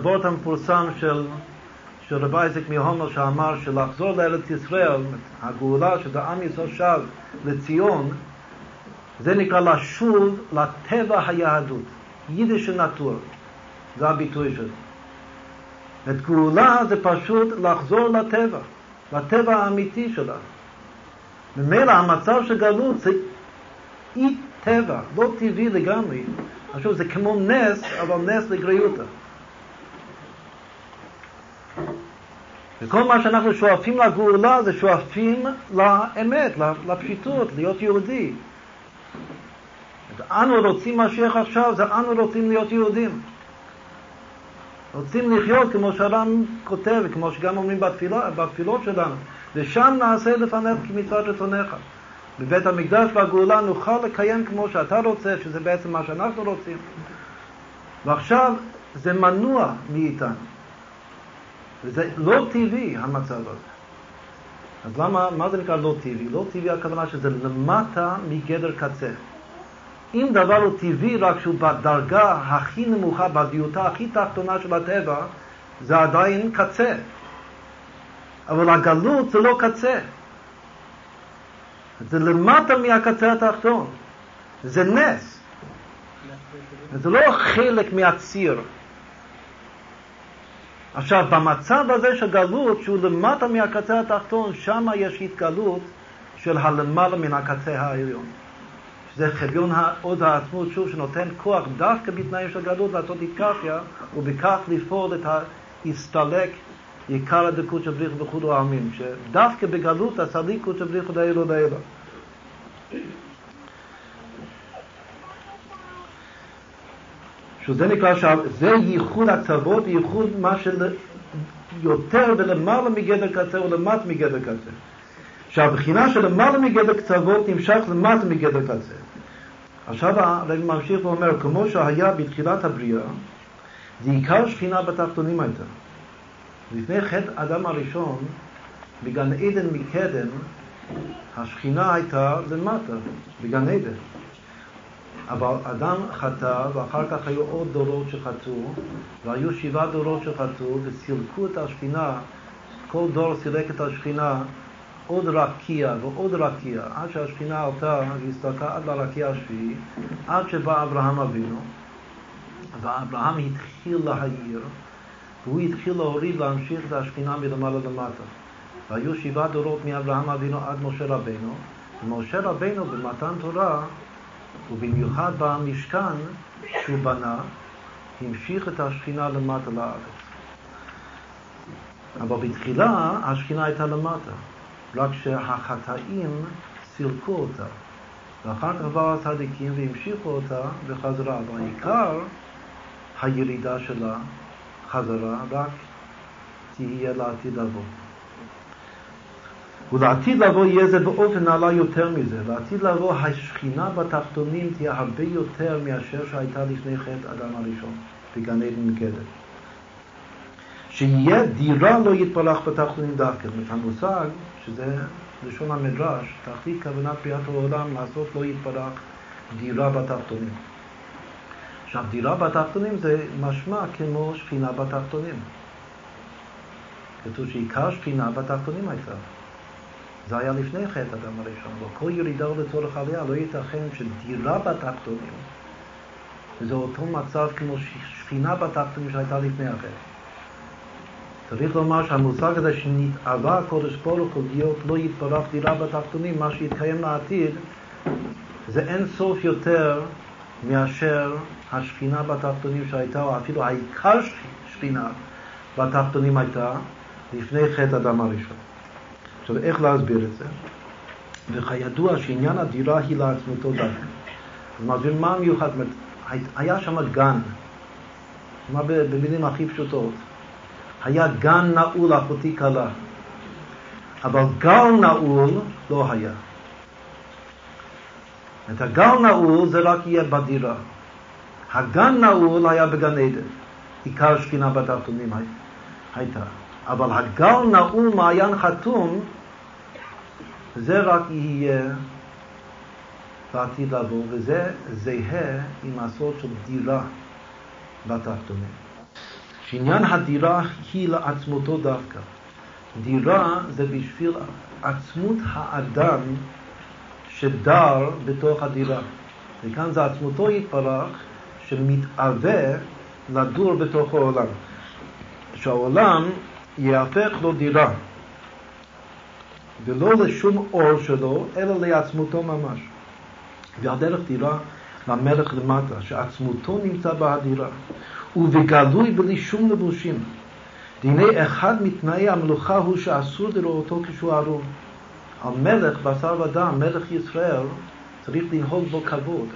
הוורט המפורסם של, של רב אייזק מהומר שאמר שלחזור לארץ ישראל, הגאולה שזה עם ישראל שב לציון, זה נקרא לשוב לטבע היהדות, יידיש נטור, זה הביטוי של זה. את גאולה זה פשוט לחזור לטבע, לטבע האמיתי שלה. ממילא המצב של גלות זה אי טבע, לא טבעי לגמרי. עכשיו זה כמו נס, אבל נס לגריותא. וכל מה שאנחנו שואפים לגאולה זה שואפים לאמת, לפשיטות, להיות יהודי. אנו רוצים משיח עכשיו, זה אנו רוצים להיות יהודים. רוצים לחיות כמו שהר"ם כותב, כמו שגם אומרים בתפילה, בתפילות שלנו. ושם נעשה לפניך כמצוות רצונך. בבית המקדש והגאולה נוכל לקיים כמו שאתה רוצה, שזה בעצם מה שאנחנו רוצים. ועכשיו זה מנוע מאיתנו. וזה לא טבעי המצב הזה. אז למה, מה זה נקרא לא טבעי? לא טבעי הכוונה שזה למטה מגדר קצה. אם דבר הוא טבעי רק שהוא בדרגה הכי נמוכה, בדיוטה הכי תחתונה של הטבע, זה עדיין קצה. אבל הגלות זה לא קצה. זה למטה מהקצה התחתון. זה נס. זה לא חלק מהציר. עכשיו, במצב הזה של גלות, שהוא למטה מהקצה התחתון, שם יש התגלות של הלמעלה מן הקצה העליון. שזה חביון עוז העצמות, שוב, שנותן כוח דווקא בתנאים של גלות לעשות איתקפיה, ובכך לפעול את ההסתלק עיקר הדקות של בריך וכולו העמים, שדווקא בגלות הסליקות של בריך דאילו דאילו. שזה נקרא, זה ייחוד הצוות, ייחוד מה של יותר ולמעלה מגדר קצה ולמטה מגדר קצה. שהבחינה של למעלה מגדר קצוות נמשך למטה מגדר קצה. עכשיו הרב ממשיך ואומר, כמו שהיה בתחילת הבריאה, זה עיקר שכינה בתחתונים הייתה. לפני חטא אדם הראשון, בגן עדן מקדם, השכינה הייתה למטה, בגן עדן. אבל אדם חטא, ואחר כך היו עוד דורות שחטאו, והיו שבעה דורות שחטאו, וסילקו את השכינה, כל דור סילק את השכינה עוד רקיע ועוד רקיע, עד שהשכינה עלתה והסתלקה עד לרקיע השביעי, עד שבא אברהם אבינו, ואברהם התחיל להעיר, והוא התחיל להוריד, להמשיך את השכינה מלמעלה למטה. והיו שבעה דורות מאברהם אבינו עד משה רבינו, ומשה רבינו במתן תורה, ובמיוחד במשכן שהוא בנה, המשיך את השכינה למטה לארץ. אבל בתחילה השכינה הייתה למטה, רק שהחטאים סילקו אותה. ואחר כך באו הצדיקים והמשיכו אותה בחזרה. אבל הירידה שלה חזרה רק תהיה לעתיד לבוא. ולעתיד לבוא יהיה זה באופן נעלה יותר מזה. לעתיד לבוא השכינה בתחתונים תהיה הרבה יותר מאשר שהייתה לפני חטא אדם הראשון, בגן עדן מקדם. שיהיה דירה לא יתפלח בתחתונים דווקא. זאת המושג, שזה לשון המדרש, תכלית כוונת בריאת העולם לעשות לא יתפלח דירה בתחתונים. עכשיו, דירה בתחתונים זה משמע כמו שכינה בתחתונים. כתוב שעיקר שכינה בתחתונים הייתה. זה היה לפני חטא אדם הראשון, אבל כל ירידה לצורך עלייה לא ייתכן שדירה בתחתונים זה אותו מצב כמו שכינה בתחתונים שהייתה לפני החטא. צריך לומר שהמושג הזה שנתאווה הקודש ברוך הוא להיות לא יתברך דירה בתחתונים, מה שיתקיים לעתיד, זה אין סוף יותר מאשר השכינה בתחתונים שהייתה, או אפילו העיקר שכינה בתחתונים הייתה לפני חטא אדם הראשון. עכשיו, איך להסביר את זה? וכידוע שעניין הדירה היא לעצמתו דווקא. אז מסביר מה המיוחד, היה שם גן, מה במילים הכי פשוטות? היה גן נעול אחותי קלה, אבל גל נעול לא היה. את הגל נעול זה רק יהיה בדירה. הגן נעול היה בגן עדן, עיקר שכינה בתחתונים הייתה. אבל הגל נעול מעיין חתום, זה רק יהיה בעתיד לבוא, וזה זהה עם הסוד של דירה בתחתונים. שעניין הדירה היא לעצמותו דווקא. דירה זה בשביל עצמות האדם שדר בתוך הדירה. וכאן זה עצמותו יתברך שמתאווה לדור בתוך העולם. שהעולם יהפך לו דירה, ולא לשום אור שלו, אלא לעצמותו ממש. והדרך דירה למלך למטה, שעצמותו נמצא בהדירה, ובגלוי בלי שום לבושים. והנה אחד מתנאי המלוכה הוא שאסור לראותו כשהוא ערום. על מלך בשר ודם, מלך ישראל, צריך לנהוג בו כבוד.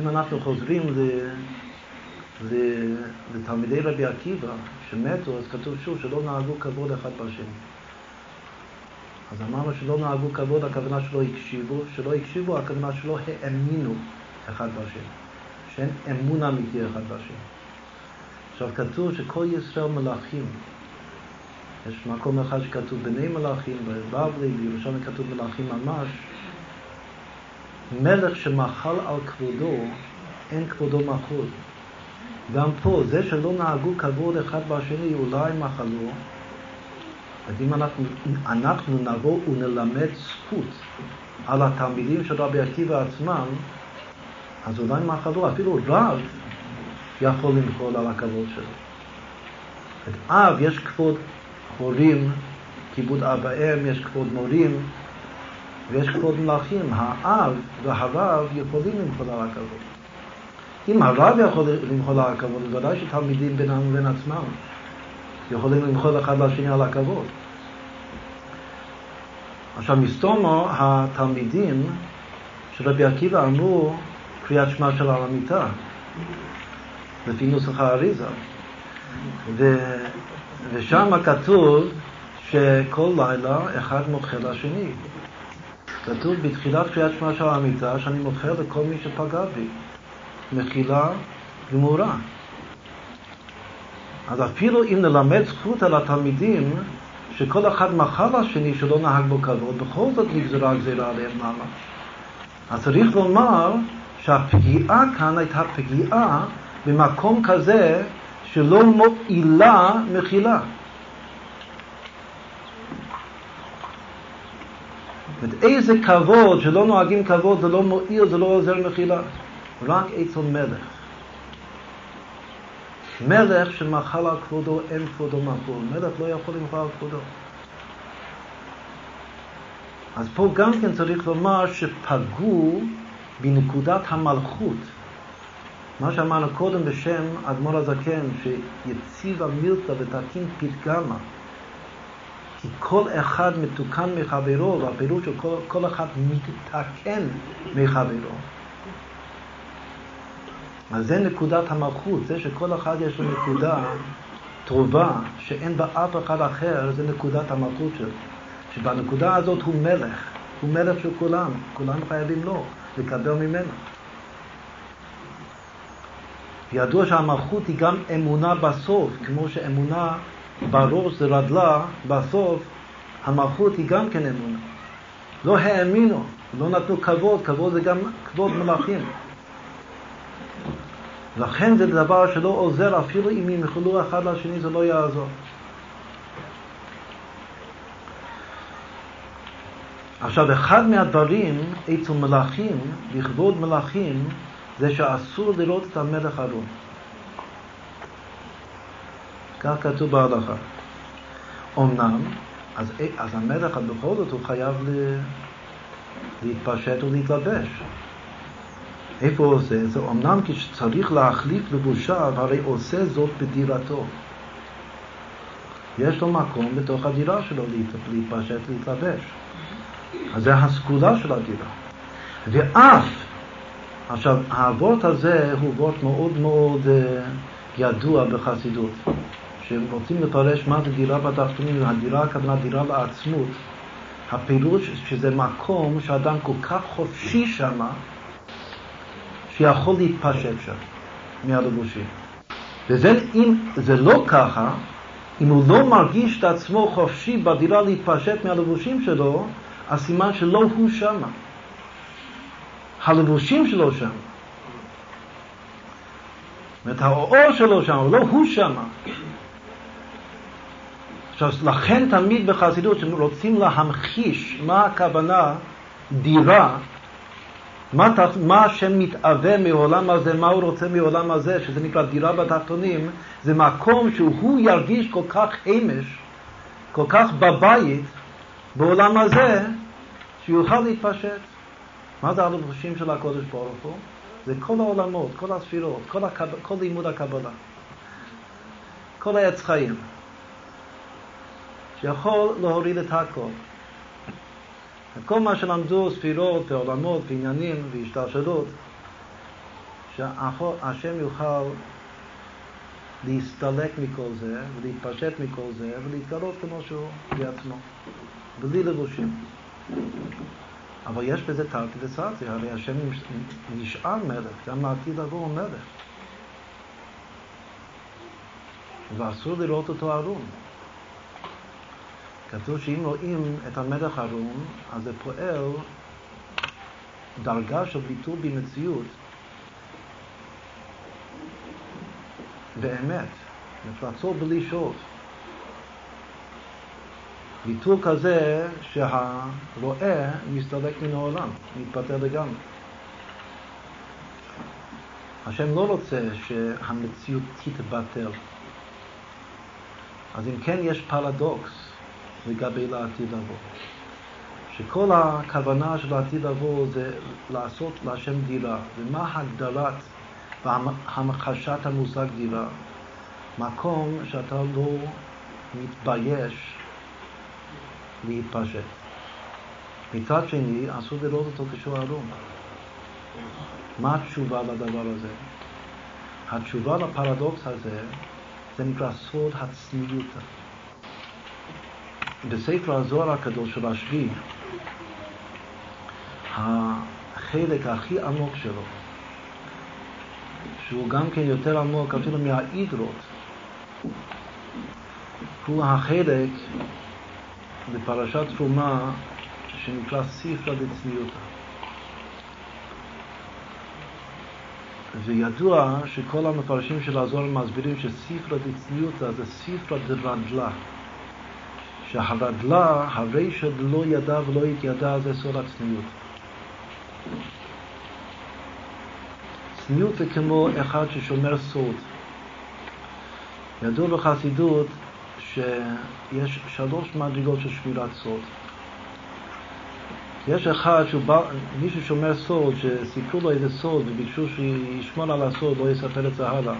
אם אנחנו חוזרים. לתלמידי רבי עקיבא שמתו, אז כתוב שוב שלא נהגו כבוד אחד בשני. אז אמרנו שלא נהגו כבוד, הכוונה שלא הקשיבו, שלא הקשיבו, הכוונה שלא האמינו אחד בשני, שאין אמון אמיתי אחד בשני. עכשיו כתוב שכל ישראל מלאכים. יש מקום אחד שכתוב בני מלאכים, בבבלי, בירושלים כתוב מלאכים ממש. מלך שמחל על כבודו, אין כבודו מחול. גם פה, זה שלא נהגו כבוד אחד בשני, אולי מחלו, אז אם אנחנו, אנחנו נבוא ונלמד זכות על התלמידים של רבי עקיבא עצמם, אז אולי מחלו, אפילו רב יכול למחול על הכבוד שלו. את אב יש כבוד הורים, כיבוד אב ואם, יש כבוד מורים ויש כבוד מלאכים. האב והרב יכולים למחול על הכבוד. אם הרב יכול למחול על הכבוד, בוודאי שתלמידים בינם ובין עצמם יכולים למחול אחד לשני על הכבוד. עכשיו, מסתומו, התלמידים של רבי עקיבא אמרו קריאת שמע של על המיטה, לפי נוסח האריזה. ו... ושם כתוב שכל לילה אחד מוכר לשני. כתוב בתחילת קריאת שמע של המיטה שאני מוכר לכל מי שפגע בי. מחילה גמורה. אז אפילו אם נלמד זכות על התלמידים, שכל אחד מחל לשני שלא נהג בו כבוד, בכל זאת נגזרה גזירה עליהם ממש. אז צריך לומר שהפגיעה כאן הייתה פגיעה במקום כזה שלא מועילה מחילה. איזה כבוד, שלא נוהגים כבוד, זה לא מועיל, זה לא עוזר מחילה. רק אצל מלך. מלך שמחל על כבודו, אין כבודו מחול. מלך לא יכול למחול על כבודו. אז פה גם כן צריך לומר שפגעו בנקודת המלכות. מה שאמרנו קודם בשם אדמו"ר הזקן, שיציב המילתא ותקים פתגמה. כי כל אחד מתוקן מחברו, והפירוש של כל, כל אחד מתתקן מחברו. אז זה נקודת המלכות, זה שכל אחד יש לו נקודה טובה שאין בה אף אחד אחר, זה נקודת המלכות שלו. שבנקודה הזאת הוא מלך, הוא מלך של כולם, כולם חייבים לו, לקבל ממנו. ידוע שהמלכות היא גם אמונה בסוף, כמו שאמונה בראש זה רדלה, בסוף המלכות היא גם כן אמונה. לא האמינו, לא נתנו כבוד, כבוד זה גם כבוד מלכים. לכן זה דבר שלא עוזר אפילו אם ימחלו אחד לשני זה לא יעזור. עכשיו, אחד מהדברים אצל מלאכים, לכבוד מלאכים, זה שאסור לראות את המלך ערום. כך כתוב בהלכה. אמנם, אז, אז המלך בכל זאת הוא חייב להתפשט ולהתלבש. איפה הוא עושה את זה? אמנם כשצריך להחליף לבושיו, הרי עושה זאת בדירתו. יש לו מקום בתוך הדירה שלו להתפשט, להתלבש. אז זה הסגולה של הדירה. ואף, עכשיו, האבות הזה הוא וורט מאוד מאוד uh, ידוע בחסידות. כשהם רוצים לפרש מה זה דירה בתחתונים, הדירה הכוונה דירה לעצמות, הפירוש שזה מקום שאדם כל כך חופשי שמה, שיכול להתפשט שם מהלבושים. וזה אם זה לא ככה, אם הוא לא מרגיש את עצמו חופשי בדירה להתפשט מהלבושים שלו, הסימן שלא הוא שמה. הלבושים שלו שם. אומרת, האור שלו שם, אבל לא הוא שם. עכשיו, לכן תמיד בחסידות, כשרוצים להמחיש מה הכוונה דירה, מה, מה השם מתאווה מעולם הזה, מה הוא רוצה מעולם הזה, שזה נקרא דירה בתחתונים, זה מקום שהוא ירגיש כל כך אמש, כל כך בבית, בעולם הזה, שיוכל להתפשט. מה זה הלבושים של הקודש ברוך הוא? זה כל העולמות, כל הספירות, כל, הקב... כל לימוד הקבלה, כל העץ חיים, שיכול להוריד את הכל. כל מה שלמדו ספירות ועולמות ועניינים והשתלשלות, שהשם יוכל להסתלק מכל זה ולהתפשט מכל זה ולהתגלות כמו שהוא בעצמו, בלי לבושים. אבל יש בזה תרתי וסרטי, הרי השם נשאר מלך, גם לעתיד לבוא הוא מלך. ואסור לראות אותו ערום. כתוב שאם רואים את המלך ערום, אז זה פועל דרגה של ביטול במציאות באמת, מפלצות בלי שעות. ביטול כזה שהרואה מסתלק מן העולם, מתפטר לגמרי. השם לא רוצה שהמציאות תתבטל. אז אם כן יש פרדוקס לגבי לעתיד לבוא. שכל הכוונה של העתיד לבוא זה לעשות להשם דירה. ומה הגדרת והמחשת המושג דירה? מקום שאתה לא מתבייש להתפשט. מצד שני, אסור לראות אותו כשהוא ערום. מה התשובה לדבר הזה? התשובה לפרדוקס הזה זה נקרא סוד הצניעות. בספר הזוהר הקדוש של השביעי, החלק הכי עמוק שלו, שהוא גם כן יותר עמוק אפילו מהאידרות, הוא החלק בפרשת תרומה שנקרא ספרא דצניותא. וידוע שכל המפרשים של הזוהר מסבירים שספרא דצניותא זה ספרא דרדלה. שהרדלה, הרישא לא ידע ולא התיידע זה סוד הצניעות. צניעות זה כמו אחד ששומר סוד. ידוע בחסידות שיש שלוש מדרגות של שמירת סוד. יש אחד שהוא בא, מישהו שומר סוד, שסיפרו לו איזה סוד וביקשו שישמור על הסוד, לא יספר את זה הלאה.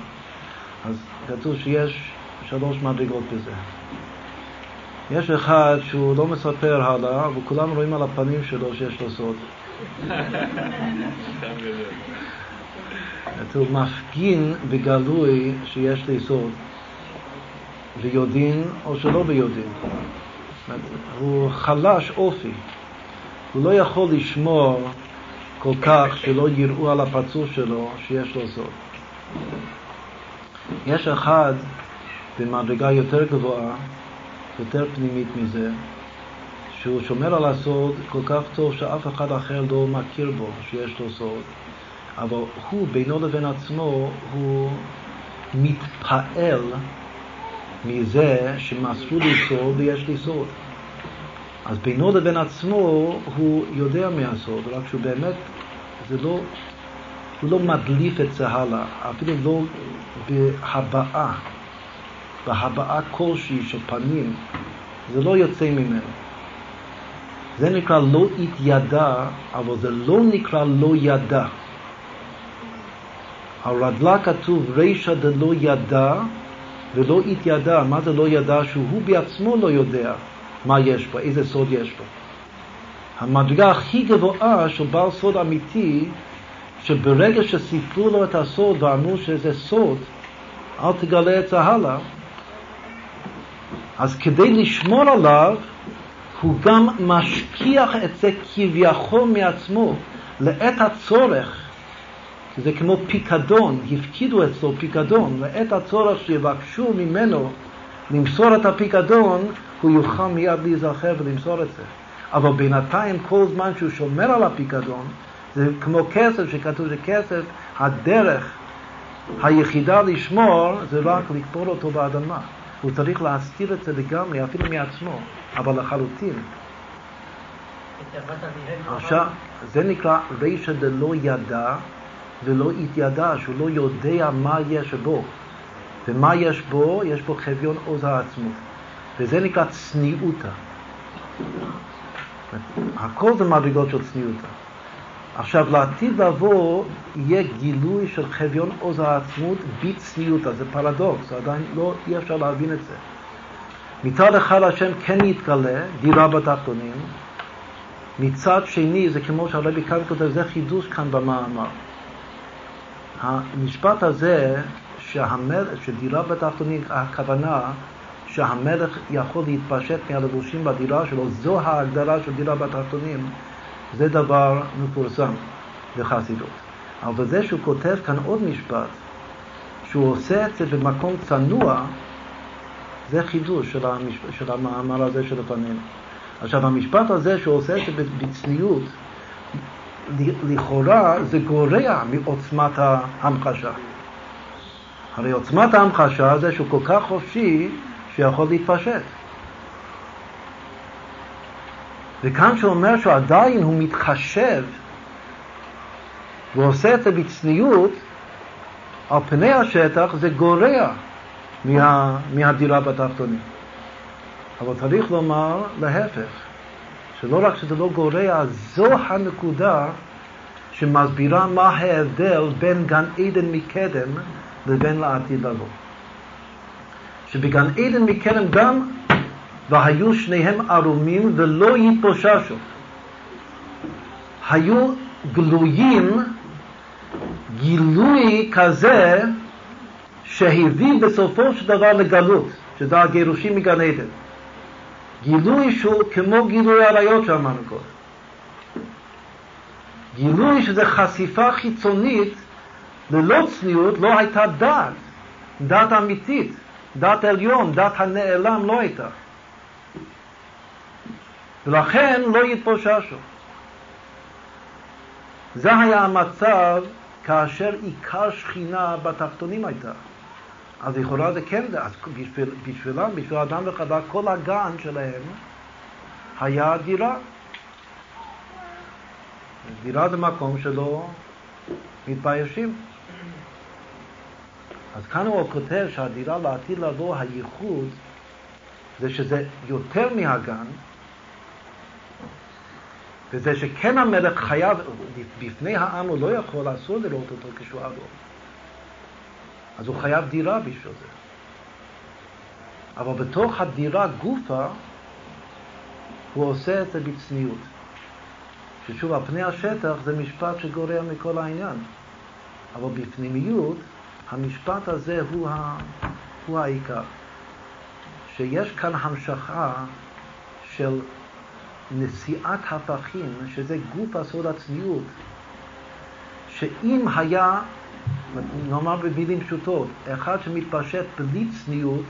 אז כתוב שיש שלוש מדרגות בזה. יש אחד שהוא לא מספר הלאה, וכולם רואים על הפנים שלו שיש לו סוד. הוא מפגין בגלוי שיש לי סוד. ביודעין או שלא ביודעין. הוא חלש אופי. הוא לא יכול לשמור כל כך שלא יראו על הפרצוף שלו שיש לו סוד. יש אחד במדרגה יותר גבוהה, יותר פנימית מזה, שהוא שומר על הסוד כל כך טוב שאף אחד אחר לא מכיר בו שיש לו סוד, אבל הוא בינו לבין עצמו הוא מתפעל מזה שמסרו לי סוד ויש לי סוד. אז בינו לבין עצמו הוא יודע מהסוד, רק שהוא באמת, זה לא, הוא לא מדליף את זה הלאה, אפילו לא בהבעה, בהבעה כלשהי של פנים, זה לא יוצא ממנו. זה נקרא לא התיידע, אבל זה לא נקרא לא ידע. על רדלה כתוב רישא דלא ידע ולא התיידע. מה זה לא ידע? שהוא בעצמו לא יודע מה יש בו, איזה סוד יש בו. המדרגה הכי גבוהה של בעל סוד אמיתי, שברגע שסיפרו לו את הסוד ואמרו שזה סוד, אל תגלה את זה הלאה, אז כדי לשמור עליו, הוא גם משכיח את זה כביכול מעצמו, לעת הצורך. זה כמו פיקדון, הפקידו אצלו פיקדון, לעת הצורך שיבקשו ממנו למסור את הפיקדון, הוא יוכל מיד להיזכר ולמסור את זה. אבל בינתיים, כל זמן שהוא שומר על הפיקדון, זה כמו כסף, שכתוב שכסף, הדרך היחידה לשמור זה רק לקבור אותו באדמה. הוא צריך להסתיר את זה לגמרי, אפילו מעצמו, אבל לחלוטין. עכשיו, זה נקרא רישא דלא ידע ולא התיידע, שהוא לא יודע מה יש בו. ומה יש בו? יש בו חביון עוז העצמות. וזה נקרא צניעותא. הכל זה מדרגות של צניעותא. עכשיו, לעתיד לבוא יהיה גילוי של חביון עוז העצמות בצניעותא, זה פרדוקס, עדיין לא, אי אפשר להבין את זה. מצד אחד השם כן יתגלה, דירה בתחתונים, מצד שני זה כמו שהרבי כאן כותב, זה חידוש כאן במאמר. המשפט הזה, שהמלך, שדירה בתחתונים, הכוונה שהמלך יכול להתפשט מהלבושים בדירה שלו, זו ההגדרה של דירה בתחתונים, זה דבר מפורסם בחסידות. אבל זה שהוא כותב כאן עוד משפט, שהוא עושה את זה במקום צנוע, זה חידוש של, המשפ... של המאמר הזה שלפנינו. עכשיו, המשפט הזה שהוא עושה את זה בצניעות, לכאורה זה גורע מעוצמת ההמחשה. הרי עוצמת ההמחשה זה שהוא כל כך חופשי שיכול להתפשט. וכאן שהוא אומר שעדיין הוא מתחשב ועושה את זה בצניעות, על פני השטח זה גורע מה, מהדירה בתחתונים. אבל צריך לומר להפך, שלא רק שזה לא גורע, זו הנקודה שמסבירה מה ההבדל בין גן עדן מקדם לבין לעתיד לבוא. שבגן עדן מקדם גם והיו שניהם ערומים ולא יתפוששו. היו גלויים גילוי כזה שהביא בסופו של דבר לגלות, שזה הגירושים מגן עדן. גילוי שהוא כמו גילוי עריות שאמרנו קודם. גילוי שזה חשיפה חיצונית ללא צניעות, לא הייתה דת, דת אמיתית, דת עליון, דת הנעלם לא הייתה. ולכן לא יתפוששו. זה היה המצב כאשר עיקר שכינה בתחתונים הייתה. אז לכאורה זה כן, אז בשביל, בשבילם, בשביל אדם וחווה, כל הגן שלהם היה דירה. דירה זה מקום שלא מתביישים. אז כאן הוא כותב שהדירה לעתיד לבוא, הייחוד, זה שזה יותר מהגן, וזה שכן המלך חייב, בפני העם הוא לא יכול, אסור לראות אותו כשהוא אדום. אז הוא חייב דירה בשביל זה. אבל בתוך הדירה גופה, הוא עושה את זה בצניעות. ששוב, על פני השטח זה משפט שגורע מכל העניין. אבל בפנימיות, המשפט הזה הוא, ה... הוא העיקר. שיש כאן המשכה של נשיאת הפכים, שזה גוף הסוד הצניעות, שאם היה נאמר במילים פשוטות, אחד שמתפשט בלי צניעות,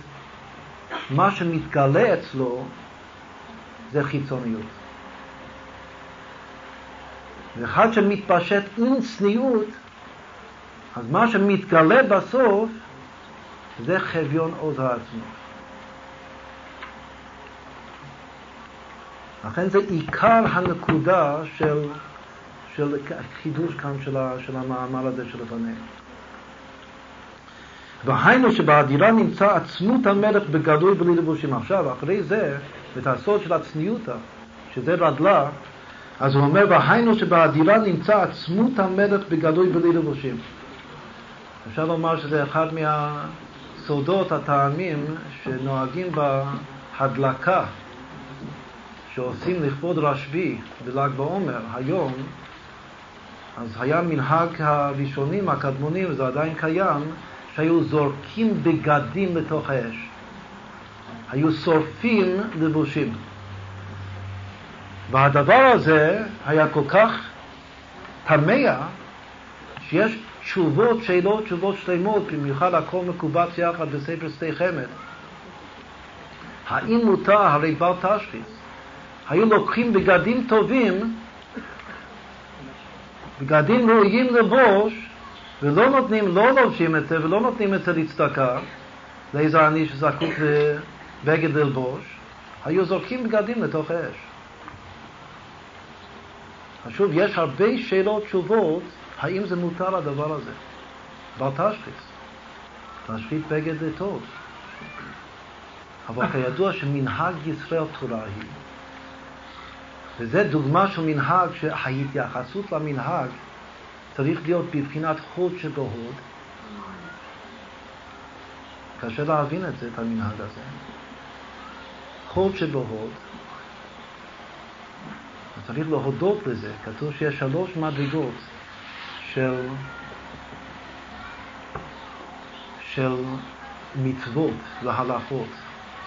מה שמתגלה אצלו זה חיצוניות. ואחד שמתפשט עם צניעות, אז מה שמתגלה בסוף זה חביון עוז העצמות. לכן זה עיקר הנקודה של, של חידוש כאן של, של המאמר הזה שלפנינו. והיינו שבאדירה נמצא עצמות המלך בגלוי בלי לבושים. עכשיו, אחרי זה, את הסוד של הצניעותא, שזה רדלה, אז הוא אומר, והיינו שבאדירה נמצא עצמות המלך בגלוי בלי לבושים. אפשר לומר שזה אחד מהסודות, הטעמים, שנוהגים בהדלקה, שעושים לכבוד רשב"י בל"ג בעומר, היום, אז היה מנהג הראשונים, הקדמונים, וזה עדיין קיים, שהיו זורקים בגדים לתוך האש. היו שורפים לבושים. והדבר הזה היה כל כך תמה, שיש תשובות, שאלות, תשובות שלמות, במיוחד הכל מקובץ יחד בספר שדה חמד. האם מותר, הרי בל תשחיס, היו לוקחים בגדים טובים, בגדים ראויים לבוש, ולא נותנים, לא לובשים את זה ולא נותנים את זה לצדקה, לאיזה עני שזקוק לבגד ללבוש, היו זורקים בגדים לתוך האש. שוב, יש הרבה שאלות תשובות, האם זה מותר הדבר הזה. בל תשחיס. להשחית בגד זה טוב. אבל כידוע שמנהג ישראל תורה היא, וזה דוגמה של מנהג שההתייחסות למנהג צריך להיות בבחינת חוד שבהוד. קשה להבין את זה, את המנהג הזה. חוד שבהוד, צריך להודות לזה. כתוב שיש שלוש מדרגות של, של מצוות והלכות.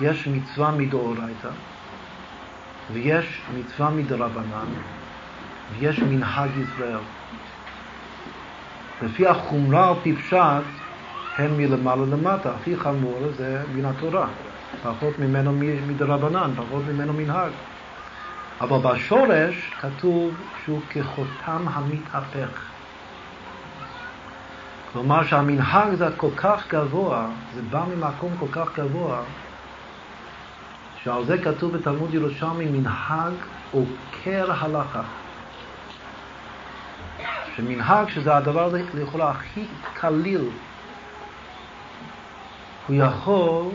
יש מצווה מדאורייתא, ויש מצווה מדרבנן, ויש מנהג ישראל. לפי החומרה על פי הם מלמעלה למטה. הכי חמור זה מן התורה. פחות ממנו מדרבנן, פחות ממנו מנהג. אבל בשורש כתוב שהוא כחותם המתהפך. כלומר שהמנהג זה כל כך גבוה, זה בא ממקום כל כך גבוה, שעל זה כתוב בתלמוד ירושלמי מנהג עוקר הלכה. שמנהג, שזה הדבר לכאורה הכי קליל, הוא יכול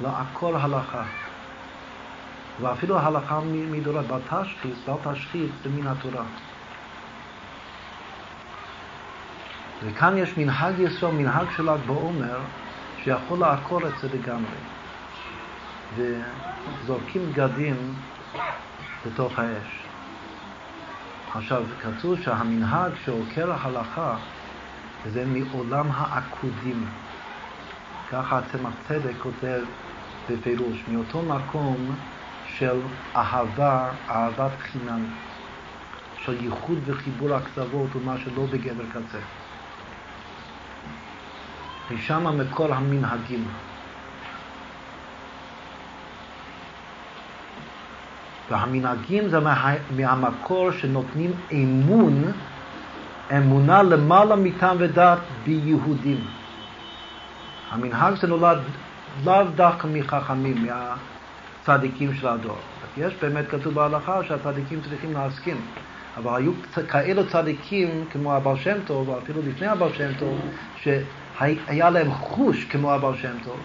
לעקור הלכה. ואפילו ההלכה מדורה, בל תשחיס, בל תשחית, זה מן התורה. וכאן יש מנהג יסוד, מנהג של ל"ג בעומר, שיכול לעקור את זה לגמרי. וזורקים בגדים לתוך האש. עכשיו, כתוב שהמנהג שעוקר ההלכה זה מעולם העקודים. ככה הצמח צדק כותב בפירוש, מאותו מקום של אהבה, אהבת חינם, של ייחוד וחיבור הקצוות ומה שלא בגדר קצה. משם מקור המנהגים. והמנהגים זה מה, מהמקור שנותנים אמון, אמונה למעלה מטעם ודת ביהודים. המנהג זה נולד לאו דווקא מחכמים, מהצדיקים של הדור. יש באמת כתוב בהלכה שהצדיקים צריכים להסכים, אבל היו כאלו צדיקים כמו הבעל שם טוב, ואפילו לפני הבעל שם טוב, שהיה להם חוש כמו הבעל שם טוב,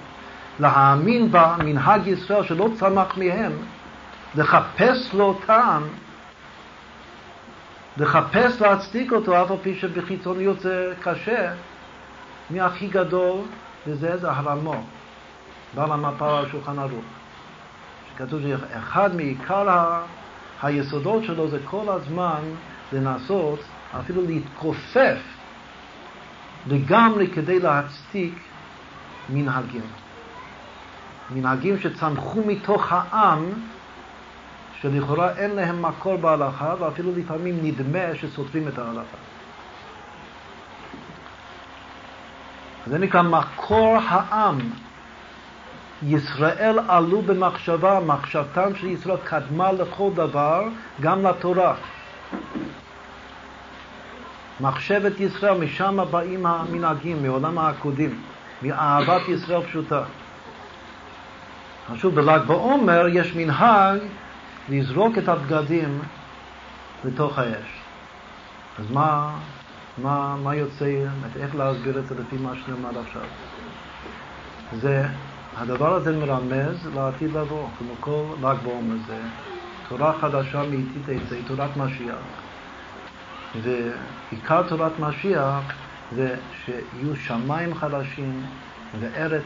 להאמין במנהג ישראל שלא צמח מהם, לחפש לו טעם, לחפש להצדיק אותו, אף על פי שבחיצוניות זה קשה, מהכי גדול, וזה זה הרמו, בעל המפה על שולחן ערוך. שכתוב שאחד מעיקר ה... היסודות שלו זה כל הזמן לנסות אפילו להתכופף לגמרי כדי להצדיק מנהגים. מנהגים שצמחו מתוך העם שלכאורה אין להם מקור בהלכה, ואפילו לפעמים נדמה שסותרים את ההלכה. זה נקרא מקור העם. ישראל עלו במחשבה, מחשבתם של ישראל קדמה לכל דבר, גם לתורה. מחשבת ישראל, משם באים המנהגים, מעולם העקודים, מאהבת ישראל פשוטה. שוב, בל"ג בעומר יש מנהג לזרוק את הבגדים לתוך האש. אז מה, מה, מה יוצא, איך להסביר את זה לפי מה שנאמר עכשיו? זה, הדבר הזה מרמז לעתיד לבוא, כמו כל ל"ג בעומר זה תורה חדשה מאיטית עצה, תורת משיח. ועיקר תורת משיח זה שיהיו שמיים חדשים וארץ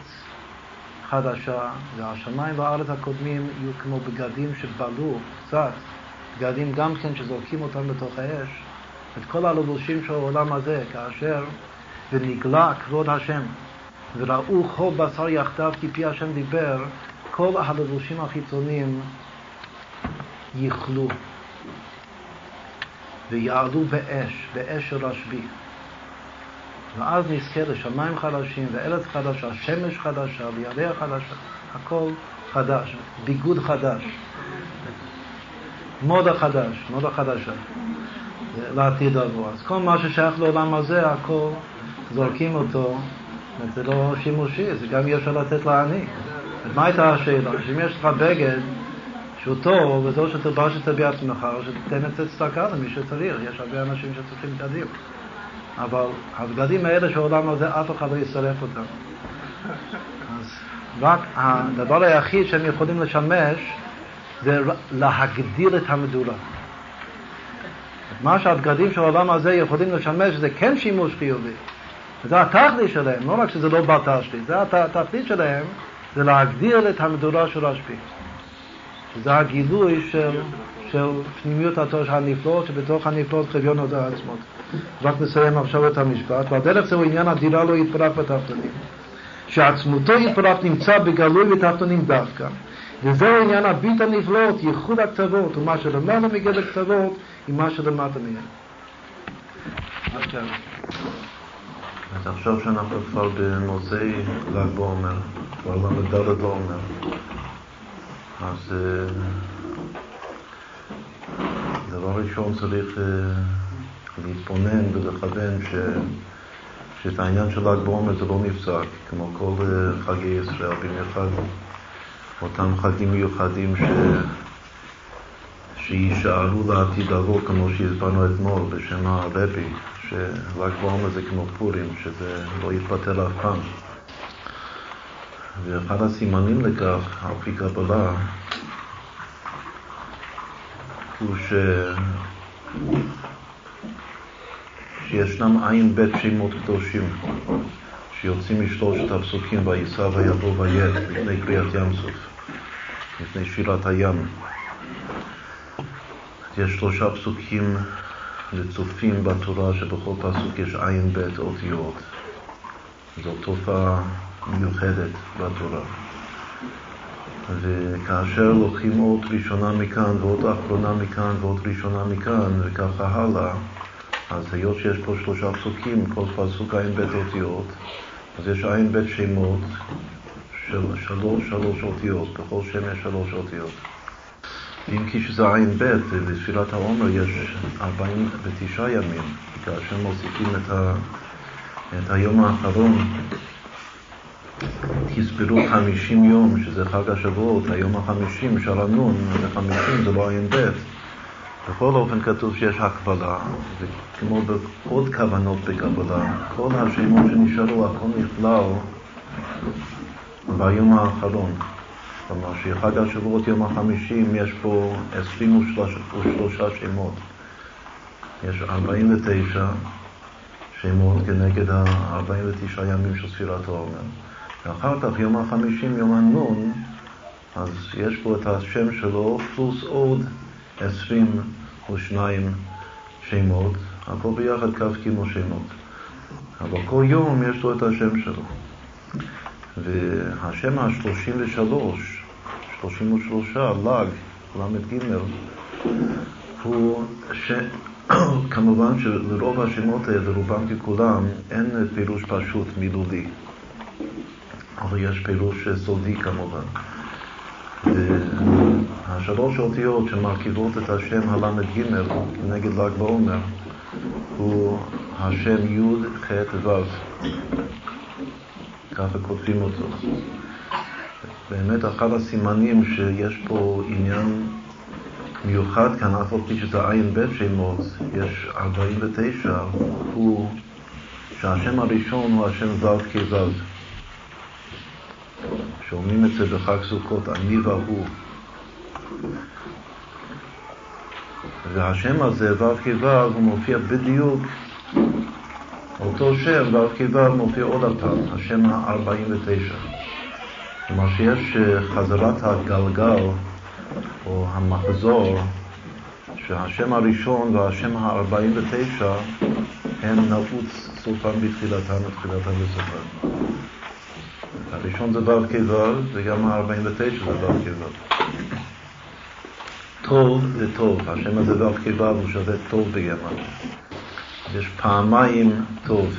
חדשה, והשמיים והארץ הקודמים יהיו כמו בגדים שבלו קצת, בגדים גם כן שזורקים אותם בתוך האש. את כל הלבושים של העולם הזה, כאשר ונגלה כבוד השם, וראו כל בשר יחדיו כי פי השם דיבר, כל הלבושים החיצוניים יכלו ויעלו באש, באש של רשב"י. ואז נזכה לשמיים חדשים וארץ חדשה, שמש חדשה וירח חדשה, הכל חדש, ביגוד חדש, מודה חדש, מודה חדשה, לעתיד לבוא. אז כל מה ששייך לעולם הזה, הכל זורקים אותו, זה לא שימושי, זה גם אי אפשר לתת לעני. מה הייתה השאלה? שאם יש לך בגד שהוא טוב, וזהו שתלבש את זה בעצמך, או שתיתן את זה צדקה למי שצריך, יש הרבה אנשים שצריכים בגדים. אבל הבגדים האלה של העולם הזה, אף אחד לא ישרף אותם. אז רק הדבר היחיד שהם יכולים לשמש זה להגדיל את המדורה. מה שהבגדים של העולם הזה יכולים לשמש זה כן שימוש חיובי. וזה התכלית שלהם, לא רק שזה לא בר תשתית, זה התכלית שלהם, זה להגדיל את המדורה של רשב"י. שזה הגילוי של, של פנימיות התורה הנפלאות, שבתוך הנפלאות חביון הודעה עצמות. רק נסיים עכשיו את המשפט, והדרך זהו עניין הדירה לא יתפרק בתחתונים. שעצמותו יתפרק נמצא בגלוי בתחתונים דווקא. וזהו עניין הביט הנפלאות, ייחוד הקצוות, ומה שלמעלה מגדר קצוות, עם מה שלמטה מהם. אז עכשיו שאנחנו כבר בנושאי ל"ג בעומר, כבר ל"ד בעומר, אז אה, דבר ראשון צריך אה, להתבונן ולכוון ש... שאת העניין של ל"ג בעומר זה לא נפסק, כמו כל אה, חגי ישראל, במיוחד אותם חגים מיוחדים ש... שיישארו לעתיד לבוא, כמו שהסברנו אתמול בשם הרבי, של"ג בעומר זה כמו פורים, שזה לא יתבטל אף פעם. ואחד הסימנים לכך, על פי קבלה, הוא ש... שישנם עין בית שמות קדושים שיוצאים משלושת הפסוקים וייסע ויבוא ויד לפני קריאת ים סוף, לפני שירת הים. יש שלושה פסוקים רצופים בתורה שבכל פסוק יש עין בית אותיות. זו תופעה מיוחדת בתורה. וכאשר לוקחים אות ראשונה מכאן ועוד אחרונה מכאן ועוד ראשונה מכאן וככה הלאה, אז היות שיש פה שלושה פסוקים, כל פסוק עין בית אותיות, אז יש עין בית שמות של שלוש שלוש אותיות, בכל שם יש שלוש אותיות. אם כי שזה עין בית, ובתפילת העומר יש 49 ימים, כאשר מוסיפים את, ה, את היום האחרון, תספרו 50 יום, שזה חג השבועות, היום החמישים של הנון, זה 50, זה לא עין בית. בכל אופן כתוב שיש הקבלה, וכמו בעוד כוונות בקבלה, כל השמות שנשארו, הכל נכלל ביום האחרון. כלומר שחג השבועות יום החמישים יש פה 23 שמות. יש 49 שמות כנגד ה-49 ימים של ספירת העומר. ואחר כך יום החמישים, יום הנון, אז יש פה את השם שלו פלוס עוד 22 שמות, הכל ביחד כמו שמות. אבל כל יום יש לו את השם שלו. והשם ה-33, 33, ל"ג, ל"ג, הוא ש... כמובן שלרוב השמות האלה, רובם ככולם, אין פירוש פשוט מילולי, אבל יש פירוש סודי כמובן. והשלוש האותיות שמרכיבות את השם הל"ג נגד ל"ג בעומר הוא השם י' ח' ו'. ככה כותבים אותו. באמת אחד הסימנים שיש פה עניין מיוחד כאן, אף על פי שזה עין בית שמות, יש 49, הוא שהשם הראשון הוא השם ו' כו'. שאומרים את זה בחג סוכות, אני והוא. והשם הזה, ו' כו', הוא מופיע בדיוק אותו שם, ו' כו' מופיע עוד הפעם, השם ה-49. כלומר שיש אה, חזרת הגלגל או המחזור, שהשם הראשון והשם ה-49 הם נעוץ סופם בתחילתם ותחילתם בסופם. הראשון זה ו' כו' וגם ה-49 זה ו' כו'. טוב זה טוב, השם הזה ו' כו' הוא שווה טוב בגרמניה. יש פעמיים טוב.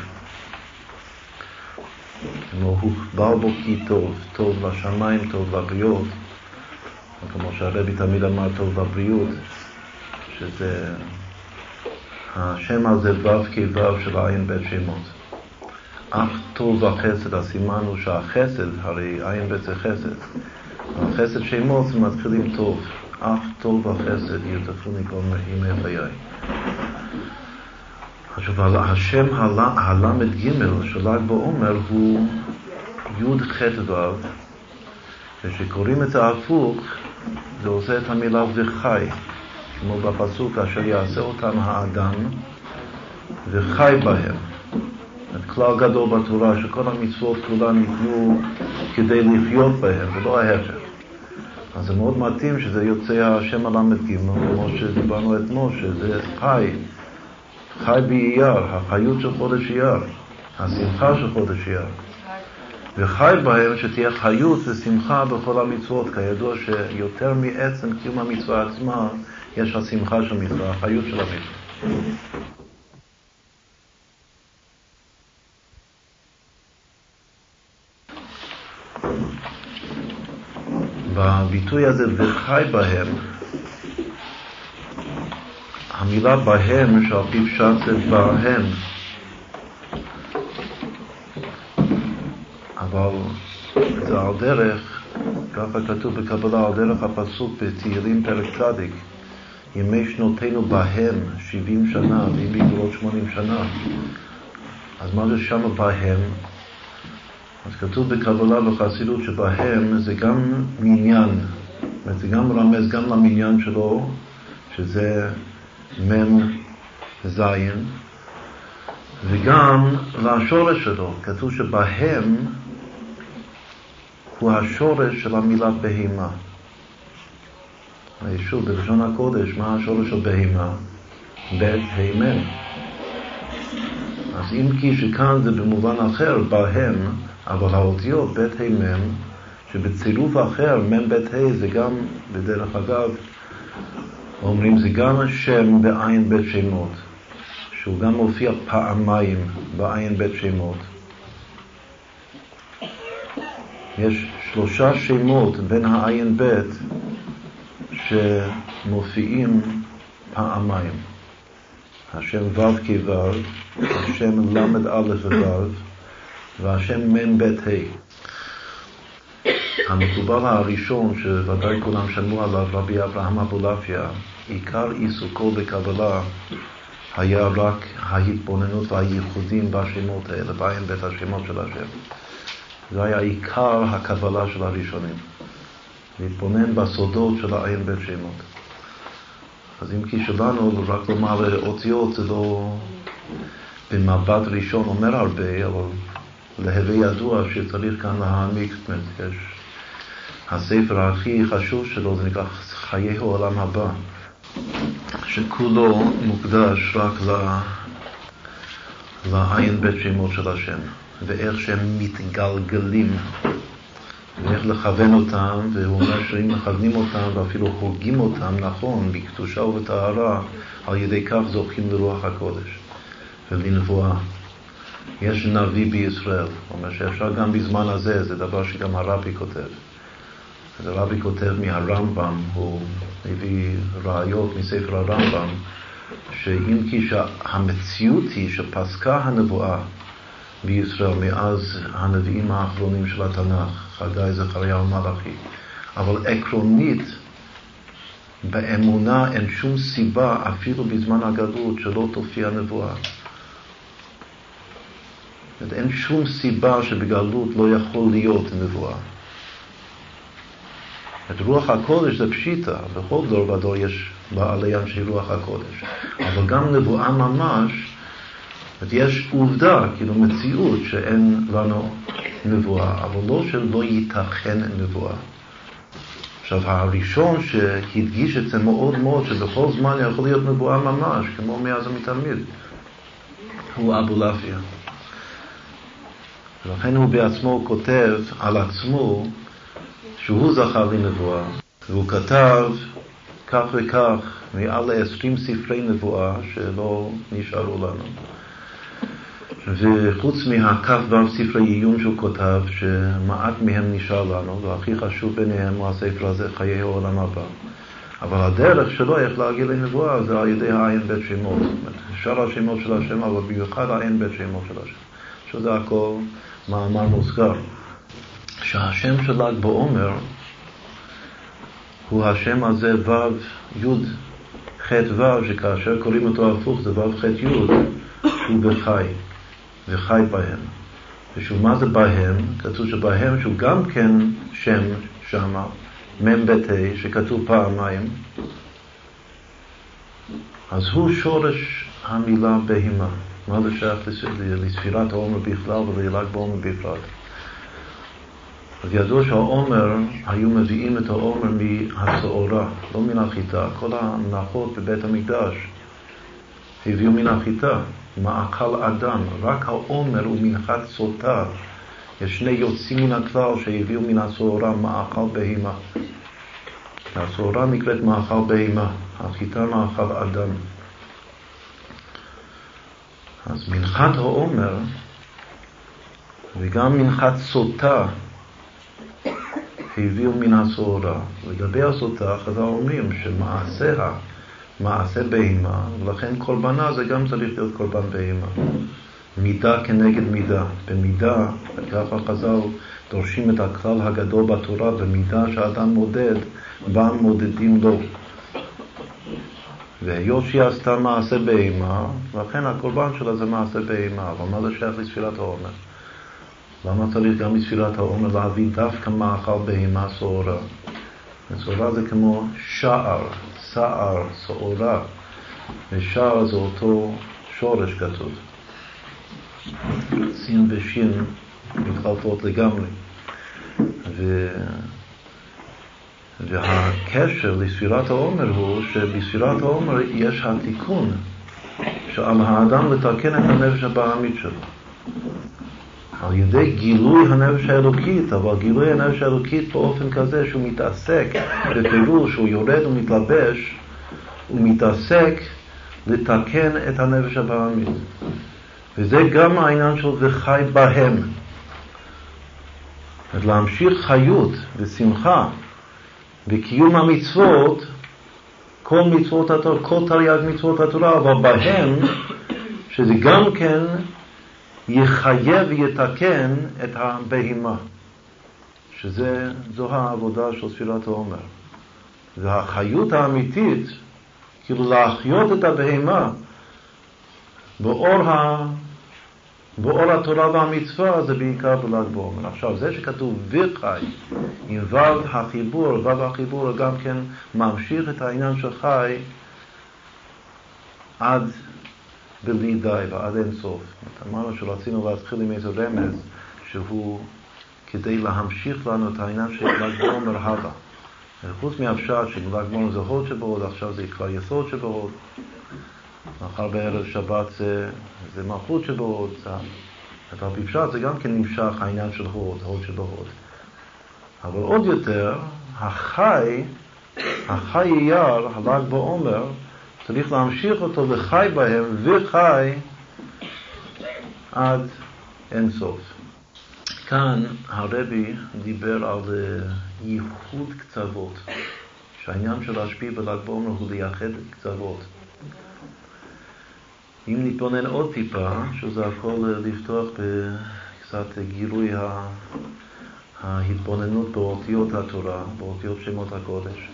כמו הוכבר בו כי טוב, טוב לשמיים, טוב לבריאות, כמו שהרבי תמיד אמר טוב לבריאות, שזה השם הזה ו' כו' של עין בית שמות. אך טוב וחסד, הסימן הוא שהחסד, הרי עין בית זה חסד. החסד שמות זה מתחיל עם טוב. אך טוב וחסד ירדפוני כל ימי חיי. עכשיו, השם הל"ג של ל"ג בעומר הוא י"ח ו', וכשקוראים את זה הפוך, זה עושה את המילה וחי, כמו בפסוק, אשר יעשה אותם האדם וחי בהם. כלל גדול בתורה, שכל המצוות כולן ניתנו כדי לחיות בהם, ולא ההפך. אז זה מאוד מתאים שזה יוצא השם הל"ג, כמו שדיברנו אתמול, שזה חי, חי באייר, החיות של חודש אייר, השמחה של חודש אייר. וחי בהם שתהיה חיות ושמחה בכל המצוות, כידוע שיותר מעצם קיום המצווה עצמה, יש השמחה של מצווה, החיות של המצווה. בביטוי הזה וחי בהם, המילה בהם שעל פי פשט זה בהם, אבל זה על דרך, ככה כתוב בקבלה, על דרך הפסוק בתהילים פרק צדיק, ימי שנותינו בהם שבעים שנה, ואם יגבו שמונים שנה. אז מה זה שם בהם? אז כתוב בקבלה בחסידות שבהם זה גם מניין, זאת אומרת, זה גם רמז גם למניין שלו, שזה מ' ז', וגם לשורש שלו. כתוב שבהם הוא השורש של המילה בהימה. שוב, בלשון הקודש, מה השורש של בהימה? בית הימן. אז אם כי שכאן זה במובן אחר, בהם, אבל האותיות בית ה' מ', שבצירוף אחר, מ' בית ה' זה גם, בדרך אגב, אומרים זה גם השם בעין בית שמות, שהוא גם מופיע פעמיים בעין בית שמות. יש שלושה שמות בין העין בית שמופיעים פעמיים. השם ו' כו', השם ל' א' וו', והשם מ"ב ה'. המקובל הראשון, שוודאי כולם שמעו עליו, רבי אברהם אבולעפיה, עיקר עיסוקו בקבלה היה רק ההתבוננות והייחודים בשמות האלה, בעין בית השמות של השם. זה היה עיקר הקבלה של הראשונים, להתבונן בסודות של העין בית שמות. אז אם כי שלנו, רק לומר אותיות זה לא במבט ראשון אומר הרבה, אבל להווה ידוע שצריך כאן להעמיק, זאת אומרת, יש... הספר הכי חשוב שלו זה נקרא חיי העולם הבא, שכולו מוקדש רק ל... לעין בית שמות של השם, ואיך שהם מתגלגלים, ואיך לכוון אותם, והוא אומר שאם מכוונים אותם ואפילו הוגים אותם נכון, בקדושה ובטהרה, על ידי כך זוכים לרוח הקודש ולנבואה. יש נביא בישראל, אומר שאפשר גם בזמן הזה, זה דבר שגם הרבי כותב. אז הרבי כותב מהרמב"ם, הוא מביא ראיות מספר הרמב"ם, שאם כי שהמציאות היא שפסקה הנבואה בישראל מאז הנביאים האחרונים של התנ"ך, חגי, זכריה ומלאכי, אבל עקרונית, באמונה אין שום סיבה, אפילו בזמן הגלות, שלא תופיע נבואה. אומרת, אין שום סיבה שבגלות לא יכול להיות נבואה. את רוח הקודש זה פשיטה, בכל דור ודור יש בעלי אנשי רוח הקודש. אבל גם נבואה ממש, יש עובדה, כאילו מציאות, שאין לנו נבואה, אבל לא שלא ייתכן נבואה. עכשיו, הראשון שהדגיש את זה מאוד מאוד, שבכל זמן יכול להיות נבואה ממש, כמו מאז ומתמיד, הוא אבולעפיה. ולכן הוא בעצמו כותב על עצמו שהוא זכה לנבואה, והוא כתב כך וכך מעל ל-20 ספרי נבואה שלא נשארו לנו. וחוץ מהכ"ו ספרי עיון שהוא כותב, שמעט מהם נשאר לנו, והכי חשוב ביניהם הוא הספר הזה, חיי העולם הבא. אבל הדרך שלו איך להגיע לנבואה זה על ידי העין בית שמות. שאר השמות של השם, אבל במיוחד העין בית שמות של השם. שזה הכל מאמר מוסגר. שהשם של ל"ג בעומר הוא השם הזה ו' י' ח' ו', שכאשר קוראים אותו הפוך זה ו' ח' י', שהוא בחי, וחי בהם. ושוב, מה זה בהם? כתוב שבהם שהוא גם כן שם שמה, מ"ב ה', שכתוב פעמיים, אז הוא שורש המילה בהימה. מה זה שייך לספירת העומר בכלל וליל"ג בעומר בפרט? אז ידוע שהעומר, היו מביאים את העומר מהצהורה, לא מן החיטה. כל הנחות בבית המקדש הביאו מן החיטה, מאכל אדם. רק העומר הוא מנחת סוטה. יש שני יוצאים מן הכלל שהביאו מן הצהורה מאכל בהימה. הצהורה נקראת מאכל בהימה, החיטה מאכל אדם. אז מנחת העומר וגם מנחת סוטה הביאו מן הסעורה. לגבי הסוטה, חז"ל אומרים שמעשיה מעשה בהמה, ולכן קורבנה זה גם צריך להיות קורבן בהמה. מידה כנגד מידה. במידה, ככה חז"ל דורשים את הכלל הגדול בתורה, במידה שאדם מודד, בה מודדים לו. והיות שהיא עשתה מעשה בהמה, לכן הקורבן שלה זה מעשה בהמה, אבל מה זה שייך לספירת העומר? למה צריך גם בספירת העומר להביא דווקא מאכל בהמה שעורה? שעורה זה כמו שער, שער, שעורה, ושער זה אותו שורש כתוב. סין ושין מתחלפות לגמרי. ו... והקשר לספירת העומר הוא שבספירת העומר יש התיקון שעל האדם לתקן את הנפש הבעמית שלו. על ידי גילוי הנפש האלוקית, אבל גילוי הנפש האלוקית באופן כזה שהוא מתעסק בפירוש, שהוא יורד ומתלבש, הוא מתעסק לתקן את הנפש הבעמית. וזה גם העניין של וחי בהם. להמשיך חיות ושמחה בקיום המצוות, כל מצוות התורה, כל תרי"ג מצוות התורה, אבל בהם, שזה גם כן יחייב ויתקן את הבהימה, שזו העבודה של ספירת העומר. והחיות האמיתית, כאילו להחיות את הבהימה באור ה... באור התורה והמצווה זה בעיקר בל"ג בעומר. עכשיו, זה שכתוב וחי, עם ו' החיבור, ו' החיבור גם כן ממשיך את העניין של חי עד בלי די ועד אין סוף. אמרנו שרצינו להתחיל עם איזה רמז שהוא כדי להמשיך לנו את העניין של ל"ג בעומר הלאה. חוץ מהפשט של"ג בעומר זה הוד שבהוד, עכשיו זה כבר יסוד שבהוד. מחר בערב שבת זה, זה מלכות שבהוד, אבל בפשט זה גם כן נמשך העניין של הוד, הוד שבהוד. אבל עוד יותר, החי, החי אייר, הל"ג בעומר, צריך להמשיך אותו וחי בהם, וחי עד אין סוף. כאן הרבי דיבר על אה, ייחוד קצוות, שהעניין של להשפיע בל"ג בעומר הוא לייחד קצוות. אם נתבונן עוד טיפה, שזה הכל אה, לפתוח בקצת גילוי ההתבוננות באותיות התורה, באותיות שמות הקודש,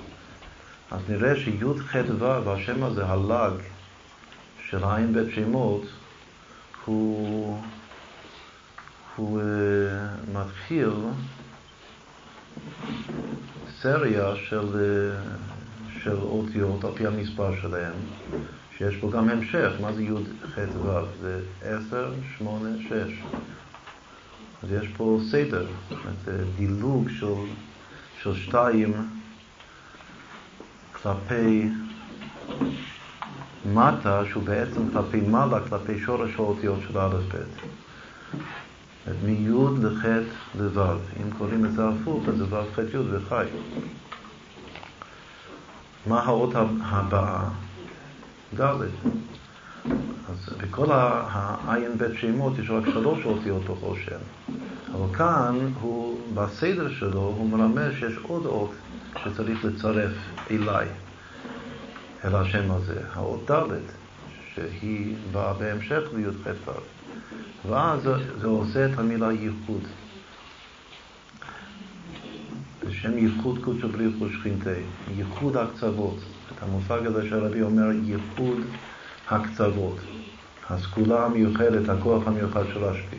אז נראה שי"ח ו', השם הזה, הל"ג, של עין בית שמות, הוא, הוא uh, מתחיל סריה של, uh, של אותיות על פי המספר שלהם, שיש פה גם המשך, מה זה י"ח ו'? זה 10, 8, 6. אז יש פה סדר, זאת אומרת, דילוג של, של שתיים כלפי מטה, שהוא בעצם כלפי מעלה, כלפי שורש האותיות של א' ב'. מי' לח' לו'. אם קוראים את זה הפוך, אז זה ו' ח' י' וחי. מה האות הבאה? ד'. אז בכל העין בית שמות יש רק שלוש אותיות בכל שם. אבל כאן, הוא, בסדר שלו, הוא מרמז שיש עוד אות שצריך לצרף אליי, אל השם הזה, האות ד', שהיא באה בהמשך לי"ח ו'. ואז זה, עושה את המילה ייחוד. בשם ייחוד קודשו בריחו שכינתה, ייחוד הקצוות. המושג הזה שהרבי אומר ייחוד הקצוות, הסגולה המיוחדת, הכוח המיוחד של השבי.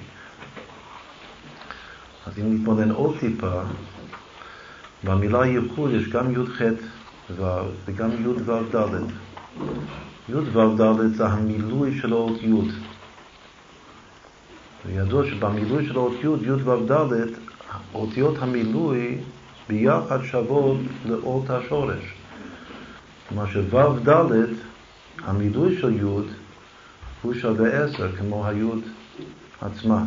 אז אם נתבונן עוד טיפה, במילה ייחוד יש גם י"ח וגם י"ו ד'. י"ו ד' זה המילוי של האות י'. וידוע שבמילוי של האות י', י"ו ד', אותיות המילוי ביחד שוות לאות השורש. כלומר שו' ד', המילוי של י' הוא שווה עשר, כמו הי' עצמה.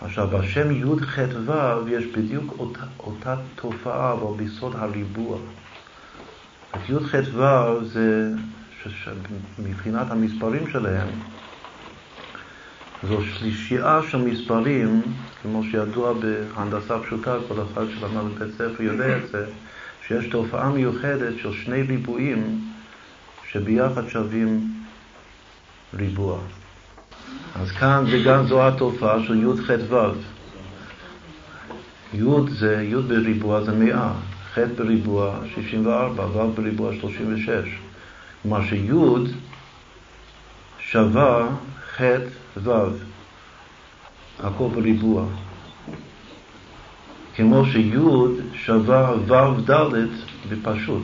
עכשיו, בשם י"ח ו' יש בדיוק אותה, אותה תופעה, אבל ביסוד הריבוע. את י"ח ו' זה, מבחינת המספרים שלהם, זו שלישייה של מספרים, כמו שידוע בהנדסה פשוטה, כל אחד שלמד בבית ספר יודע את זה, שיש תופעה מיוחדת של שני ריבועים שביחד שווים ריבוע. אז כאן זה גם זו התופעה של י"ח ו'. י' זה, י' בריבוע זה מאה, ח' בריבוע 64, ו' בריבוע 36. כלומר שי' שווה ח' ו', הכל בריבוע. כמו שי' שווה ו' ד' בפשוט.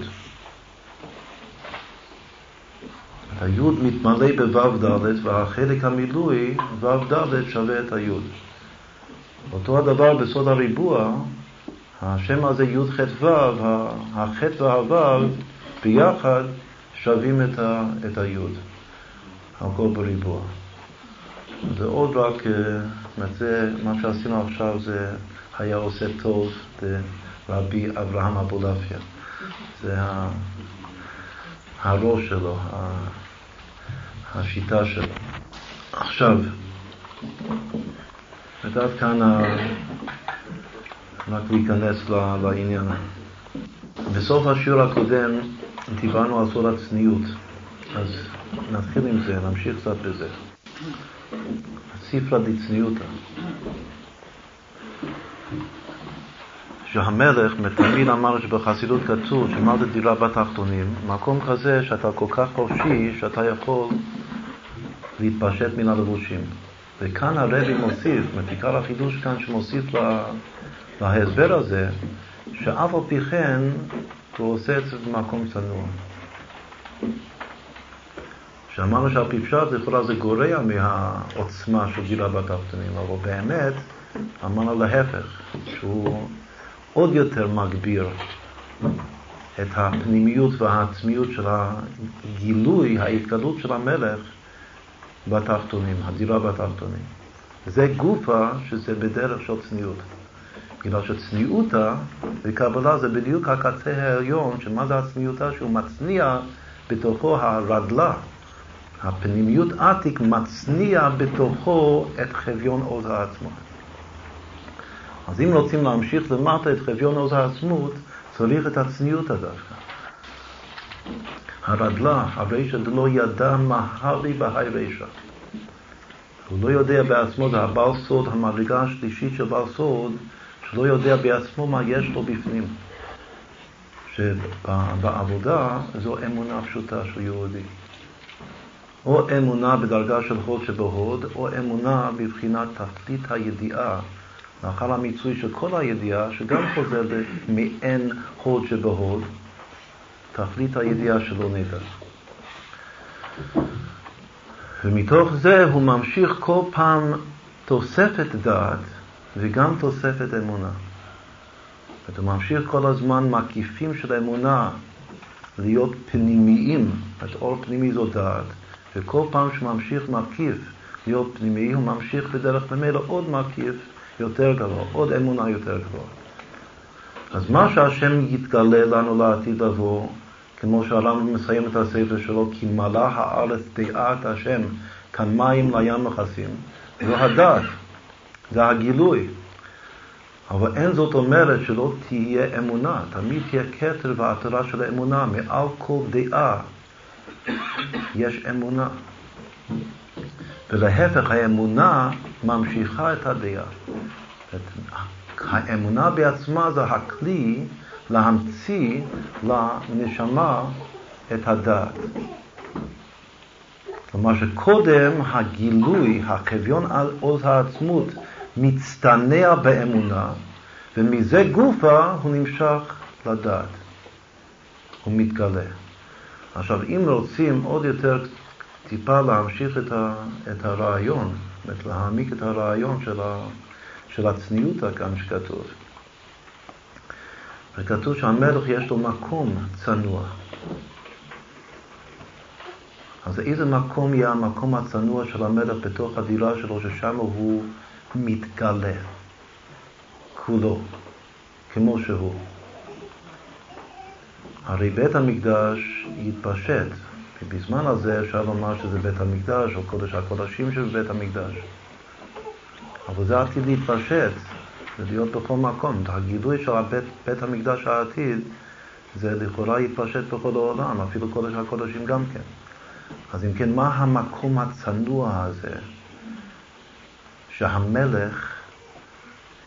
היוד מתמלא בו' ד' והחלק המילוי ו' ד' שווה את היוד. אותו הדבר בסוד הריבוע, השם הזה י' ח' ו', הח' והו' ביחד שווים את, ה, את היוד. הכל בריבוע. זה עוד רק, אה, זה, מה שעשינו עכשיו זה היה עושה טוב לרבי אברהם אבולעפיה. זה הראש שלו, השיטה שלו. עכשיו, לדעת כאן רק להיכנס לעניין. בסוף השיעור הקודם דיברנו על סוד הצניעות, אז נתחיל עם זה, נמשיך קצת בזה. ספרא דצניעותא. שהמלך תמיד אמר שבחסידות כתוב שמה זה דירה בתחתונים, מקום כזה שאתה כל כך חופשי שאתה יכול להתפשט מן הלבושים. וכאן הרבי מוסיף, עיקר החידוש כאן שמוסיף להסבר הזה, שאף על פי כן הוא עושה את זה במקום צנוע. שאמרנו שעל פי פשט לכאורה זה גורע מהעוצמה של דירה בתחתונים, אבל באמת אמרנו להפך, שהוא עוד יותר מגביר את הפנימיות והעצמיות של הגילוי, ההתגלות של המלך בתחתונים, הדירה בתחתונים. זה גופה שזה בדרך של צניעות. בגלל שצניעותה וקבלה זה בדיוק הקצה העליון, שמה זה הצניעותה? שהוא מצניע בתוכו הרדלה. הפנימיות עתיק מצניע בתוכו את חביון עוז העצמו. אז אם רוצים להמשיך למטה את חביון עוז העצמות, צריך את הצניעות הדווקא. הרדלה, הרשע דלא ידע מה הרי בהי רשע. הוא לא יודע בעצמו, זה הבעל סוד, המדרגה השלישית של בעל סוד, שלא יודע בעצמו מה יש לו בפנים. שבעבודה זו אמונה פשוטה של יהודי. או אמונה בדרגה של הוד שבהוד, או אמונה בבחינת תכלית הידיעה, לאחר המיצוי של כל הידיעה, שגם חוזר מעין הוד שבהוד, תכלית הידיעה שלא נדע. ומתוך זה הוא ממשיך כל פעם תוספת דעת וגם תוספת אמונה. הוא ממשיך כל הזמן מקיפים של אמונה להיות פנימיים, את אור פנימי זו דעת, וכל פעם שממשיך מקיף להיות פנימי, הוא ממשיך בדרך ממילא עוד מקיף יותר גבוה, עוד אמונה יותר גבוהה. אז מה שהשם יתגלה לנו לעתיד לבוא, כמו שהרמב"ם מסיים את הספר שלו, כי מלא הארץ דעת השם, כאן מים לים מכסים, זו הדת, זה הגילוי. אבל אין זאת אומרת שלא תהיה אמונה, תמיד תהיה כתר ועטרה של האמונה, מעל כל דעה יש אמונה. ולהפך, האמונה ממשיכה את הדעה. האמונה בעצמה זה הכלי להמציא לנשמה את הדעת. כלומר שקודם הגילוי, החביון על עוז העצמות, מצטנע באמונה, ומזה גופה הוא נמשך לדעת. הוא מתגלה. עכשיו, אם רוצים עוד יותר טיפה להמשיך את, ה, את הרעיון, זאת להעמיק את הרעיון של, ה, של הצניעות כאן שכתוב. וכתוב שהמלך יש לו מקום צנוע. אז איזה מקום יהיה המקום הצנוע של המלך בתוך הדירה שלו, ששם הוא מתגלה כולו, כמו שהוא. הרי בית המקדש יתפשט, ובזמן הזה אפשר לומר שזה בית המקדש, או קודש הקודשים של בית המקדש. אבל זה עתיד להתפשט, ולהיות בכל מקום. הגילוי של בית, בית המקדש העתיד, זה לכאורה יתפשט בכל העולם, אפילו קודש הקודשים גם כן. אז אם כן, מה המקום הצנוע הזה שהמלך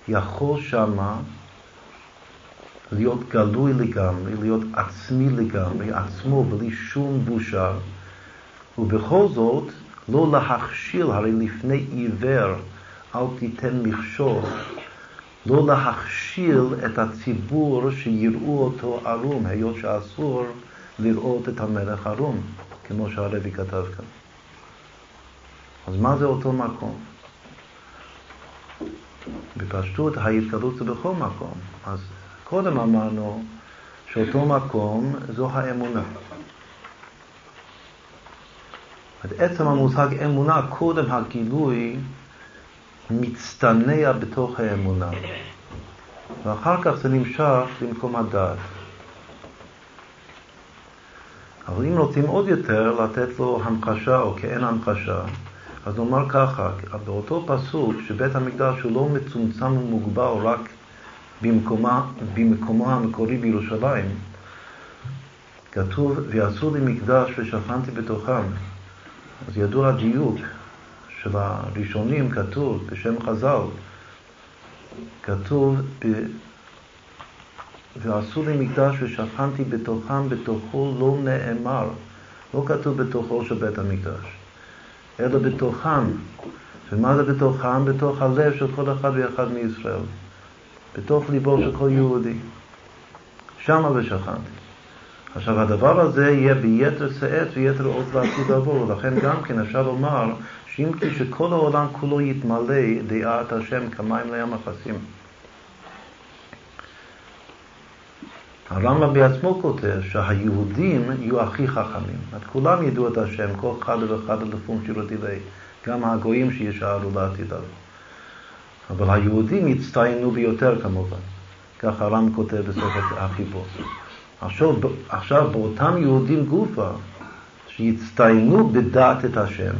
יכול שמה להיות גלוי לגמרי, להיות עצמי לגמרי, עצמו בלי שום בושה, ובכל זאת לא להכשיל, הרי לפני עיוור אל תיתן מכשול, לא להכשיל את הציבור שיראו אותו ערום, היות שאסור לראות את המלך ערום. כמו שהרבי כתב כאן. אז מה זה אותו מקום? בפשטות ההתגלות זה בכל מקום. אז קודם אמרנו שאותו מקום זו האמונה. את עצם המושג אמונה, קודם הגילוי מצטנע בתוך האמונה, ואחר כך זה נמשך למקום הדעת. אבל אם רוצים עוד יותר לתת לו המחשה או כאין המחשה, אז נאמר ככה, באותו פסוק שבית המקדש הוא לא מצומצם ומוגבל רק במקומה, במקומו המקורי בירושלים, כתוב, ויעשו לי מקדש ושכנתי בתוכם. אז ידוע הדיוק של הראשונים, כתוב בשם חז"ל, כתוב ועשו לי מקדש ושכנתי בתוכם, בתוכו לא נאמר, לא כתוב בתוכו של בית המקדש, אלא בתוכם. ומה זה בתוכם? בתוך הלב של כל אחד ואחד מישראל, בתוך ליבו של כל יהודי. שמה ושכנתי. עכשיו הדבר הזה יהיה ביתר שאת ויתר אות לעתיד עבור, ולכן גם כן אפשר לומר שאם כי שכל העולם כולו יתמלא דעת השם כמים לים החסים. הרמב"ם בעצמו כותב שהיהודים יהיו הכי חכמים. את כולם ידעו את השם, כל אחד ואחד לפום שירותי ליה, גם הגויים שישארו לעתיד עליו. אבל היהודים יצטיינו ביותר כמובן. ככה הרמב"ם כותב בסוף החיבור. עכשיו, עכשיו באותם יהודים גופה שיצטיינו בדעת את השם,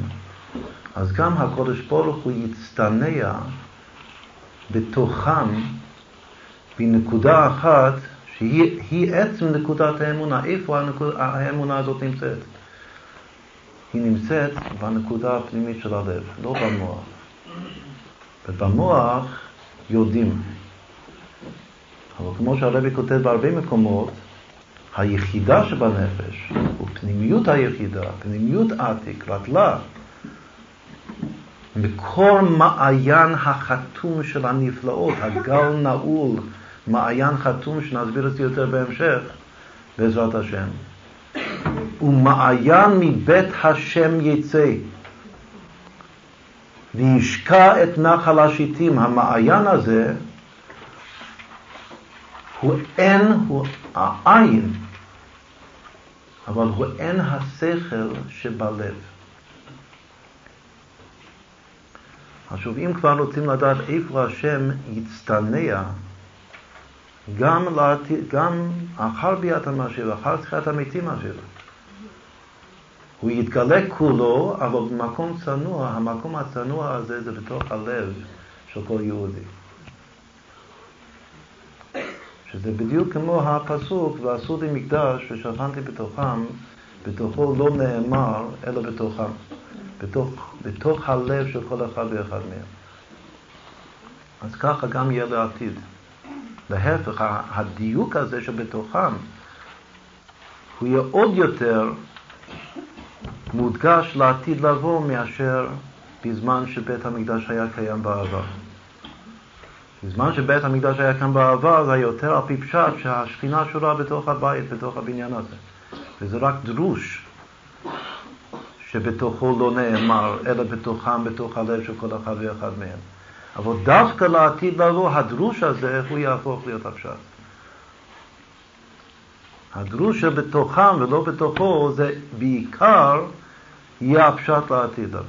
אז גם הקודש ברוך הוא יצטנע בתוכם בנקודה אחת שהיא עצם נקודת האמונה. איפה הנקוד, האמונה הזאת נמצאת? היא נמצאת בנקודה הפנימית של הלב, לא במוח. ובמוח יודעים. אבל כמו שהרבי כותב בהרבה מקומות, היחידה שבנפש, ופנימיות היחידה, פנימיות עתיק, רטלה, מקור מעיין החתום של הנפלאות, הגל נעול מעיין חתום, שנסביר את זה יותר בהמשך, בעזרת השם. ומעיין מבית השם יצא, וישקע את נחל השיטים. המעיין הזה הוא אין, הוא העין, אבל הוא אין השכל שבלב. עכשיו, אם כבר רוצים לדעת איפה השם יצטנע, גם, לעתיד, גם אחר ביאת המשיח, אחר תחיית המתים אפילו. הוא יתגלה כולו, אבל במקום צנוע, המקום הצנוע הזה זה בתוך הלב של כל יהודי. שזה בדיוק כמו הפסוק, ועשו לי מקדש ושכנתי בתוכם, בתוכו לא נאמר, אלא בתוכם. בתוך, בתוך הלב של כל אחד ואחד מהם. אז ככה גם יהיה לעתיד. להפך, הדיוק הזה שבתוכם, הוא יהיה עוד יותר מודגש לעתיד לבוא מאשר בזמן שבית המקדש היה קיים בעבר. בזמן שבית המקדש היה כאן בעבר, זה היה יותר על פי פשט שהשכינה שורה בתוך הבית, בתוך הבניין הזה. וזה רק דרוש שבתוכו לא נאמר, אלא בתוכם, בתוך הלב של כל אחד ואחד מהם. אבל דווקא לעתיד לבוא, הדרוש הזה, הוא יהפוך להיות הפשט. הדרוש שבתוכם ולא בתוכו, זה בעיקר יהיה הפשט לעתיד לבוא.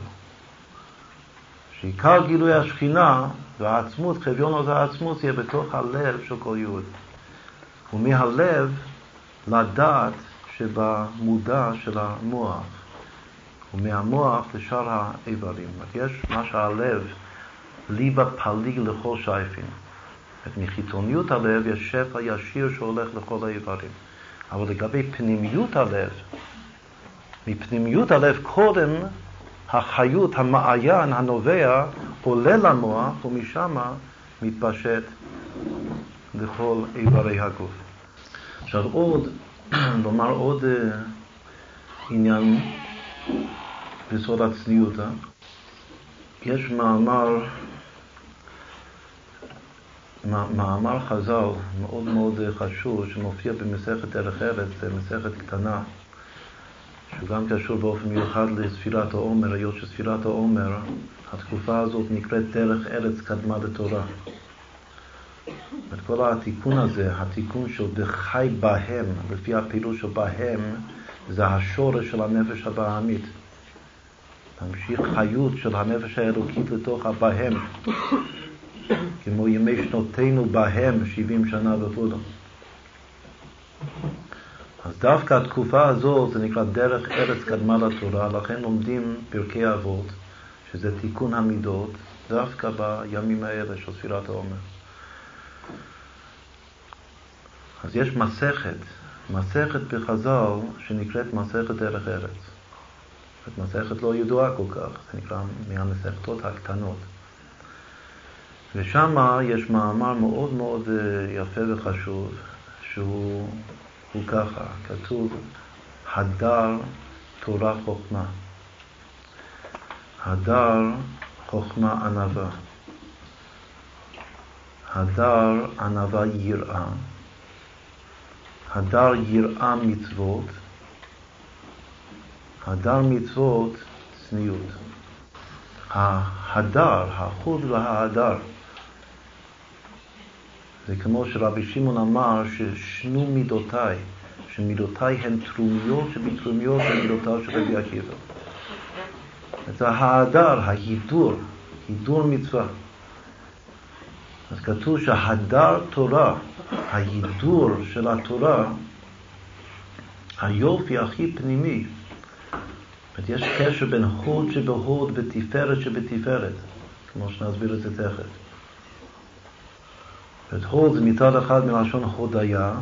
שעיקר גילוי השכינה והעצמות, חביון עוז העצמות, יהיה בתוך הלב של כל יהודי. ומהלב לדעת שבמודע של המוח, ומהמוח לשאר האיברים. יש מה שהלב, ליבה פליג לכל שייפין. מחיצוניות הלב יש שפע ישיר שהולך לכל האיברים. אבל לגבי פנימיות הלב, מפנימיות הלב קודם החיות, המעיין, הנובע, עולה למוח ומשם מתפשט לכל איברי הגוף. עכשיו עוד, לומר עוד uh, עניין בסוד הצניעות. אה? יש מאמר, מאמר חז"ל מאוד מאוד חשוב שמופיע במסכת דרך ארץ, מסכת קטנה, שהוא גם קשור באופן מיוחד לספירת העומר, היות שספירת העומר, התקופה הזאת נקראת דרך ארץ קדמה לתורה. את כל התיקון הזה, התיקון של בחי בהם, לפי הפעילות של בהם, זה השורש של הנפש הבעמית. תמשיך חיות של הנפש האלוקית לתוך הבהם, כמו ימי שנותינו בהם, 70 שנה וכו'. אז דווקא התקופה הזאת זה נקרא דרך ארץ קדמה לתורה, לכן לומדים פרקי אבות, שזה תיקון המידות, דווקא בימים האלה של ספירת העומר. אז יש מסכת, מסכת בחז"ל שנקראת מסכת דרך ארץ. זאת מסכת לא ידועה כל כך, זה נקרא מהמסכתות הקטנות. ושם יש מאמר מאוד מאוד אה, יפה וחשוב, שהוא הוא ככה, כתוב הדר תורה חוכמה. הדר חוכמה ענווה. הדר ענווה יראה. הדר יראה מצוות. הדר מצוות צניעות. ההדר, החוד וההדר, זה כמו שרבי שמעון אמר ששנו מידותיי, שמידותיי הן תרומיות שבתרומיות הן מידותיו של רבי עקיבא. זה ההדר, ההידור, הידור מצווה. אז כתוב שהדר תורה, ההידור של התורה, היופי הכי פנימי, זאת יש קשר בין הוד שבהוד ותפארת שבתפארת, כמו שנסביר את זה תכף. הוד זה מצד אחד מלשון הודיה,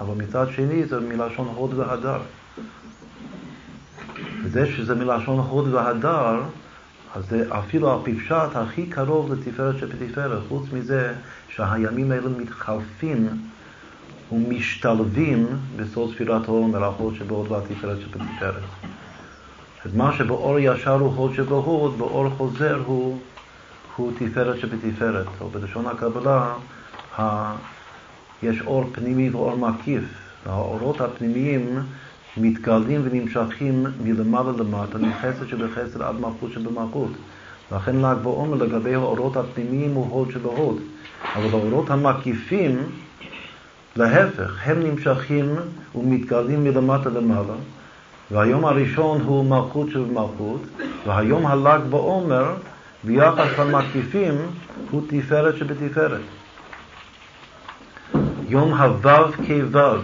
אבל מצד שני זה מלשון הוד והדר. וזה שזה מלשון הוד והדר, אז זה אפילו הפשט הכי קרוב לתפארת שבתפארת, חוץ מזה שהימים האלה מתחלפים ומשתלבים בסוד ספירת העומר, ההוד שבהוד והתפארת שבתפארת. אז מה שבאור ישר הוא הוד שבהוד, באור חוזר הוא, הוא תפארת שבתפארת, או בלשון הקבלה. יש אור פנימי ואור מקיף. האורות הפנימיים מתגלים ונמשכים מלמעלה למטה, מחסד שבחסד עד מלכות שבמלכות. לכן ל"ג בעומר לגבי האורות הפנימיים הוא הוד שבהוד. אבל האורות המקיפים, להפך, הם נמשכים ומתגלים מלמטה למעלה. והיום הראשון הוא מלכות שבמלכות, והיום הל"ג בעומר, ביחס למקיפים, הוא תפארת שבתפארת. יום הוו כוו.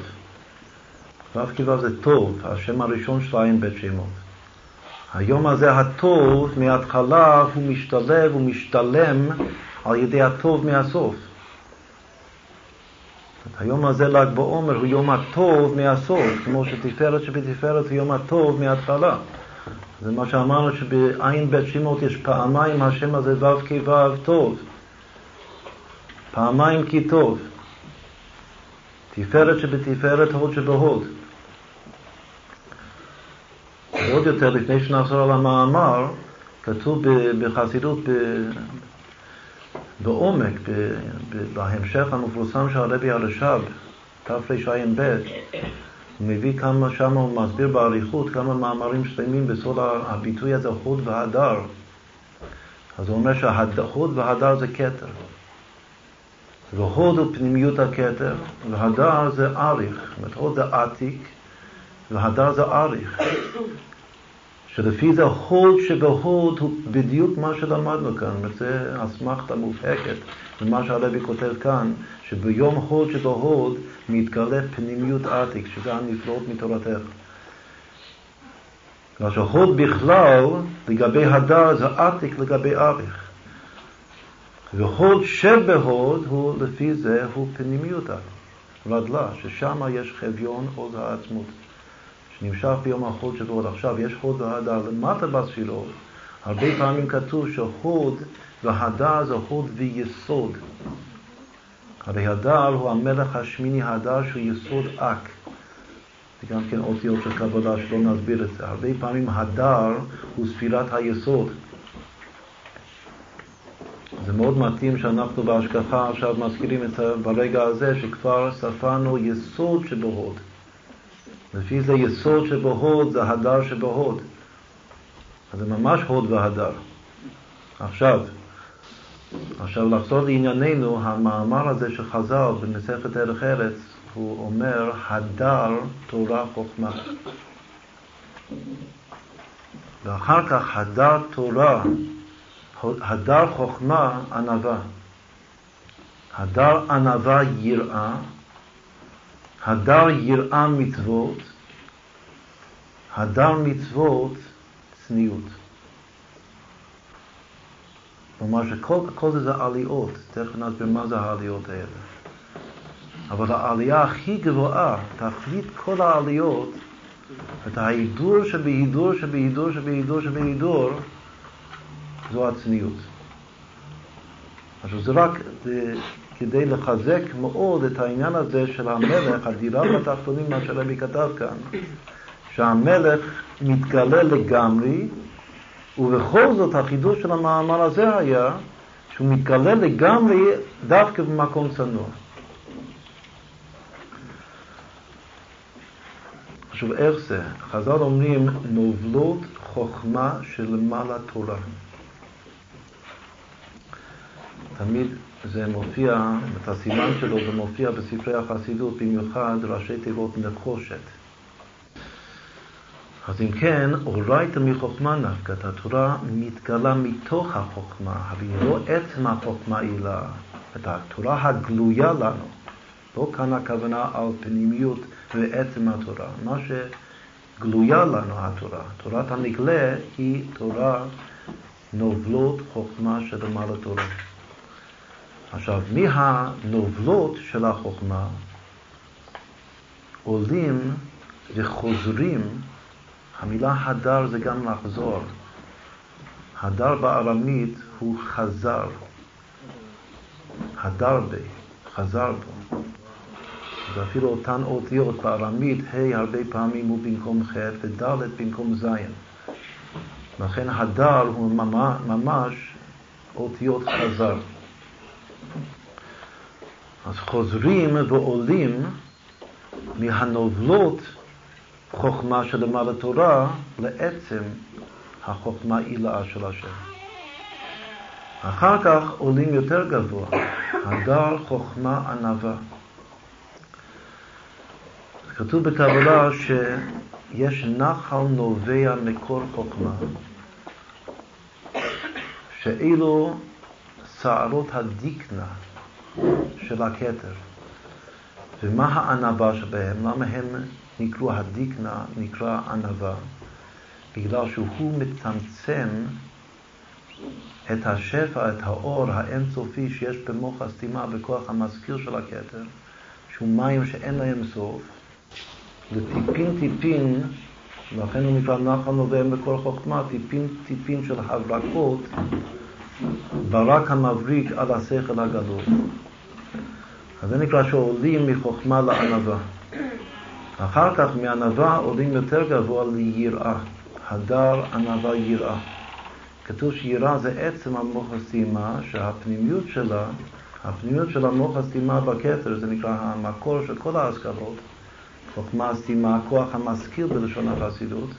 וו כוו זה טוב, השם הראשון של עין בית שמות. היום הזה הטוב מההתחלה הוא משתלב ומשתלם על ידי הטוב מהסוף. היום הזה ל"ג בעומר הוא יום הטוב מהסוף, כמו שתפארת שבתפארת הוא יום הטוב מההתחלה. זה מה שאמרנו שבעין בית שמות יש פעמיים השם הזה ו' כו' טוב. פעמיים כי טוב. תפארת שבתפארת, הוד שבהוד. עוד יותר, לפני שנחזור על המאמר, כתוב בחסידות בעומק, בהמשך המפורסם של הרבי הרש"ב, תרע"ב, הוא מביא כמה שם, הוא מסביר באריכות כמה מאמרים שלמים בסוד הביטוי הזה, חוד והדר. אז הוא אומר שהחוד והדר זה כתר. והוד הוא פנימיות הכתר, והדר זה אריך. זאת אומרת, הוד זה עתיק, והדר זה אריך. שלפי זה הוד שבהוד הוא בדיוק מה שלמדנו כאן, וזה אסמכתה מובהקת למה שהרבי כותב כאן, שביום הוד שבהוד מתגלה פנימיות עתיק, שזה הנפלאות מתורתך. כאשר הוד בכלל, לגבי הדר, זה עתיק לגבי אריך. והוד שבהוד הוא לפי זה הוא פנימיותא, רדלה, ששם יש חביון עוז העצמות, שנמשך ביום החוד שבהוד. עכשיו, יש הוד והדר למטה בספירות, הרבה פעמים כתוב שהוד והדר זה הוד ויסוד. הרי הדר הוא המלך השמיני הדר שהוא יסוד אק. זה גם כן אותיות של קבלה שלא נסביר את זה. הרבה פעמים הדר הוא ספירת היסוד. זה מאוד מתאים שאנחנו בהשגחה עכשיו מזכירים את ברגע הזה שכבר ספרנו יסוד שבהוד. לפי זה יסוד שבהוד זה הדר שבהוד. אז זה ממש הוד והדר. עכשיו, עכשיו לחזור לענייננו, המאמר הזה של חז"ל במסכת דרך ארץ, הוא אומר הדר תורה חוכמה. ואחר כך הדר תורה הדר חוכמה ענווה. הדר ענווה יראה, הדר יראה מצוות, הדר מצוות צניעות. כלומר שכל זה זה עליות, תכף נסביר מה זה העליות האלה. אבל העלייה הכי גבוהה, תכלית כל העליות, את ההידור שבהידור שבהידור שבהידור שבהידור, זו הצניעות. עכשיו זה רק כדי לחזק מאוד את העניין הזה של המלך, הדירה בתחתונים, מה שרבי כתב כאן, שהמלך מתגלה לגמרי, ובכל זאת החידוש של המאמר הזה היה שהוא מתגלה לגמרי דווקא במקום צנוע. עכשיו איך זה? חז"ל אומרים נובלות חוכמה שלמעלה תורה. תמיד זה מופיע, את הסימן שלו זה מופיע בספרי החסידות, במיוחד ראשי תיבות נחושת. אז אם כן, אורייתא מחוכמה נפקא, התורה מתגלה מתוך החוכמה, אבל היא לא עצם החוכמה אלא את התורה הגלויה לנו. לא כאן הכוונה על פנימיות ועצם התורה. מה שגלויה לנו התורה, תורת הנגלה היא תורה נובלות חוכמה שלמעלה תורה. עכשיו, מהנובלות של החוכמה עולים וחוזרים, המילה הדר זה גם לחזור. הדר בארמית הוא חזר. הדר בי, חזר בו. זה אפילו אותן אותיות בארמית, ה' הרבה פעמים הוא במקום ח' וד' במקום ז'. לכן הדר הוא ממש אותיות חזר. אז חוזרים ועולים מהנובלות חוכמה שלמעלה תורה לעצם החוכמה עילאה של השם. אחר כך עולים יותר גבוה, הדר חוכמה ענווה. כתוב בקבלה שיש נחל נובע מקור חוכמה, שאילו שערות הדיקנה של הכתר. ומה הענווה שבהם? למה הם נקראו הדיקנה, נקרא ענווה? בגלל שהוא מצמצם את השפע, את האור האינסופי שיש במוח הסתימה בכוח המזכיר של הכתר, שהוא מים שאין להם סוף, לטיפין טיפין לכן הוא נקרא נחל נובע מקור חוכמה, טיפין טיפין של הברקות, ברק המבריק על השכל הגדול. אז זה נקרא שעולים מחוכמה לענווה. אחר כך מענווה עולים יותר גבוה ליראה, הדר, ענווה, יראה. כתוב שיראה זה עצם המוח הסתימה, שהפנימיות שלה, הפנימיות של המוח הסתימה בכתר, זה נקרא המקור של כל ההשכלות, חוכמה הסתימה, הכוח המשכיל בלשון החסידות,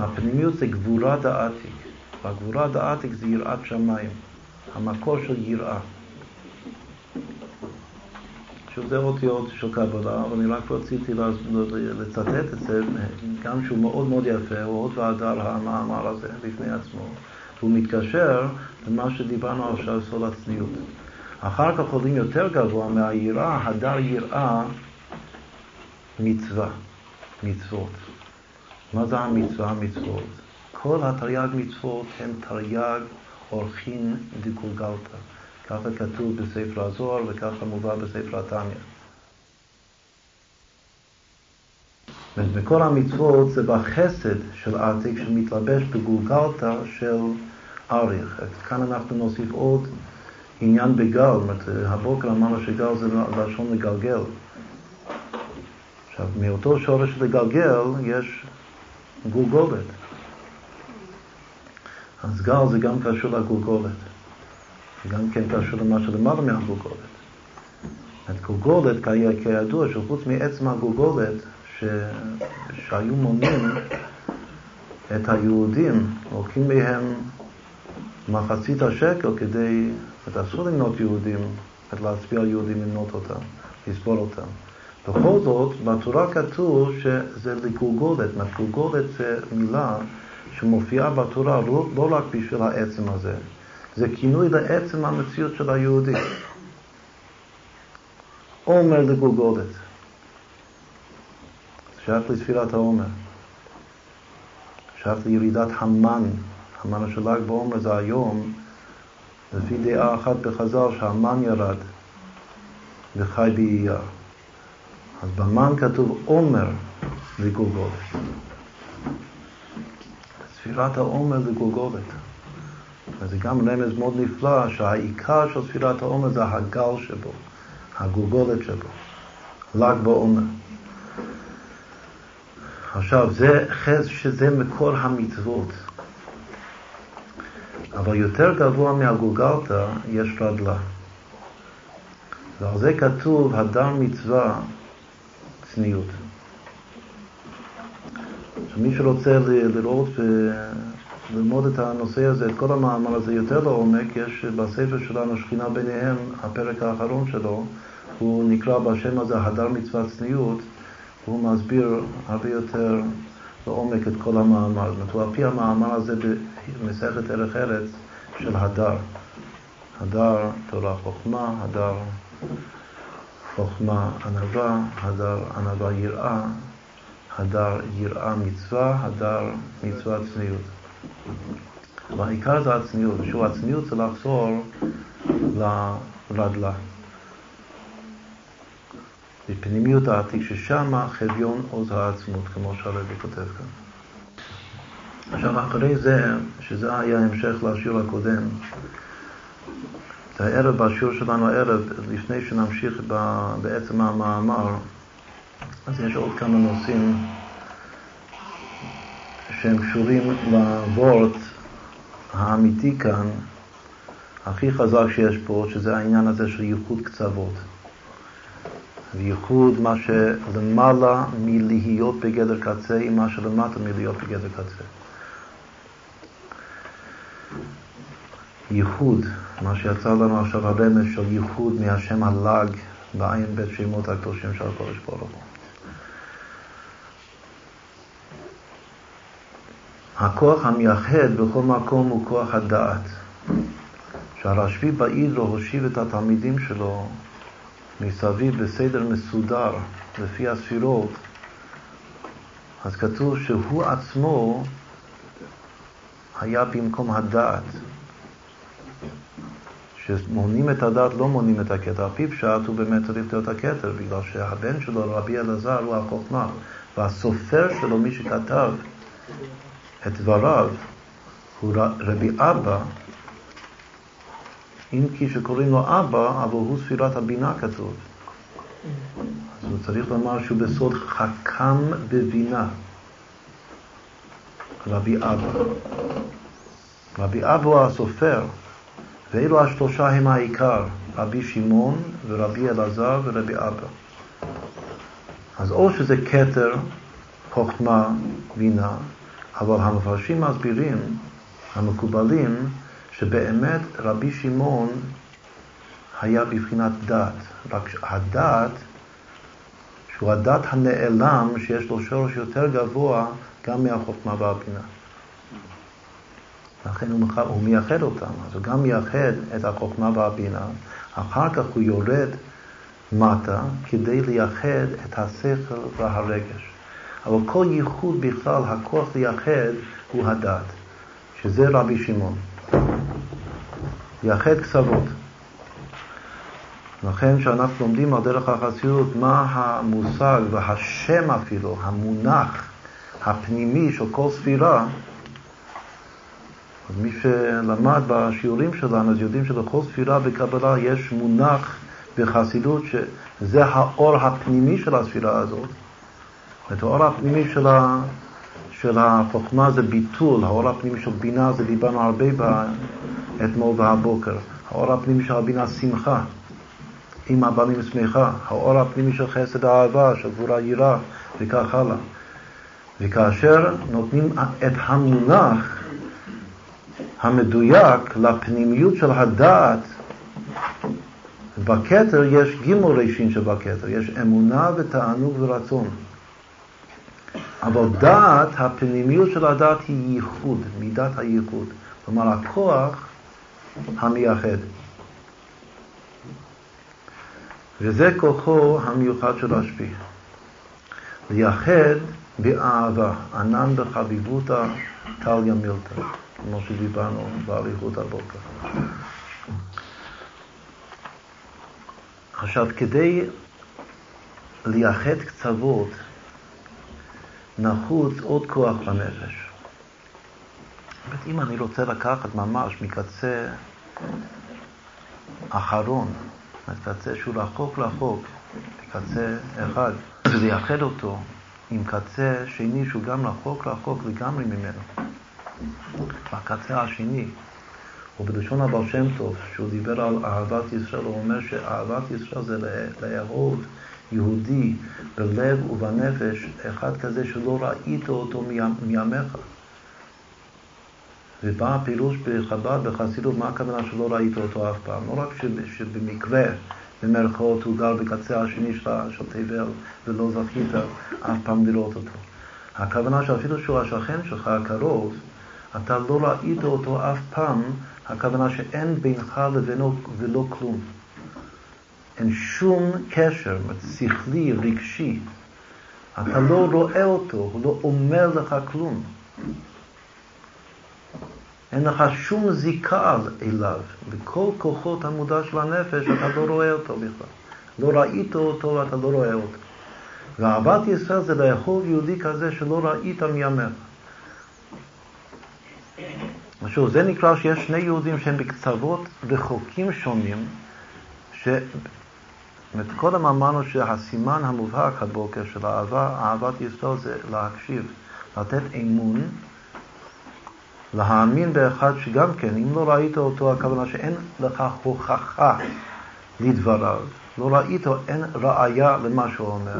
הפנימיות זה גבורה דעתיק, והגבורה דעתיק זה יראת שמיים, המקור של יראה. שוב, זה אותיות של קבלה, אבל אני רק רציתי לצטט את זה, גם שהוא מאוד מאוד יפה, הוא עוד והדר המאמר הזה בפני עצמו. והוא מתקשר למה שדיברנו עכשיו, סול הצניעות. אחר כך עולים יותר גבוה מהיראה, הדר יראה מצווה, מצוות. מה זה המצווה, המצוות? כל התרי"ג מצוות הם תרי"ג אורחין דקולגלתא. ככה כתוב בספר הזוהר וככה מובא בספר התניא. וכל המצוות זה בחסד של עתיק שמתלבש בגולגלתא של אריך. כאן אנחנו נוסיף עוד עניין בגל, זאת הבוקר אמרנו שגל זה לשון לגלגל. עכשיו, מאותו שורש לגלגל יש גולגולת. אז גל זה גם קשור לגולגולת. זה גם כן קשור למה שלמעלה מהגולגולת. את גולגולת, כידוע, שחוץ מעצם הגולגולת, ש... שהיו מונים את היהודים, לוקחים מהם מחצית השקל כדי, את אסור למנות יהודים, את להצביע על יהודים למנות אותם, לסבול אותם. בכל זאת, בתורה כתוב שזה לגולגולת, גולגולת זה מילה שמופיעה בתורה לא, לא רק בשביל העצם הזה, זה כינוי לעצם המציאות של היהודי. עומר לגולגולת. שייך לספירת העומר. שייך לירידת המן. המן של ל"ג בעומר זה היום, לפי דעה אחת בחז"ל שהמן ירד וחי באייה. אז במן כתוב עומר לגולגולת. ספירת העומר לגולגולת. וזה גם רמז מאוד נפלא שהעיקר של ספירת העומר זה הגל שבו, הגולגולת שבו, ל"ג בעומר. עכשיו, זה חז שזה מקור המצוות. אבל יותר גבוה מהגולגלתא יש רדלה. ועל זה כתוב הדר מצווה צניעות. מי שרוצה לראות וללמוד את הנושא הזה, את כל המאמר הזה יותר לעומק, יש בספר שלנו, שכינה ביניהם, הפרק האחרון שלו, הוא נקרא בשם הזה הדר מצוות צניעות, והוא מסביר הרבה יותר לעומק את כל המאמר. זאת אומרת, הוא על פי המאמר הזה במסכת ערך ארץ של הדר. הדר תורה חוכמה, הדר חוכמה ענווה, הדר ענווה יראה, הדר יראה מצווה, הדר מצווה צניעות. והעיקר זה הצניעות, ושוב הצניעות זה לחזור לרדלה. בפנימיות העתיק, ששם חביון עוז העצמות, כמו שהרבי כותב כאן. עכשיו, אחרי זה, שזה היה המשך לשיעור הקודם, את הערב, בשיעור שלנו הערב, לפני שנמשיך בעצם המאמר, אז יש עוד כמה נושאים שהם קשורים לוורט האמיתי כאן, הכי חזק שיש פה, שזה העניין הזה של ייחוד קצוות. וייחוד מה שלמעלה מלהיות בגדר קצה עם מה שלמטה מלהיות בגדר קצה. ייחוד, מה שיצא לנו עכשיו הרמז של ייחוד מהשם הלג בעין בית שמות הקדושים של הקודש ברוך הוא. הכוח המייחד בכל מקום הוא כוח הדעת. שהרשב"י בעידרו הושיב את התלמידים שלו מסביב בסדר מסודר לפי הספירות, אז כתוב שהוא עצמו היה במקום הדעת. שמונים את הדעת לא מונים את הכתר. על פי פשט הוא באמת צריך להיות הכתר, בגלל שהבן שלו, רבי אלעזר, הוא החוכמה. והסופר שלו, מי שכתב את דבריו, הוא רבי אבא, אם כי שקוראים לו אבא, אבל הוא ספירת הבינה כתוב. אז הוא צריך לומר שהוא בסוד חכם בבינה. רבי אבא. רבי אבא הוא הסופר, ואלו השלושה הם העיקר, רבי שמעון ורבי אלעזר ורבי אבא. אז או שזה כתר, חוכמה, בינה, אבל המפרשים מסבירים, המקובלים, שבאמת רבי שמעון היה בבחינת דת, רק הדת, שהוא הדת הנעלם, שיש לו שורש יותר גבוה גם מהחוכמה והבינה. לכן הוא, מח... הוא מייחד אותם, אז הוא גם מייחד את החוכמה והבינה, אחר כך הוא יורד מטה כדי לייחד את השכל והרגש. אבל כל ייחוד בכלל, הכוח לייחד הוא הדת, שזה רבי שמעון. לייחד קצוות. לכן כשאנחנו לומדים על דרך החסידות מה המושג והשם אפילו, המונח הפנימי של כל ספירה, אז מי שלמד בשיעורים שלנו, אז יודעים שלכל ספירה בקבלה יש מונח בחסידות שזה האור הפנימי של הספירה הזאת. את האור הפנימי של, ה, של החוכמה זה ביטול, האור הפנימי של בינה זה דיברנו הרבה אתמול והבוקר. האור הפנימי של הבינה שמחה, עם הבנים שמחה. האור הפנימי של חסד האהבה, של גבורה יראה וכך הלאה. וכאשר נותנים את המונח המדויק לפנימיות של הדעת, בכתר יש גימול ראשין שבכתר, יש אמונה ותענוג ורצון. אבל דעת, הפנימיות של הדעת היא ייחוד, מידת הייחוד. כלומר, הכוח המייחד. וזה כוחו המיוחד של השפיע. לייחד באהבה, ענן בחביבותא טליה מילתא, כמו שדיברנו באריכות הבוקר. עכשיו, כדי לייחד קצוות, נחוץ עוד כוח בנפש. אם אני רוצה לקחת ממש מקצה אחרון, מקצה שהוא רחוק רחוק, מקצה אחד, ולייחד אותו עם קצה שני שהוא גם רחוק רחוק לגמרי ממנו. בקצה השני, ובלשון הבעל שם טוב, שהוא דיבר על אהבת ישראל, הוא אומר שאהבת ישראל זה לאהוב יהודי בלב ובנפש, אחד כזה שלא ראית אותו מימיך. ובא הפירוש בחב"ד, בחסידות, מה הכוונה שלא ראית אותו אף פעם? לא רק שבמקרה, במרכאות, הוא גר בקצה השני של תבל ולא זכית אף פעם לראות אותו. הכוונה שאפילו שהוא השכן שלך הקרוב, אתה לא ראית אותו אף פעם, הכוונה שאין בינך לבינו ולא כלום. אין שום קשר שכלי, רגשי. אתה לא רואה אותו, הוא לא אומר לך כלום. אין לך שום זיקה אליו. בכל כוחות המודע של הנפש אתה לא רואה אותו בכלל. לא ראית אותו ואתה לא רואה אותו. ואהבת ישראל זה לאהוב יהודי כזה שלא ראית מימיך. שוב, זה נקרא שיש שני יהודים שהם בקצוות רחוקים שונים, זאת קודם אמרנו שהסימן המובהק הבוקר של האהבה, אהבת ישראל זה להקשיב, לתת אמון להאמין באחד שגם כן, אם לא ראית אותו, הכוונה שאין לך הוכחה לדבריו, לא ראית, אין ראיה למה שהוא אומר,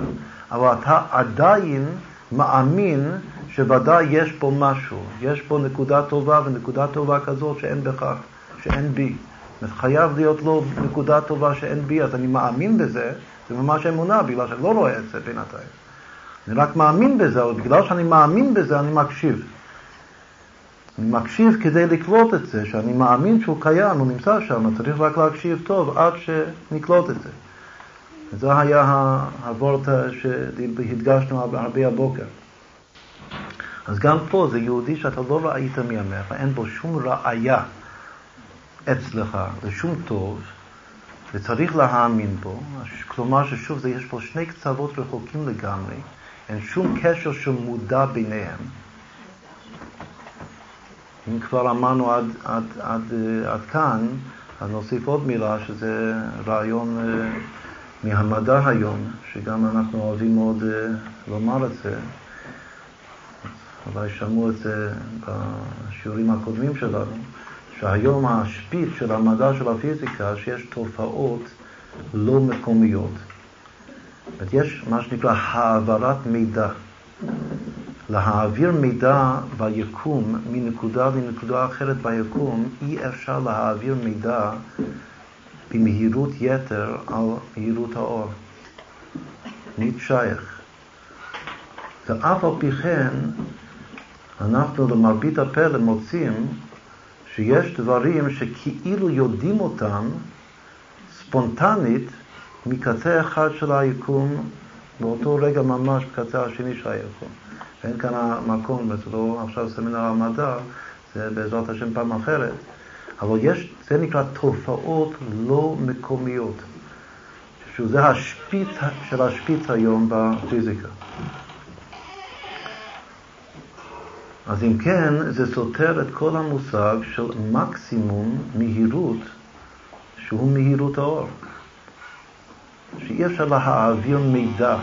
אבל אתה עדיין מאמין שוודאי יש פה משהו, יש פה נקודה טובה ונקודה טובה כזאת שאין בכך, שאין בי. חייב להיות לו נקודה טובה שאין בי, אז אני מאמין בזה, זה ממש אמונה, בגלל שאני לא רואה את זה בינתיים. אני רק מאמין בזה, אבל בגלל שאני מאמין בזה אני מקשיב. אני מקשיב כדי לקלוט את זה, שאני מאמין שהוא קיים, הוא נמצא שם, צריך רק להקשיב טוב עד שנקלוט את זה. וזה היה הוורט שהדגשנו הרבה הבוקר. אז גם פה זה יהודי שאתה לא ראית מימיך, אין בו שום ראיה אצלך לשום טוב, וצריך להאמין בו. כלומר ששוב, יש פה שני קצוות רחוקים לגמרי. אין שום קשר שמודע ביניהם. אם כבר אמרנו עד, עד, עד, עד, עד כאן, אז נוסיף עוד מילה, שזה רעיון אה, מהמדע היום, שגם אנחנו אוהבים מאוד אה, לומר את זה. אולי שמעו את זה בשיעורים הקודמים שלנו, שהיום השפיץ של המדע של הפיזיקה, שיש תופעות לא מקומיות. זאת יש מה שנקרא העברת מידע. להעביר מידע ביקום מנקודה לנקודה אחרת ביקום, אי אפשר להעביר מידע במהירות יתר על מהירות האור. נתשייך. ואף על פי כן, אנחנו למרבית הפלא מוצאים שיש דברים שכאילו יודעים אותם ספונטנית מקצה אחד של היקום באותו רגע ממש בקצה השני של היקום. אין כאן המקום, זה לא עכשיו סמינר המדע, זה בעזרת השם פעם אחרת. אבל יש, זה נקרא תופעות לא מקומיות, שזה השפיץ של השפיץ היום בפיזיקה. אז אם כן, זה סותר את כל המושג של מקסימום מהירות, שהוא מהירות האור. שאי אפשר להעביר מידע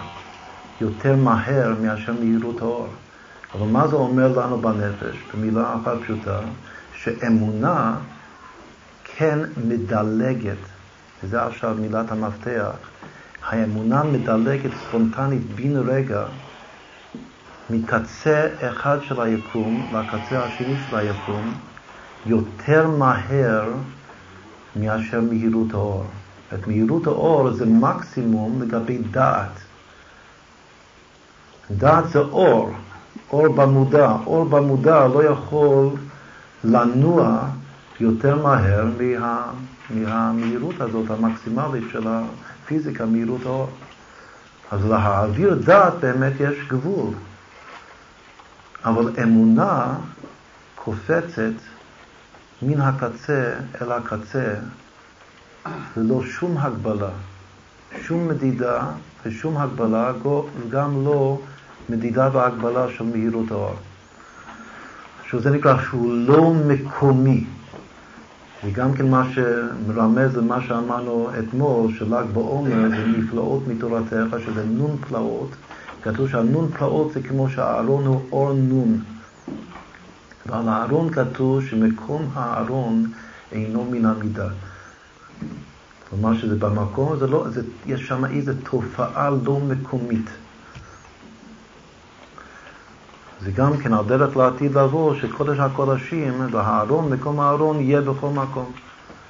יותר מהר מאשר מהירות האור. אבל מה זה אומר לנו בנפש? במילה אחת פשוטה, שאמונה כן מדלגת, וזה עכשיו מילת המפתח, האמונה מדלגת ספונטנית בן רגע מקצה אחד של היקום לקצה השני של היקום יותר מהר מאשר מהירות האור. את מהירות האור זה מקסימום לגבי דעת. דעת זה אור, אור במודע. אור במודע לא יכול לנוע יותר מהר מה, מהמהירות הזאת המקסימלית של הפיזיקה, מהירות האור. אז להעביר דעת באמת יש גבול. אבל אמונה קופצת מן הקצה אל הקצה ללא שום הגבלה, שום מדידה ושום הגבלה, וגם לא מדידה והגבלה של מהירות האור. שזה נקרא שהוא לא מקומי. וגם כן מה שמרמז למה שאמרנו אתמול, של"ג בעומר זה נפלאות מתורתך, שזה נון פלאות. כתוב שהנון פלאות זה כמו שהארון הוא אור נון. ועל הארון כתוב שמקום הארון אינו מן המידה. כלומר שזה במקום, זה לא, זה, יש שם איזו תופעה לא מקומית. זה גם כן על דרך לעתיד לבוא, שקודש הקודשים והארון, מקום הארון יהיה בכל מקום.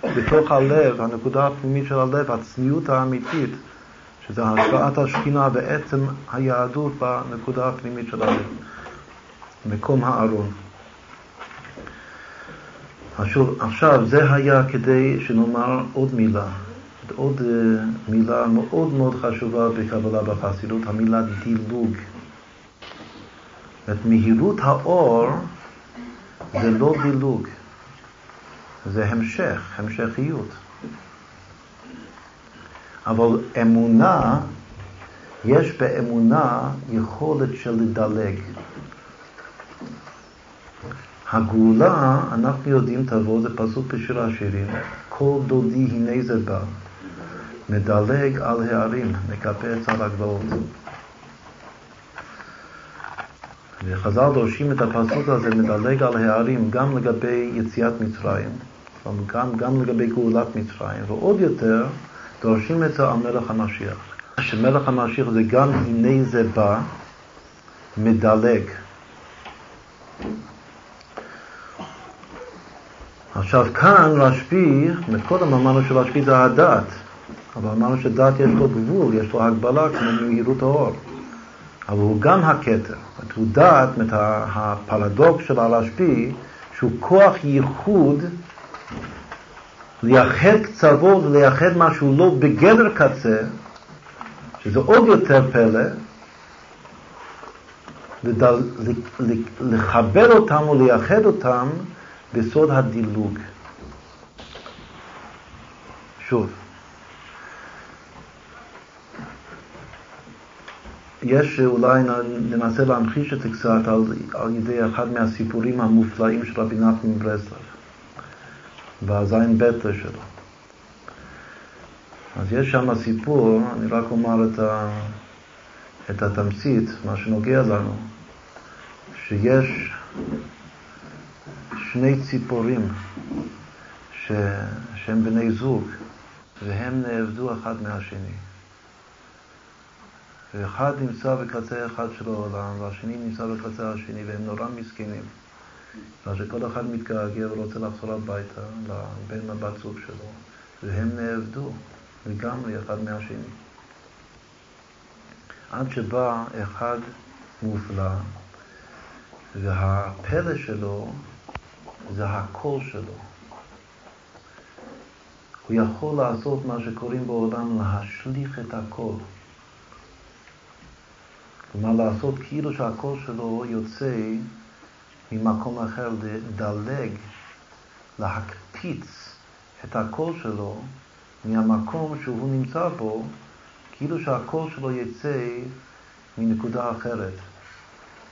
בתוך הלב, הנקודה הפנימית של הלב, הצניעות האמיתית, שזה השפעת השכינה בעצם היהדות בנקודה הפנימית של הלב, מקום הארון. עכשיו, עכשיו, זה היה כדי שנאמר עוד מילה, עוד אה, מילה מאוד מאוד חשובה בקבלה בחסידות, המילה דילוג. את מהירות האור זה לא דילוג, זה המשך, המשכיות. אבל אמונה, יש באמונה יכולת של לדלג. הגאולה, אנחנו יודעים, תבוא, זה פסוק בשיר השירים, כל דודי הנה זה בא, מדלג על הערים, מקפץ על הגבעות. וחז"ל דורשים את הפסוק הזה, מדלג על הערים, גם לגבי יציאת מצרים, גם, גם לגבי גאולת מצרים, ועוד יותר, דורשים את זה על מלך המשיח. שמלך המשיח זה גם הנה זה בא, מדלג. עכשיו כאן רשב"י, קודם אמרנו שרשב"י זה הדת, אבל אמרנו שדת יש לו גבול, יש לו הגבלה כמו מהירות האור. אבל הוא גם הכתר. הוא דעת, הפרדוקס של הרשב"י, שהוא כוח ייחוד לייחד קצוות ולייחד משהו לא בגדר קצה, שזה עוד יותר פלא, לדל, לחבר אותם או לייחד אותם בסוד הדילוג. שוב, יש, אולי ננסה להמחיש את זה קצת על, על ידי אחד מהסיפורים המופלאים של רבי נחמן מברסלב, בזין בטר שלו. אז יש שם סיפור, אני רק אומר את, ה, את התמצית, מה שנוגע לנו, שיש שני ציפורים ש, שהם בני זוג, והם נעבדו אחד מהשני. ואחד נמצא בקצה אחד של העולם, והשני נמצא בקצה השני, והם נורא מסכנים. אז שכל אחד מתגעגע ורוצה לחזור הביתה לבן הבת זוג שלו, והם נעבדו לגמרי אחד מהשני. עד שבא אחד מופלא, והפלא שלו זה הקול שלו. הוא יכול לעשות מה שקוראים בעולם להשליך את הקול. כלומר, לעשות כאילו שהקול שלו יוצא ממקום אחר, לדלג, להקפיץ את הקול שלו מהמקום שהוא נמצא בו, כאילו שהקול שלו יצא מנקודה אחרת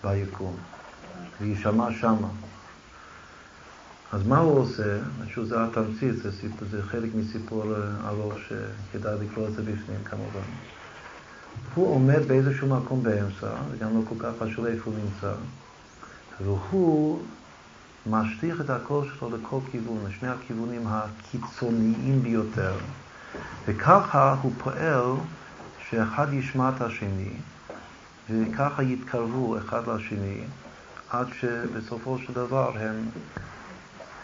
ביקום, ויישמע שמה. אז מה הוא עושה? שוב, זה התמצית, זה, סיפור, זה חלק מסיפור אה, ארוך שכדאי לקרוא את זה בפנים כמובן. הוא עומד באיזשהו מקום באמצע, וגם לא כל כך חשוב איפה הוא נמצא, והוא משליך את הקול שלו לכל כיוון, לשני הכיוונים הקיצוניים ביותר, וככה הוא פועל שאחד ישמע את השני, וככה יתקרבו אחד לשני, עד שבסופו של דבר הם,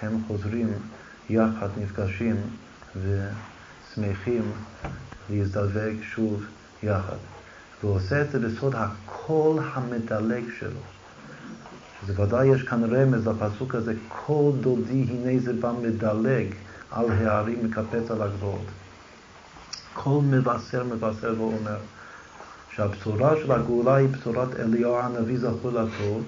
הם חוזרים יחד, נפגשים ושמחים להזדווג שוב יחד. והוא עושה את זה בסוד הקול המדלג שלו. שזה ודאי יש כאן רמז לפסוק הזה, קול דודי הנה זה בא מדלג על הערים, מקפץ על הגבוהות. קול מבשר מבשר ואומר שהבשורה של הגאולה היא בשורת אליהו הנביא זכור לטוב,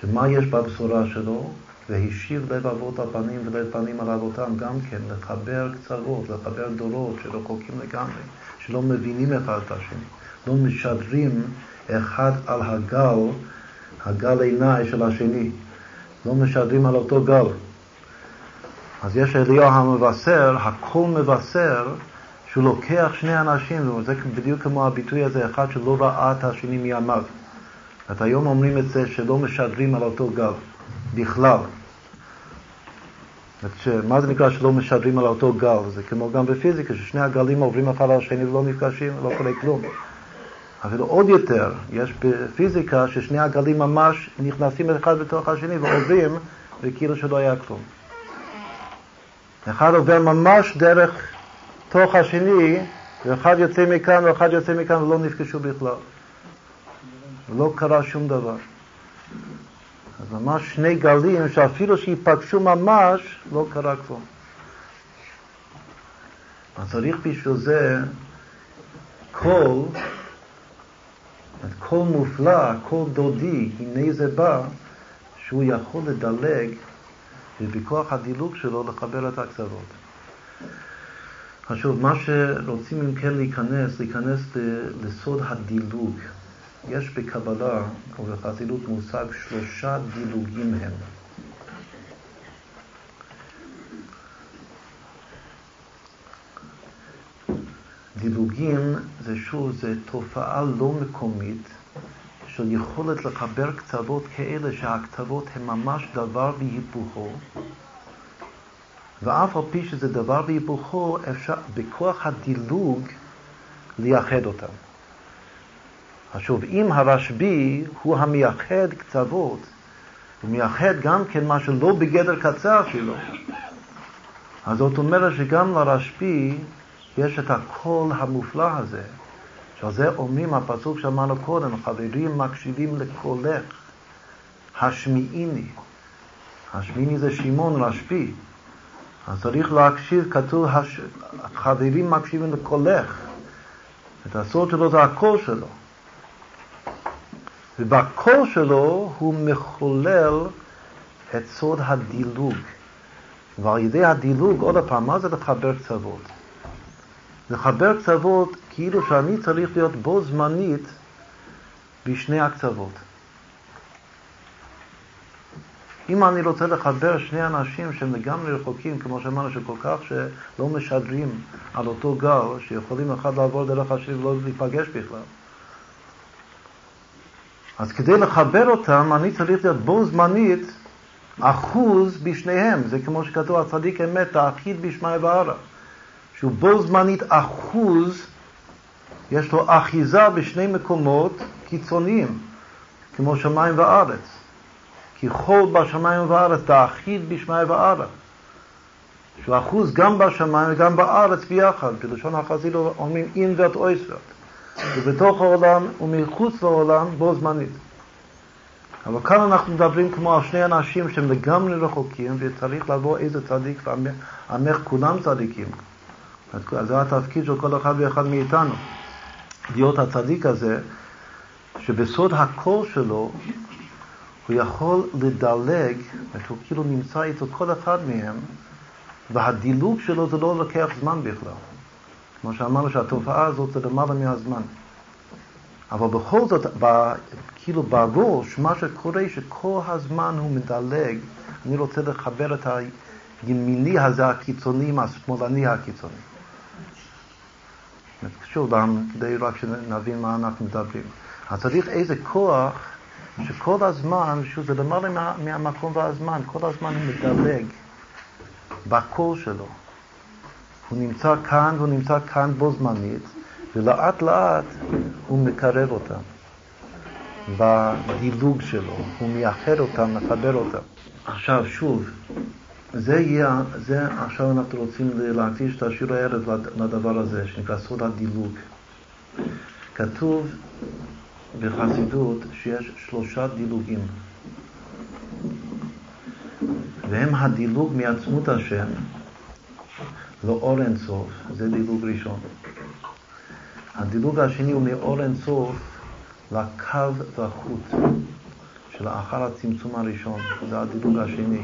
שמה יש בבשורה שלו? והשיב לב אבות הפנים ולב פנים על אבותם גם כן, לחבר קצוות, לחבר דורות שלא קולקים לגמרי. שלא מבינים אחד את השני, לא משדרים אחד על הגל, הגל עיניי של השני, לא משדרים על אותו גל. אז יש אליהו המבשר, הכל מבשר, שהוא לוקח שני אנשים, וזה בדיוק כמו הביטוי הזה, אחד שלא ראה את השני מימיו. את היום אומרים את זה שלא משדרים על אותו גל, בכלל. מה זה נקרא שלא משדרים על אותו גל? זה כמו גם בפיזיקה, ששני הגלים עוברים אחד על השני ולא נפגשים, לא קורה כלום. אפילו עוד יותר, יש בפיזיקה ששני הגלים ממש נכנסים אחד בתוך השני ועוברים, וכאילו שלא היה כלום. אחד עובר ממש דרך תוך השני, ואחד יוצא מכאן ואחד יוצא מכאן ולא נפגשו בכלל. ולא קרה שום דבר. אז ממש שני גלים שאפילו שיפגשו ממש, לא קרה כלום. אז צריך בשביל זה קול, קול מופלא, קול דודי, הנה זה בא, שהוא יכול לדלג ובכוח הדילוג שלו לחבר את הקצוות. עכשיו, מה שרוצים אם כן להיכנס, להיכנס לסוד הדילוג. יש בקבלה ובחסידות מושג שלושה דילוגים הם. דילוגים זה שוב, זה תופעה לא מקומית של יכולת לחבר קצוות כאלה שהקצוות הם ממש דבר והיפוכו ואף על פי שזה דבר והיפוכו אפשר בכוח הדילוג לייחד אותם. עכשיו, אם הרשב"י הוא המייחד קצוות, הוא מייחד גם כן מה שלא בגדר קצר שלו, אז זאת אומרת שגם לרשב"י יש את הקול המופלא הזה, שעל זה אומרים הפסוק שאמרנו קודם, חברים מקשיבים לקולך, השמיעיני. השמיעיני זה שמעון רשב"י. אז צריך להקשיב, כתוב, הש... חברים מקשיבים לקולך. את הסוד שלו זה הקול שלו. ובקול שלו הוא מחולל את סוד הדילוג. ועל ידי הדילוג, עוד פעם, מה זה לחבר קצוות? לחבר קצוות כאילו שאני צריך להיות בו זמנית בשני הקצוות. אם אני רוצה לחבר שני אנשים שהם לגמרי רחוקים, כמו שאמרנו, שכל כך שלא משדרים על אותו גל, שיכולים אחד לעבור דרך השני ולא להיפגש בכלל. אז כדי לחבר אותם, אני צריך להיות בו זמנית אחוז בשניהם. זה כמו שכתוב, הצדיק אמת, האחיד בשמי וערה. שהוא בו זמנית אחוז, יש לו אחיזה בשני מקומות קיצוניים, כמו שמיים וארץ. כי חול בשמיים ובארץ, תאחיד בשמי וארץ. שהוא אחוז גם בשמיים וגם בארץ ביחד. בלשון החסידות אומרים אינוורט אויסוורט. ובתוך העולם ומחוץ לעולם בו זמנית. אבל כאן אנחנו מדברים כמו על שני אנשים שהם לגמרי רחוקים וצריך לבוא איזה צדיק ועמך כולם צדיקים. זה התפקיד של כל אחד ואחד מאיתנו. להיות הצדיק הזה, שבסוד הקול שלו הוא יכול לדלג, הוא כאילו נמצא אצל כל אחד מהם, והדילוג שלו זה לא לוקח זמן בכלל. כמו שאמרנו שהתופעה הזאת זה למעלה מהזמן. אבל בכל זאת, ב, כאילו בראש, מה שקורה שכל הזמן הוא מדלג, אני רוצה לחבר את הימיני הזה הקיצוני עם השמאלני הקיצוני. שוב, כדי רק שנבין מה אנחנו מדברים. אז צריך איזה כוח שכל הזמן, שהוא זה למעלה מה, מהמקום והזמן, כל הזמן הוא מדלג בקול שלו. הוא נמצא כאן והוא נמצא כאן בו זמנית, ולאט לאט הוא מקרב אותם בדילוג שלו, הוא מייחד אותם, מחבר אותם. עכשיו שוב, זה יהיה, זה עכשיו אנחנו רוצים להקדיש את השיר הערב לדבר הזה, שנקרא סוד הדילוג. כתוב בחסידות שיש שלושה דילוגים, והם הדילוג מעצמות השם לאור אינסוף, זה דילוג ראשון. הדילוג השני הוא מאור אינסוף לקו והחוט שלאחר הצמצום הראשון, זה הדילוג השני.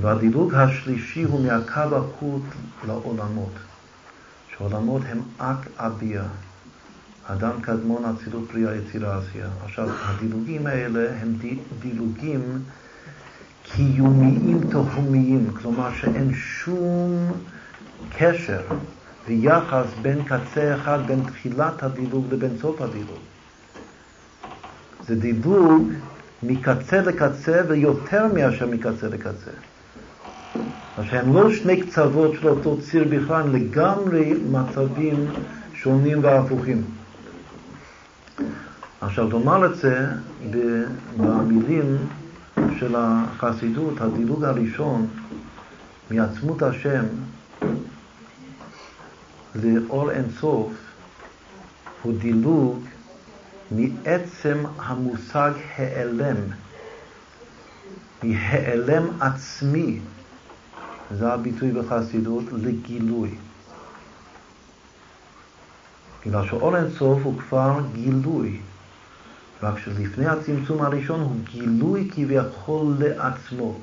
והדילוג השלישי הוא מהקו החוט לעולמות, שעולמות הם אק אביה. אדם קדמון אצילות פרי היצירה עשייה. עכשיו, הדילוגים האלה הם דילוגים קיומיים תהומיים, כלומר שאין שום קשר ויחס בין קצה אחד, בין תחילת הדילוג לבין סוף הדילוג. זה דילוג מקצה לקצה ויותר מאשר מקצה לקצה. שהם לא שני קצוות של אותו ציר בכלל, הם לגמרי מצבים שונים והפוכים. עכשיו, לומר את זה במילים של החסידות, הדילוג הראשון מעצמות השם לאור אינסוף הוא דילוג מעצם המושג העלם, מהעלם עצמי, זה הביטוי בחסידות, לגילוי. בגלל שאור אינסוף הוא כבר גילוי. רק שלפני הצמצום הראשון הוא גילוי כביכול לעצמו,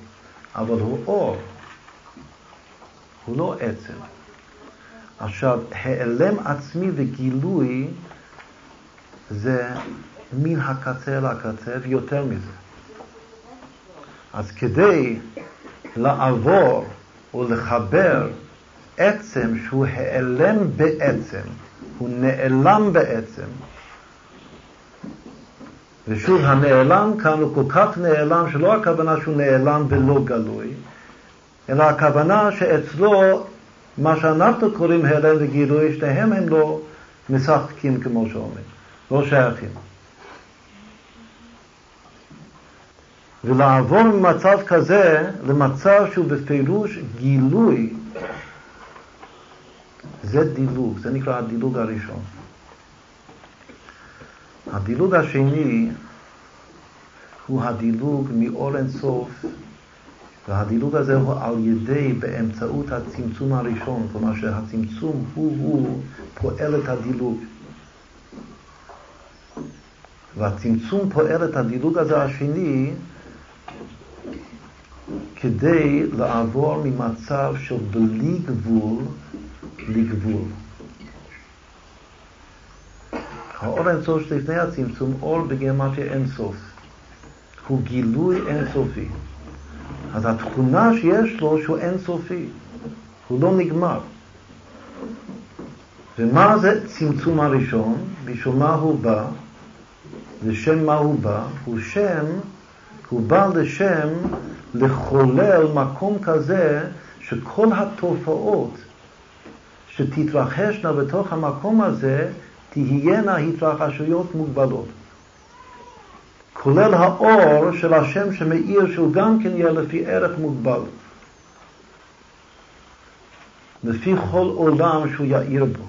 אבל הוא אור, הוא לא עצם. עכשיו, העלם עצמי וגילוי זה מן הקצה לקצה ויותר מזה. אז כדי לעבור או לחבר עצם שהוא העלם בעצם, הוא נעלם בעצם, ושוב, הנעלם כאן הוא כל כך נעלם, שלא הכוונה שהוא נעלם ולא גלוי, אלא הכוונה שאצלו, מה שאנחנו קוראים הלם וגילוי, שניהם הם לא משחקים כמו שאומרים, לא שייכים. ולעבור ממצב כזה למצב שהוא בפירוש גילוי, זה דילוג, זה נקרא הדילוג הראשון. הדילוג השני הוא הדילוג מאור אינסוף, והדילוג הזה הוא על ידי, באמצעות הצמצום הראשון, כלומר שהצמצום הוא-הוא פועל את הדילוג. והצמצום פועל את הדילוג הזה השני כדי לעבור ממצב של בלי גבול לגבול. האור אינסוף שלפני הצמצום, אור בגימטיה אינסוף. הוא גילוי אינסופי. אז התכונה שיש לו שהוא אינסופי, הוא לא נגמר. ומה זה צמצום הראשון? בשביל מה הוא בא? לשם מה הוא בא? הוא שם, הוא בא לשם לחולל מקום כזה שכל התופעות שתתרחשנה בתוך המקום הזה תהיינה התרחשויות מוגבלות. כולל האור של השם שמאיר שהוא גם כן יהיה לפי ערך מוגבל. לפי כל עולם שהוא יאיר בו.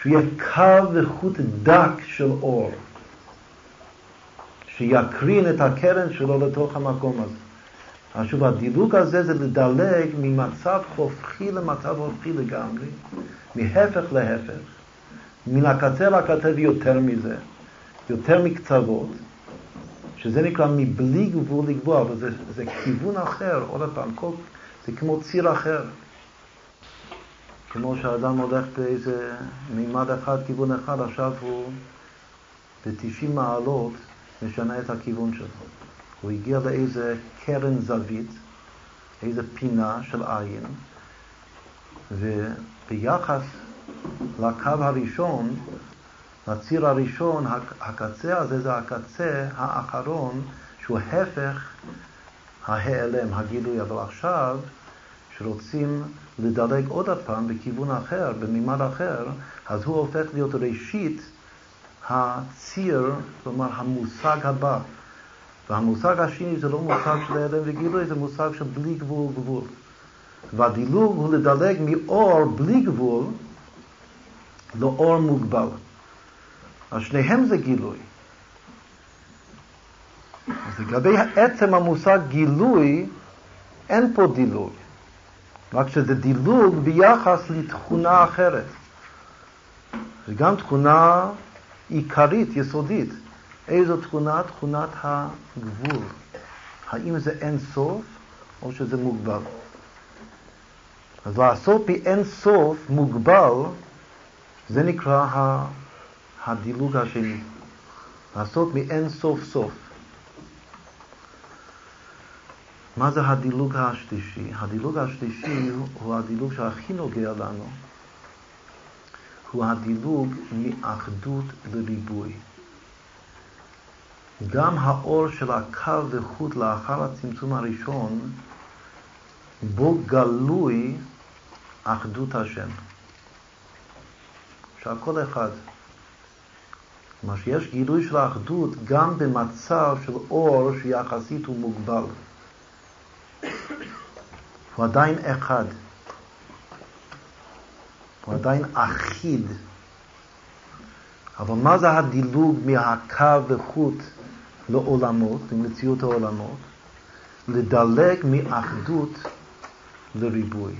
שהוא יהיה קו וחוט דק של אור. שיקרין את הקרן שלו לתוך המקום הזה. עכשיו הדילוג הזה זה לדלג ממצב הופכי למצב הופכי לגמרי, מהפך להפך, מן הקצה לקצה ויותר מזה, יותר מקצוות, שזה נקרא מבלי גבול לגבול, אבל זה, זה כיוון אחר, עוד פעם, כל, זה כמו ציר אחר. כמו שאדם הולך באיזה מימד אחד, כיוון אחד, עכשיו הוא ב-90 מעלות משנה את הכיוון שלו. הוא הגיע לאיזה קרן זווית, איזה פינה של עין, וביחס לקו הראשון, לציר הראשון, הקצה הזה זה הקצה האחרון שהוא הפך ההיעלם, הגילוי, אבל עכשיו, כשרוצים לדלג עוד פעם בכיוון אחר, במימד אחר, אז הוא הופך להיות ראשית הציר, כלומר המושג הבא. והמושג השני זה לא מושג של הלם וגילוי, זה מושג של בלי גבול גבול. והדילוג הוא לדלג מאור בלי גבול לאור מוגבל. אז שניהם זה גילוי. אז לגבי עצם המושג גילוי, אין פה דילוג. רק שזה דילוג ביחס לתכונה אחרת. זה גם תכונה עיקרית, יסודית. איזו תכונה? תכונת הגבול. האם זה אין סוף או שזה מוגבל? אז לעשות באין סוף מוגבל, זה נקרא הדילוג השני. לעשות מאין סוף סוף. מה זה הדילוג השלישי? הדילוג השלישי הוא הדילוג שהכי נוגע לנו. הוא הדילוג מאחדות לריבוי. גם האור של הקו וחוט לאחר הצמצום הראשון, בו גלוי אחדות השם. שהכל אחד. כלומר שיש גילוי של האחדות גם במצב של אור שיחסית הוא מוגבל. הוא עדיין אחד. הוא עדיין אחיד. אבל מה זה הדילוג מהקו וחוט לעולמות, למציאות העולמות? לדלג מאחדות לריבוי.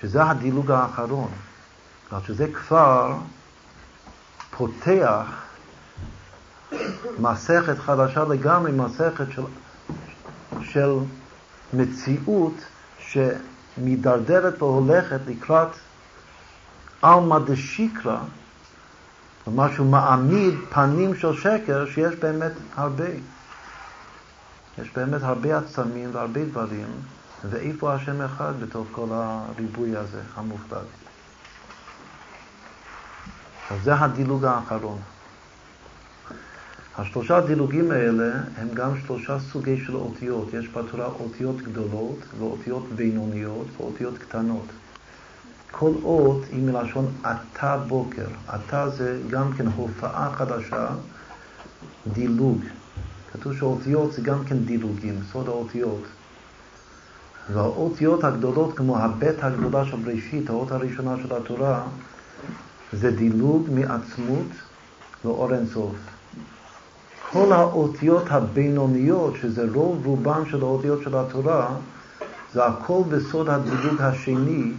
שזה הדילוג האחרון. שזה כבר פותח מסכת חדשה לגמרי, מסכת של, של מציאות שמידרדרת והולכת לקראת עלמא דשיקרא, משהו מעמיד פנים של שקר שיש באמת הרבה. יש באמת הרבה עצמים והרבה דברים, ואיפה השם אחד בתוך כל הריבוי הזה, המופלג. אז זה הדילוג האחרון. השלושה דילוגים האלה הם גם שלושה סוגי של אותיות. יש בתורה אותיות גדולות ואותיות בינוניות ואותיות קטנות. כל אות היא מלשון עתה בוקר. עתה זה גם כן הופעה חדשה, דילוג. כתוב שאותיות זה גם כן דילוגים, סוד האותיות. והאותיות הגדולות, כמו הבית הגדולה של בראשית, האות הראשונה של התורה, זה דילוג מעצמות לאור אינסוף. כל האותיות הבינוניות, שזה רוב רובן של האותיות של התורה, זה הכל בסוד הדילוג השני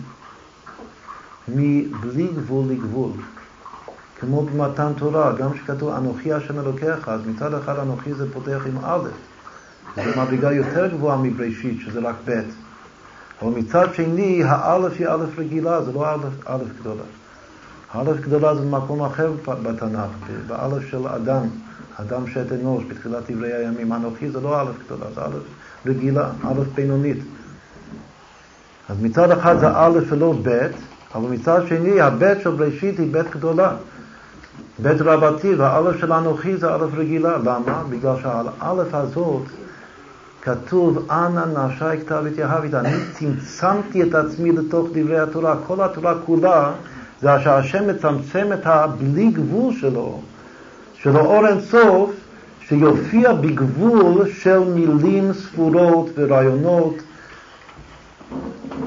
מבלי גבול לגבול. כמו במתן תורה, גם שכתוב אנוכי השם אלוקיך, אז מצד אחד אנוכי זה פותח עם א', זו מדרגה יותר גבוהה מבראשית, שזה רק ב', אבל מצד שני, האלף היא א' רגילה, זה לא א', א' גדולה. א' גדולה זה במקום אחר בתנ"ך, באלף של אדם, אדם שאת אנוש, בתחילת דברי הימים. אנוכי זה לא א' גדולה, זה א' רגילה, א' בינונית. אז מצד אחד זה א' ולא ב', אבל מצד שני הב' של בראשית היא ב' גדולה. ב' רבתי, והאלף של אנוכי זה א' רגילה. למה? בגלל שהאלף הזאת כתוב, אנא נשי כתב התייהבית. אני צמצמתי את עצמי לתוך דברי התורה. כל התורה כולה זה שהשם מצמצם את הבלי גבול שלו, שלו אור אינסוף, שיופיע בגבול של מילים ספורות ורעיונות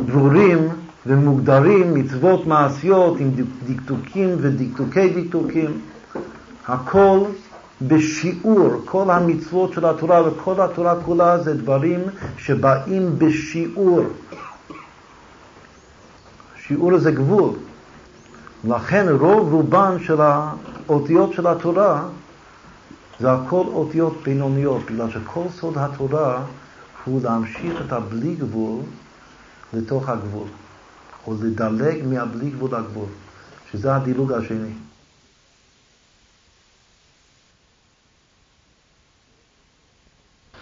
ברורים ומוגדרים, מצוות מעשיות עם דקדוקים ודקדוקי דקדוקים, הכל בשיעור, כל המצוות של התורה וכל התורה כולה זה דברים שבאים בשיעור. שיעור זה גבול. לכן רוב רובן של האותיות של התורה זה הכל אותיות בינוניות, בגלל שכל סוד התורה הוא להמשיך את הבלי גבול לתוך הגבול, או לדלג מהבלי גבול לגבול, שזה הדילוג השני.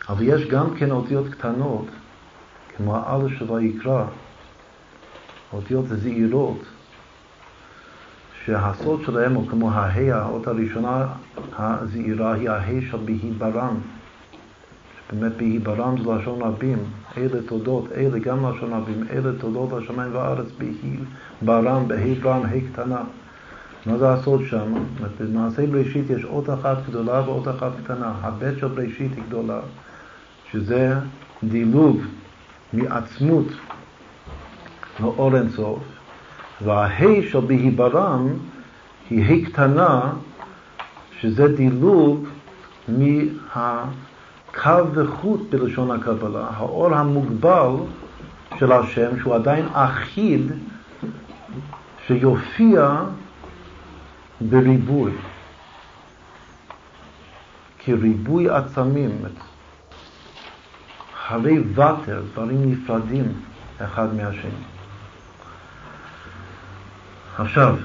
אבל יש גם כן אותיות קטנות, כמו האלף של ויקרא, אותיות זעירות, שהסוד שלהם הוא כמו ההא, האות הראשונה הזעירה היא ההא של בהיברם. באמת בהיברם זה לשון רבים, אלה תודות, אלה גם לשון רבים, אלה תודות השמיים והארץ בהיברם, בהיברם, ה' קטנה. מה זה הסוד שם? במעשה בראשית יש אות אחת גדולה ואות אחת קטנה. הבית של בראשית היא גדולה, שזה דילוג מעצמות לאור אינסוף, וההי של בהיברם היא ה' קטנה, שזה דילוג מהקו וחוט בלשון הקבלה, האור המוגבל של השם, שהוא עדיין אחיד, שיופיע בריבוי, כריבוי עצמים, הרי ותר, דברים נפרדים אחד מהשני. עכשיו,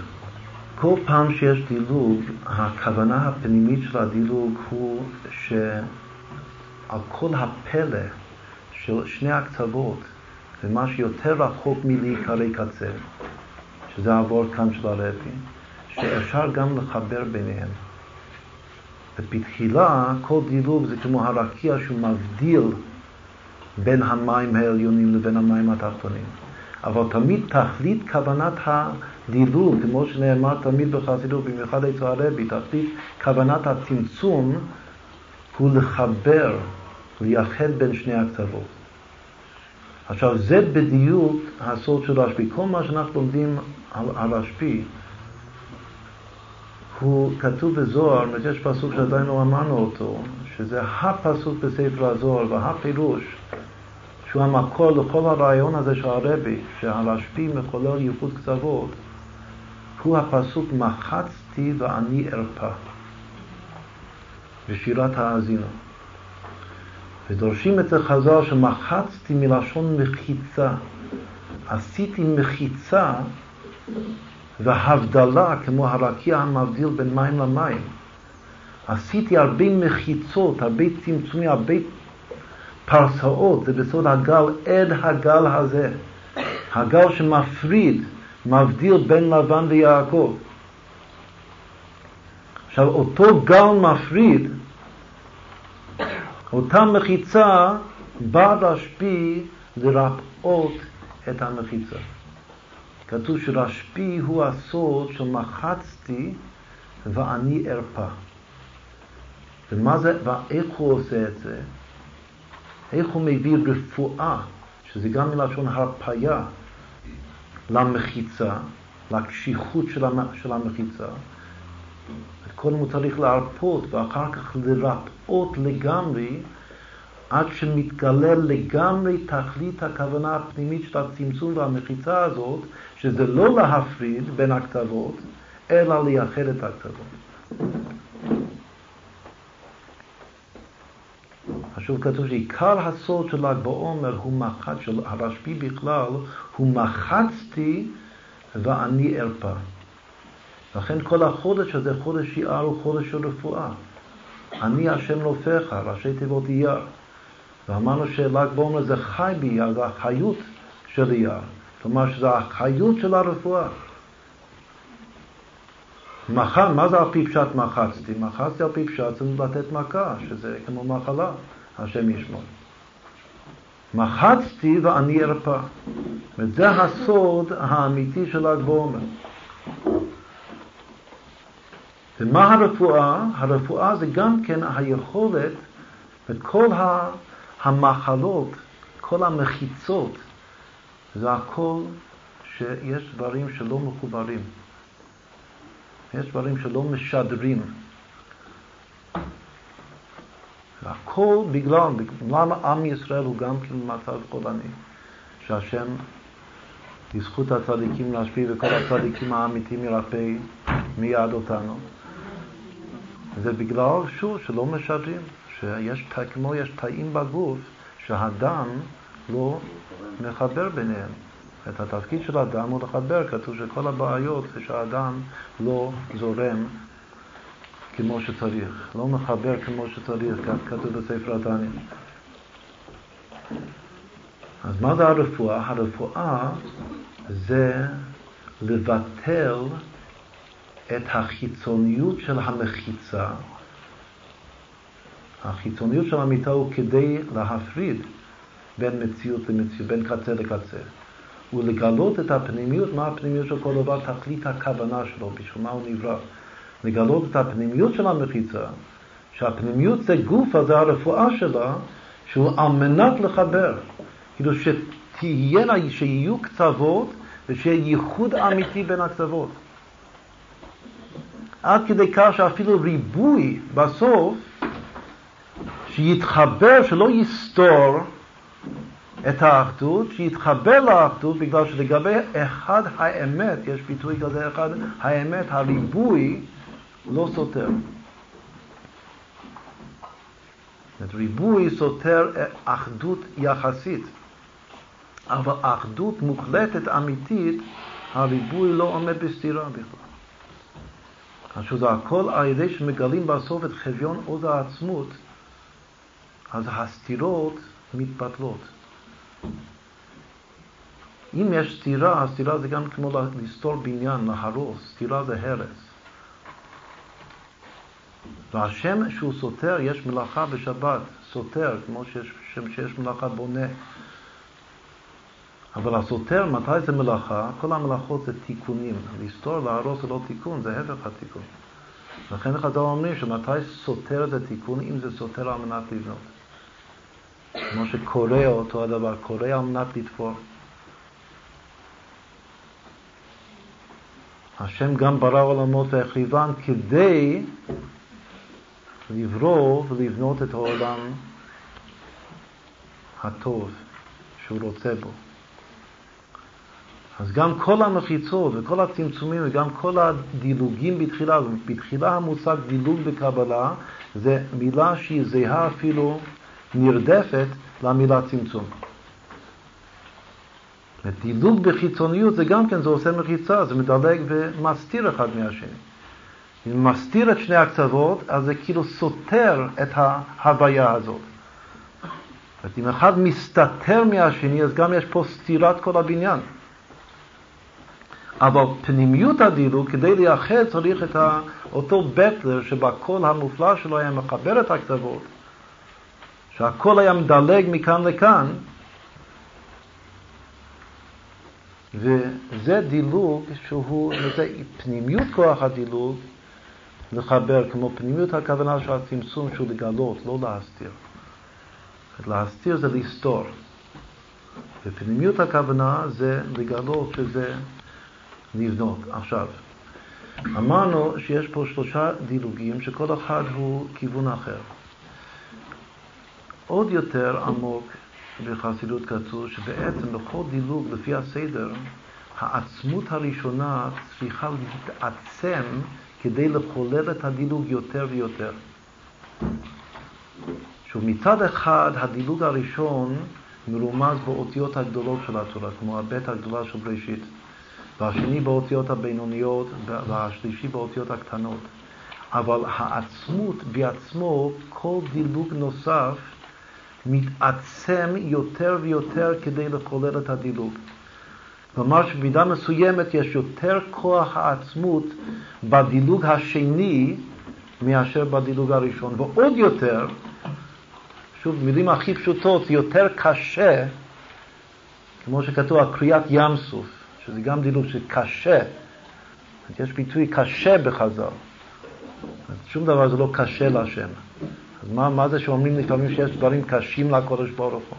כל פעם שיש דילוג, הכוונה הפנימית של הדילוג הוא שעל כל הפלא של שני הקצוות, ומה שיותר רחוק מלהיקרא קצה, שזה העבור כאן של הרבי, שאפשר גם לחבר ביניהם. ובתחילה כל דילוג זה כמו הרקיע שהוא מבדיל בין המים העליונים לבין המים התחתונים. אבל תמיד תכלית כוונת הדילוג, כמו שנאמר תמיד בחסידות, במיוחד אצל הרבי, תכלית כוונת הצמצום הוא לחבר, לייחד בין שני הקצוות. עכשיו, זה בדיוק הסוד של רשב"י. כל מה שאנחנו לומדים על, על רשב"י, הוא כתוב בזוהר, יש פסוק שעדיין לא אמרנו אותו, שזה הפסוק בספר הזוהר והפירוש שהוא המקור לכל הרעיון הזה של הרבי, שהרשב"י מחולל ייחוד קצוות, הוא הפסוק מחצתי ואני ארפא בשירת האזינו. ודורשים את זה חז"ל שמחצתי מלשון מחיצה. עשיתי מחיצה והבדלה כמו הרקיע המבדיל בין מים למים. עשיתי הרבה מחיצות, הרבה צמצומים, הרבה פרסאות, זה בסוד הגל, עד הגל הזה. הגל שמפריד, מבדיל בין לבן ויעקב. עכשיו, אותו גל מפריד, אותה מחיצה, בא רשב"י לרפאות את המחיצה. כתוב שרשב"י הוא הסוד של מחצתי ואני ארפא. ומה זה, ואיך הוא עושה את זה? איך הוא מביא רפואה, שזה גם מלשון הרפאיה, למחיצה, לקשיחות של המחיצה. קודם הוא צריך להרפות ואחר כך לרפאות לגמרי עד שמתגלה לגמרי תכלית הכוונה הפנימית של הצמצום והמחיצה הזאת, שזה לא להפריד בין הכתבות, אלא לייחד את הכתבות. עכשיו כתוב שעיקר הסוד של ל"ג בעומר הוא מחץ, של הרשב"י בכלל, הוא מחצתי ואני ארפא. לכן כל החודש הזה, חודש אייר, הוא חודש של רפואה. אני השם נופך, ראשי תיבות אייר. ואמרנו של"ג בעומר זה חי באייר, זה החיות של אייר. כלומר שזה החיות של הרפואה. מח... מה זה על פי פשט מחצתי? מחצתי על פי פשט זה לתת מכה, שזה כמו מחלה, השם ישמור. מחצתי ואני ארפא. וזה הסוד האמיתי של ל"ג בעומר. ומה הרפואה? הרפואה זה גם כן היכולת וכל המחלות, כל המחיצות, זה הכל שיש דברים שלא מחוברים. יש דברים שלא משדרים. הכל בגלל, למה עם ישראל הוא גם כן במצב חולני, שהשם, בזכות הצדיקים להשפיע וכל הצדיקים האמיתיים ירפא מיד אותנו. זה בגלל, שוב, שלא משדרים, שיש, כמו יש תאים בגוף, שהדם לא מחבר ביניהם. את התפקיד של הדם הוא לחבר, כתוב שכל הבעיות זה שהאדם לא זורם כמו שצריך, לא מחבר כמו שצריך, כך כתוב בספר התניא. אז מה זה הרפואה? הרפואה זה לבטל את החיצוניות של המחיצה. החיצוניות של המיטה הוא כדי להפריד בין מציאות למציאות, בין קצה לקצה. ולגלות את הפנימיות, מה הפנימיות של כל דבר, תכלית הכוונה שלו, בשביל מה הוא נברא. לגלות את הפנימיות של המחיצה, שהפנימיות זה גוף, אז זה הרפואה שלה, שהוא על מנת לחבר. כאילו שתהיינה, שיהיו קצוות ושיהיה ייחוד אמיתי בין הקצוות. עד כדי כך שאפילו ריבוי בסוף, שיתחבר, שלא יסתור את האחדות, שיתחבר לאחדות, בגלל שלגבי אחד האמת, יש ביטוי כזה אחד, האמת, הריבוי, לא סותר. זאת ריבוי סותר אחדות יחסית, אבל אחדות מוחלטת אמיתית, הריבוי לא עומד בסתירה בכלל. עכשיו זה הכל על ידי שמגלים בסוף את חביון עוז העצמות, אז הסתירות מתבטלות. אם יש סתירה, סתירה זה גם כמו לסתור בניין, להרוס, סתירה זה הרס. והשם שהוא סותר, יש מלאכה בשבת, סותר, כמו שיש, שיש מלאכה בונה. אבל הסותר, מתי זה מלאכה? כל המלאכות זה תיקונים. לסתור, להרוס זה לא תיקון, זה הפך התיקון. לכן חז"ל אומרים שמתי סותר זה תיקון, אם זה סותר על מנת לבנות. כמו שקורא אותו הדבר, קורא על מנת לתפור. השם גם ברא עולמות והחריבן כדי לברוא ולבנות את העולם הטוב שהוא רוצה בו. אז גם כל המחיצות וכל הצמצומים וגם כל הדילוגים בתחילה, בתחילה המושג דילוג בקבלה זה מילה שהיא זהה אפילו נרדפת למילה צמצום. דילוג בחיצוניות זה גם כן, זה עושה מחיצה, זה מדלג ומסתיר אחד מהשני. מסתיר את שני הקצוות, אז זה כאילו סותר את ההוויה הזאת. זאת אם אחד מסתתר מהשני, אז גם יש פה סתירת כל הבניין. אבל פנימיות הדילוג, כדי לייחד צריך את אותו בעטלער שבקול המופלא שלו היה מחבר את הקצוות, שהקול היה מדלג מכאן לכאן, וזה דילוג שהוא, זה פנימיות כוח הדילוג, לחבר, כמו פנימיות הכוונה של הצמצום שהוא לגלות, לא להסתיר. להסתיר זה לסתור. ופנימיות הכוונה זה לגלות שזה לבנות. עכשיו, אמרנו שיש פה שלושה דילוגים שכל אחד הוא כיוון אחר. עוד יותר עמוק בחסידות כתוב שבעצם בכל דילוג, לפי הסדר, העצמות הראשונה צריכה להתעצם כדי לחולל את הדילוג יותר ויותר. שמצד אחד הדילוג הראשון מרומז באותיות הגדולות של התורה, כמו הבית הגדולה של בראשית. והשני באותיות הבינוניות והשלישי באותיות הקטנות. אבל העצמות בעצמו, כל דילוג נוסף מתעצם יותר ויותר כדי לחולל את הדילוג. כלומר שבמידה מסוימת יש יותר כוח העצמות בדילוג השני מאשר בדילוג הראשון, ועוד יותר, שוב, מילים הכי פשוטות, יותר קשה, כמו שכתוב על קריאת ים סוף, שזה גם דילוג שקשה, יש ביטוי קשה בחז"ל. שום דבר זה לא קשה להשם. אז מה, מה זה שאומרים לפעמים שיש דברים קשים לקודש ברוך הוא,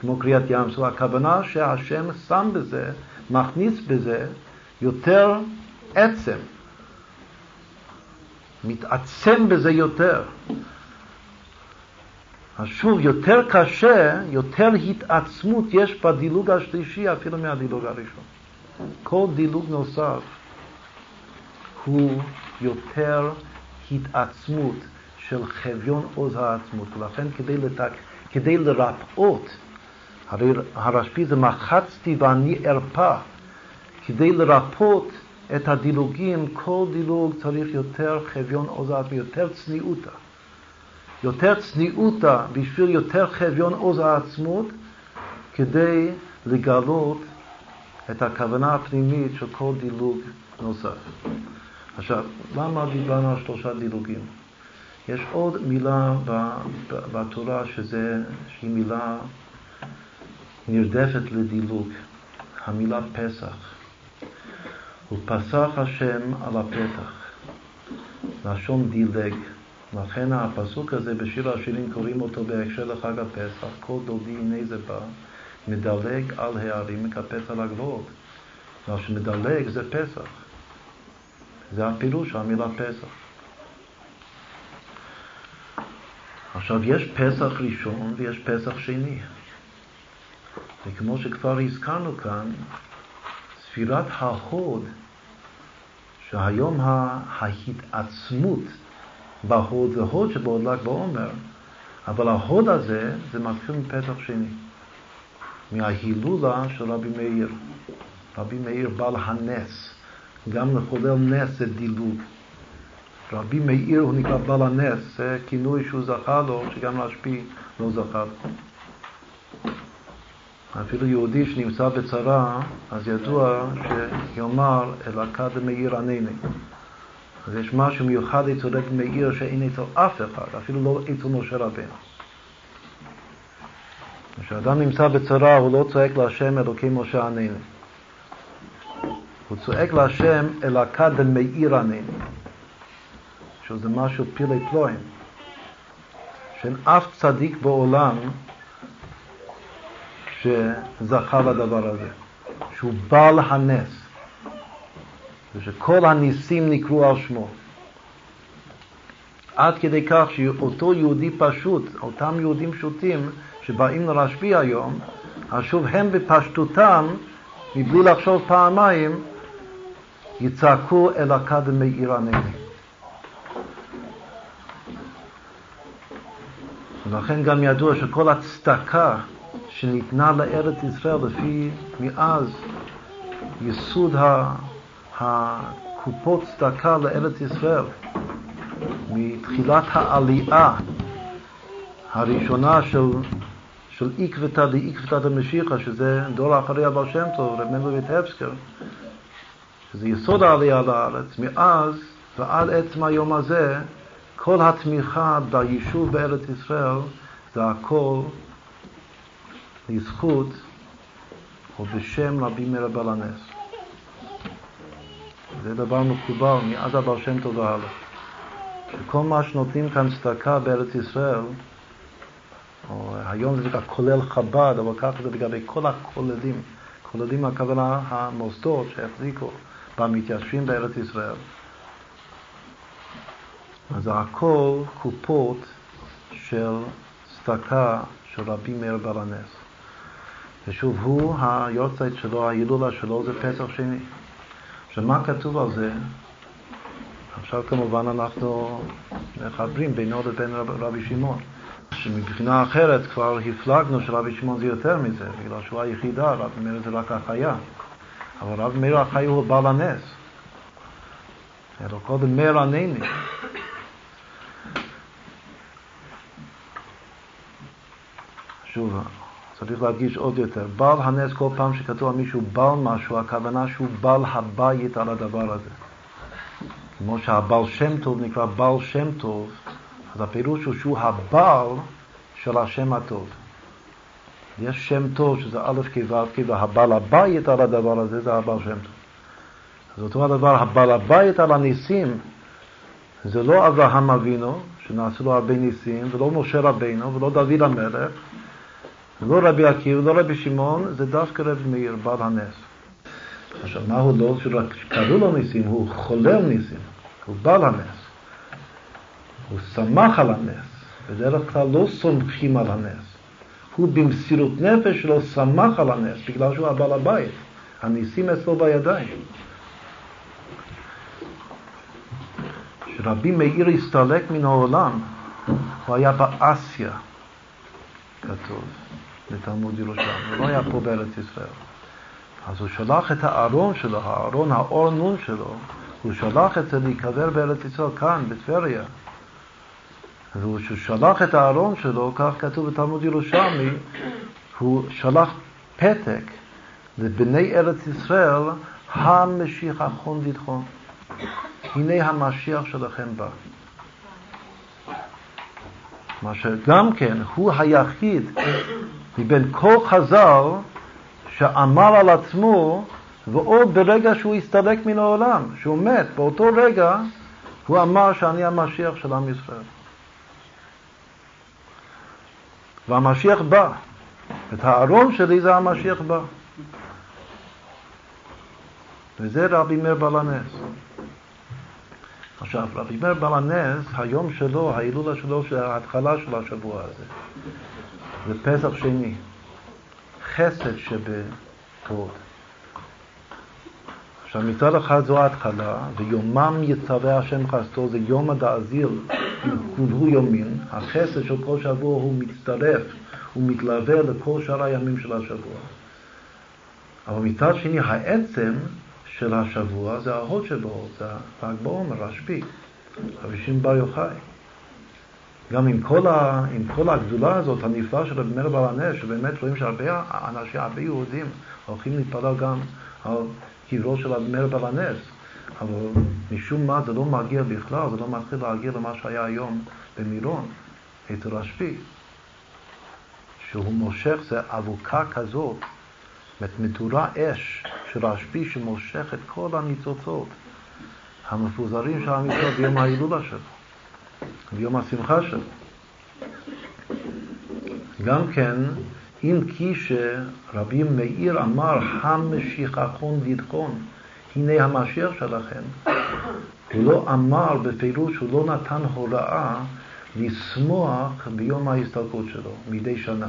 כמו קריאת ים סוף? הכוונה שהשם שם בזה, מכניס בזה יותר עצם, מתעצם בזה יותר. אז שוב, יותר קשה, יותר התעצמות יש בדילוג השלישי אפילו מהדילוג הראשון. כל דילוג נוסף הוא יותר התעצמות של חביון עוז העצמות, ולכן כדי, לתק, כדי לרפאות, הרי הרשב"י זה מחצתי ואני ארפא, כדי לרפאות את הדילוגים, כל דילוג צריך יותר חביון עוז העצמות, יותר צניעותה. יותר צניעותה בשביל יותר חביון עוז העצמות, כדי לגלות את הכוונה הפנימית של כל דילוג נוסף. עכשיו, למה דיברנו על שלושה דילוגים? יש עוד מילה בתורה שזה, שהיא מילה נרדפת לדילוג, המילה פסח. ופסח השם על הפתח, לשון דילג. לכן הפסוק הזה בשיר השירים קוראים אותו בהקשר לחג הפסח, כל דודי הנה זה בא, מדלג על הערים, מקפץ על הגבוהות. מה שמדלג זה פסח. זה הפירוש של המילה פסח. עכשיו, יש פסח ראשון ויש פסח שני. וכמו שכבר הזכרנו כאן, ספירת ההוד, שהיום ההתעצמות בהוד זה הוד שבעוד ל"ג בעומר, אבל ההוד הזה זה מתחיל מפסח שני, מההילולה של רבי מאיר. רבי מאיר בעל הנס, גם לחולל נס זה דילוג. רבי מאיר הוא נקרא בעל הנס, זה כינוי שהוא זכה לו, שגם להשפיע לא זכה לו. אפילו יהודי שנמצא בצרה, אז ידוע שיאמר אלקה דמאיר ענני. אז יש משהו מיוחד אצל רבי מאיר שאין אצל אף אחד, אפילו לא אצל משה רבנו. כשאדם נמצא בצרה הוא לא צועק להשם אלוקי משה ענני. הוא צועק להשם אלקה דמאיר ענני. שזה משהו פילי פלואים. שאין אף צדיק בעולם שזכה לדבר הזה, שהוא בעל הנס, ושכל הניסים נקראו על שמו. עד כדי כך שאותו יהודי פשוט, אותם יהודים פשוטים שבאים לרשב"י היום, אז שוב הם בפשטותם, מבלי לחשוב פעמיים, יצעקו אל עיר הנגב. ולכן גם ידוע שכל הצדקה שניתנה לארץ ישראל לפי מאז יסוד הקופות צדקה לארץ ישראל, מתחילת העלייה הראשונה של, של עקבתא דעקבתא דמשיחא, שזה דור אחרי הבעל שם טוב, רב מנדל ויטבסקר, שזה יסוד העלייה לארץ, מאז ועד עצם היום הזה, כל התמיכה ביישוב בארץ ישראל זה הכל לזכות ובשם רבי מאיר בעל הנס. זה דבר מקובל מאז הבעל שם טוב והלאה. שכל מה שנותנים כאן צדקה בארץ ישראל, או היום זה נקרא כולל חב"ד, אבל ככה זה לגבי כל הכוללים. כוללים הכוונה המוסדות שהחזיקו במתיישבים בארץ ישראל. אז הכל קופות של צדקה של רבי מאיר בעל הנס. ושוב, הוא, היורצייט שלו, ההילולה שלו זה פסח שני. עכשיו, מה כתוב על זה? עכשיו כמובן אנחנו מחברים בינו לבין רב, רבי שמעון. שמבחינה אחרת כבר הפלגנו שרבי שמעון זה יותר מזה, בגלל שהוא היחידה, רבי מאיר זה רק החיה. אבל רב מאיר החי הוא בעל הנס. לו קודם מאיר ענני. שוב, צריך להדגיש עוד יותר, בעל הנס כל פעם שכתוב על מישהו בעל משהו, הכוונה שהוא בעל הבית על הדבר הזה. כמו שהבעל שם טוב נקרא בעל שם טוב, אז הפירוש הוא שהוא הבעל של השם הטוב. יש שם טוב שזה א' כו' כ' והבעל הבית על הדבר הזה זה הבעל שם טוב. אז אותו הדבר, הבעל הבית על הניסים זה לא אברהם אבינו, שנעשו לו הרבה ניסים, ולא משה רבינו, ולא דוד המלך, ולא רבי עקיבא, ולא רבי שמעון, זה דווקא רבי מאיר, בעל הנס. עכשיו, מה הוא לא שרק קראו לו ניסים, הוא חולל ניסים, הוא בעל הנס. הוא שמח על הנס, בדרך כלל לא סומכים על הנס. הוא במסירות נפש שלו שמח על הנס, בגלל שהוא הבעל הבית. הניסים אצלו בידיים. כשרבי מאיר הסתלק מן העולם, הוא היה באסיה, כתוב, בתלמוד ירושלים, הוא לא היה פה בארץ ישראל. אז הוא שלח את הארון שלו, הארון, האור נון שלו, הוא שלח את זה להיקבר בארץ ישראל, כאן, בטבריה. וכשהוא שלח את הארון שלו, כך כתוב בתלמוד ירושלמי, הוא שלח פתק לבני ארץ ישראל, המשיח אחון וידחון. הנה המשיח שלכם בא. מה שגם כן, הוא היחיד מבין כל חז"ל שאמר על עצמו, ועוד ברגע שהוא הסתלק מן העולם, שהוא מת, באותו רגע הוא אמר שאני המשיח של עם ישראל. והמשיח בא. את הארון שלי זה המשיח בא. וזה רבי מאיר בעל הנס. עכשיו, רבי מאיר בעל הנס, היום שלו, ההילולה שלו, של ההתחלה של השבוע הזה, זה פסח שני. חסד שבכבוד. עכשיו, מצד אחד זו ההתחלה, ויומם יצווה השם חסדו, זה יום הדאזיל, כולו יומין, החסד של כל שבוע הוא מצטרף, הוא מתלווה לכל שאר הימים של השבוע. אבל מצד שני, העצם של השבוע זה ההוד שבו, זה ל"ג בעומר, רשב"י, שמעון בר יוחאי. גם עם כל, ה, עם כל הגדולה הזאת, הנפלאה של רבי מאיר בעל הנס, שבאמת רואים שהרבה אנשים, הרבה יהודים, הולכים להתפלל גם על קברו של רבי מאיר בעל הנס. אבל משום מה זה לא מגיע בכלל, זה לא מתחיל להגיע למה שהיה היום במירון, אצל רשב"י, שהוא מושך, זה אבוקה כזאת, זאת מדורה אש של רשב"י שמושך את כל הניצוצות המפוזרים של ישראל ביום ההילולה שלו, ביום השמחה שלו. גם כן, אם כי שרבי מאיר אמר המשיככון וידכון הנה המשיח שלכם, הוא לא אמר בפירוש, הוא לא נתן הוראה לשמוח ביום ההסתלקות שלו, מדי שנה.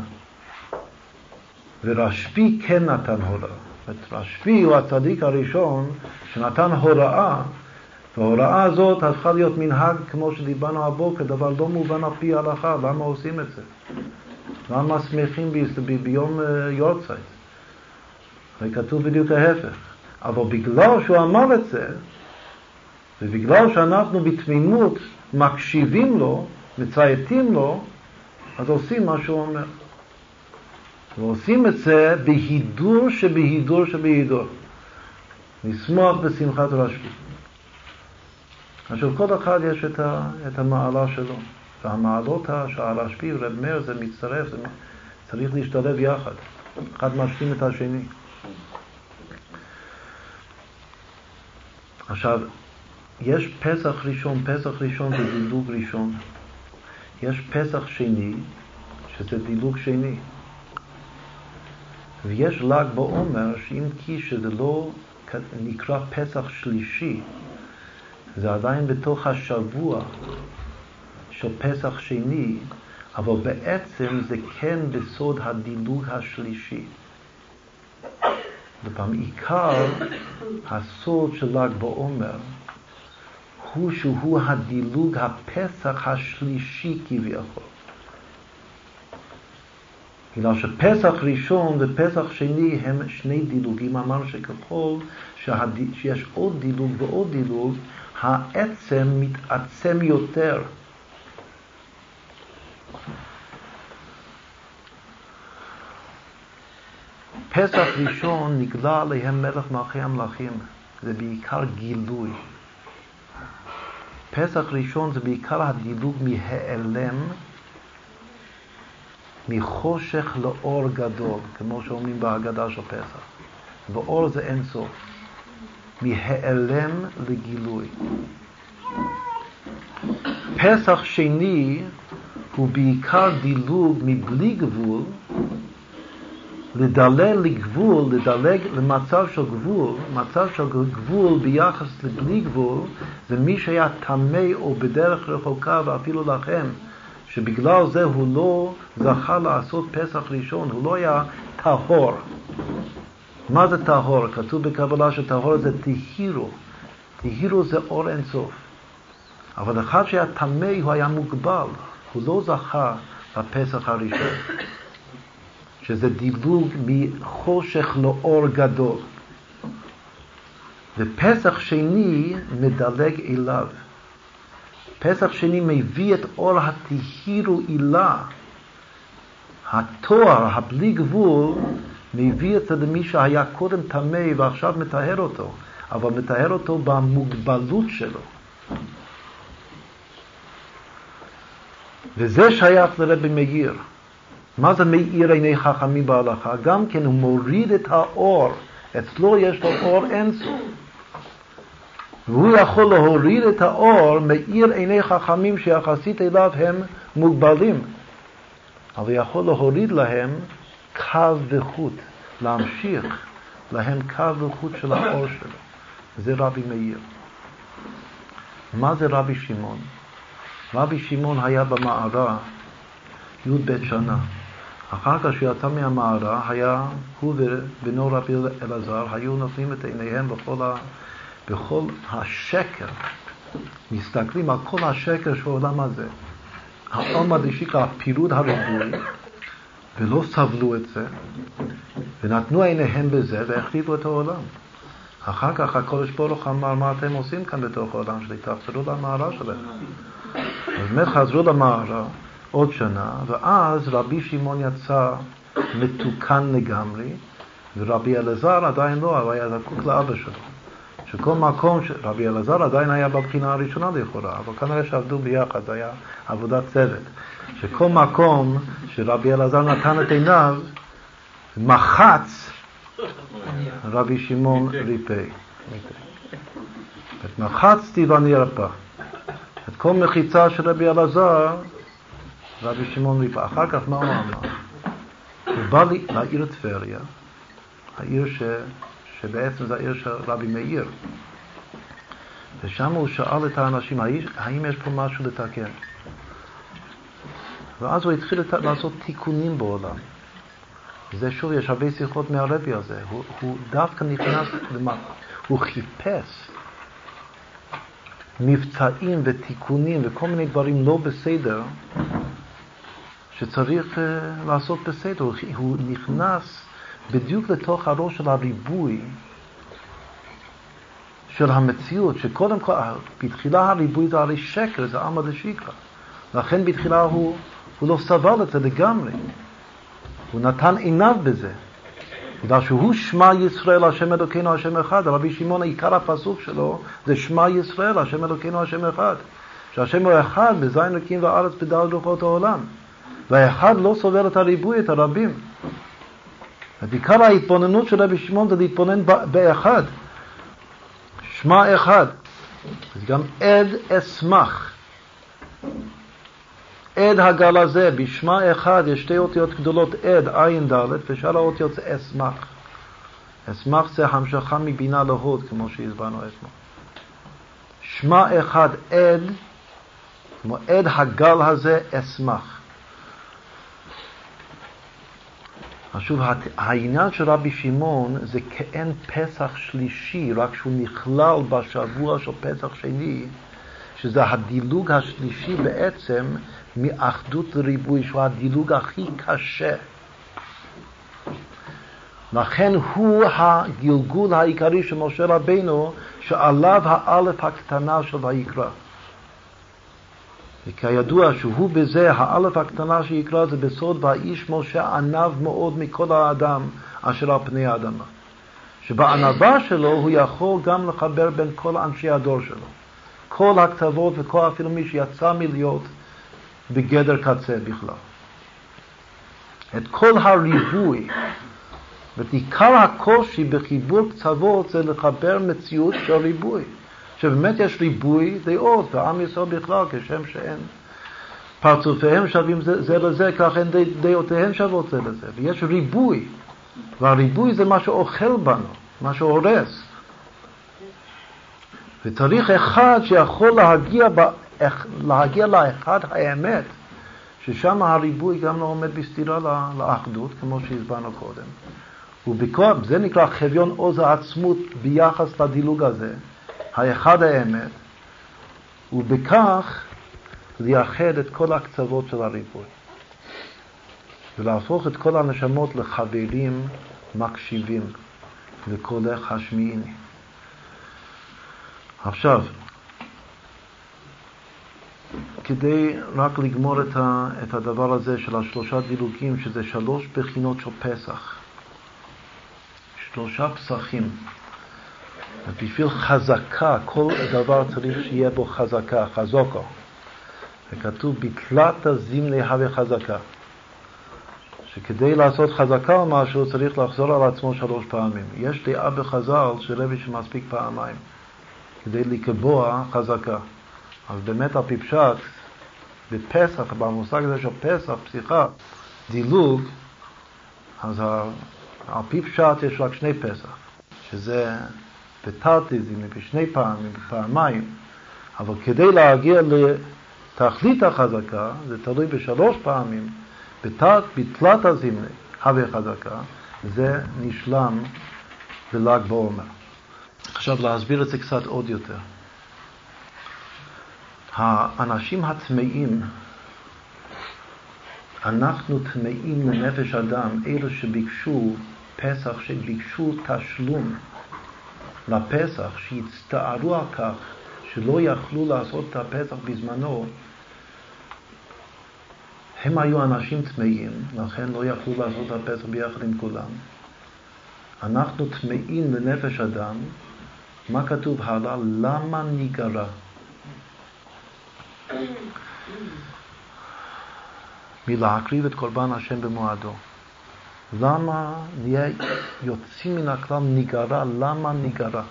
ורשב"י כן נתן הוראה. רשב"י הוא הצדיק הראשון שנתן הוראה, וההוראה הזאת הפכה להיות מנהג, כמו שדיברנו הבוקר, דבר לא מובן על פי ההלכה, למה עושים את זה? למה שמחים ביום אה, יורצייט? הרי כתוב בדיוק ההפך. אבל בגלל שהוא אמר את זה, ובגלל שאנחנו בתמימות מקשיבים לו, מצייתים לו, אז עושים מה שהוא אומר. ועושים את זה בהידור שבהידור שבהידור. לשמוח בשמחת רשב"י. עכשיו, כל אחד יש את, ה, את המעלה שלו. והמעלות של הרשב"י ורב מאיר זה מצטרף, זה צריך להשתלב יחד. אחד משלים את השני. עכשיו, יש פסח ראשון, פסח ראשון זה דילוג ראשון. יש פסח שני, שזה דילוג שני. ויש ל"ג בעומר, שאם כי שזה לא נקרא פסח שלישי, זה עדיין בתוך השבוע של פסח שני, אבל בעצם זה כן בסוד הדילוג השלישי. ופעם עיקר הסוד של ל"ג בעומר הוא שהוא הדילוג הפסח השלישי כביכול. בגלל שפסח ראשון ופסח שני הם שני דילוגים, אמרנו שככל שהד... שיש עוד דילוג ועוד דילוג, העצם מתעצם יותר. פסח ראשון נגלה עליהם מלך מלכי המלכים, זה בעיקר גילוי. פסח ראשון זה בעיקר הדילוג מהיעלם, מחושך לאור גדול, כמו שאומרים בהגדה של פסח. ואור זה אין סוף. מהיעלם לגילוי. פסח שני הוא בעיקר דילוג מבלי גבול לדלל לגבול, לדלג למצב של גבול, מצב של גבול ביחס לבלי גבול, זה מי שהיה טמא או בדרך רחוקה ואפילו לכם, שבגלל זה הוא לא זכה לעשות פסח ראשון, הוא לא היה טהור. מה זה טהור? כתוב בקבלה שטהור זה תהירו. תהירו זה אור אינסוף. אבל אחד שהיה טמא הוא היה מוגבל, הוא לא זכה לפסח הראשון. שזה דילוג מחושך לאור גדול. ופסח שני מדלג אליו. פסח שני מביא את אור התהירו אילה. התואר, הבלי גבול, מביא את זה למי שהיה קודם טמא ועכשיו מטהר אותו, אבל מטהר אותו במוגבלות שלו. וזה שייך לרבי מאיר. מה זה מאיר עיני חכמים בהלכה? גם כן הוא מוריד את האור, אצלו יש לו אור אינסוף. והוא יכול להוריד את האור, מאיר עיני חכמים שיחסית אליו הם מוגבלים. אבל יכול להוריד להם קו וחוט, להמשיך להם קו וחוט של האור שלו. זה רבי מאיר. מה זה רבי שמעון? רבי שמעון היה במערה י"ב שנה. אחר כך שיצא מהמערה, היה הוא ובנו רבי אלעזר, היו נותנים את עיניהם בכל, ה, בכל השקר, מסתכלים על כל השקר של העולם הזה. העולם דשיקה, הפירוד הריבוי, ולא סבלו את זה, ונתנו עיניהם בזה והחליטו את העולם. אחר כך הקודש ברוך אמר, מה אתם עושים כאן בתוך העולם שלי? תחזרו למערה שלכם. אז באמת חזרו למערה. עוד שנה, ואז רבי שמעון יצא מתוקן לגמרי, ורבי אלעזר עדיין לא, הוא היה זקוק לאבא שלו. שכל מקום, ש... רבי אלעזר עדיין היה בבחינה הראשונה לכאורה, אבל כנראה שעבדו ביחד, היה עבודת צוות. שכל מקום שרבי אלעזר נתן את עיניו, מחץ רבי שמעון ריפא. מחצתי ואני ארפא. את כל מחיצה של רבי אלעזר רבי שמעון ריפא. אחר כך מה הוא אמר? הוא בא לעיר טבריה, העיר ש, שבעצם זה העיר של רבי מאיר, ושם הוא שאל את האנשים, האם יש פה משהו לתקן? ואז הוא התחיל לעשות תיקונים בעולם. זה שוב, יש הרבה שיחות מהרבי הזה. הוא, הוא דווקא נכנס, למה? הוא חיפש מבצעים ותיקונים וכל מיני דברים לא בסדר שצריך uh, לעשות בסדר. הוא נכנס בדיוק לתוך הראש של הריבוי של המציאות, שקודם כל, בתחילה הריבוי זה הרי שקר, זה עמא דשיקרא. לכן בתחילה הוא, הוא לא סבל את זה לגמרי. הוא נתן עיניו בזה. בגלל שהוא שמע ישראל, השם אלוקינו, השם אחד. רבי שמעון, עיקר הפסוק שלו זה שמע ישראל, השם אלוקינו, השם אחד. שהשם הוא אחד, בזין אלוקים וארץ בדל רוחות העולם. והאחד לא סובר את הריבוי, את הרבים. עיקר ההתבוננות של רבי שמעון זה להתבונן באחד. שמע אחד. אז גם עד אשמח. עד הגל הזה, בשמע אחד יש שתי אותיות גדולות, עד, עין ד', ושאר האותיות זה אשמח. אשמח זה המשכה מבינה להוד, כמו שהסברנו אתמול. שמע אחד עד, כמו עד הגל הזה, אשמח. שוב, העניין של רבי שמעון זה כאין פסח שלישי, רק שהוא נכלל בשבוע של פסח שני, שזה הדילוג השלישי בעצם מאחדות לריבוי, שהוא הדילוג הכי קשה. לכן הוא הגלגול העיקרי של משה רבינו, שעליו האלף הקטנה של ויקרא. וכידוע שהוא בזה, האלף הקטנה שיקרא זה בסוד והאיש משה ענב מאוד מכל האדם אשר על פני האדמה. שבענווה שלו הוא יכול גם לחבר בין כל אנשי הדור שלו. כל הכתבות וכל אפילו מי שיצא מלהיות בגדר קצה בכלל. את כל הריבוי, ואת עיקר הקושי בחיבור קצוות זה לחבר מציאות של ריבוי. שבאמת יש ריבוי דעות, ועם ישראל בכלל, כשם שאין פרצופיהם שווים זה, זה לזה, כך אין דעותיהם שוות זה לזה. ויש ריבוי, והריבוי זה מה שאוכל בנו, מה שהורס. וצריך אחד שיכול להגיע, ב, להגיע לאחד האמת, ששם הריבוי גם לא עומד בסתירה לאחדות, כמו שהסברנו קודם. ובכוח, זה נקרא חביון עוז העצמות ביחס לדילוג הזה, האחד האמת, ובכך לייחד את כל הקצוות של הריבוי. ולהפוך את כל הנשמות לחברים מקשיבים לקולך השמיעיני. עכשיו, כדי רק לגמור את, ה, את הדבר הזה של השלושה דילוגים, שזה שלוש בחינות של פסח, שלושה פסחים. בשביל חזקה, כל דבר צריך שיהיה בו חזקה, חזוקו. וכתוב, בתלת זימני הווה חזקה. שכדי לעשות חזקה או משהו צריך לחזור על עצמו שלוש פעמים. יש דעה בחז"ל שרבי שמספיק פעמיים כדי לקבוע חזקה. אז באמת על פי פשט, בפסח, במושג הזה של פסח, פסיכה, דילוג, אז על פי פשט יש רק שני פסח, שזה בתרטיזם, בשני פעמים, בפעמיים, אבל כדי להגיע לתכלית החזקה, זה תלוי בשלוש פעמים, בתלת הזימנה, הווה חזקה, זה נשלם בל"ג בעומר. עכשיו להסביר את זה קצת עוד יותר. האנשים הטמאים, אנחנו טמאים לנפש אדם, אלו שביקשו פסח, שביקשו תשלום לפסח, שהצטערו על כך שלא יכלו לעשות את הפסח בזמנו, הם היו אנשים טמאים, לכן לא יכלו לעשות את הפסח ביחד עם כולם. אנחנו טמאים לנפש אדם, מה כתוב הלאה? למה ניגרע? מלהקריב את קורבן השם במועדו. למה נהיה יוצאים מן הכלל ניגרע? למה ניגרע?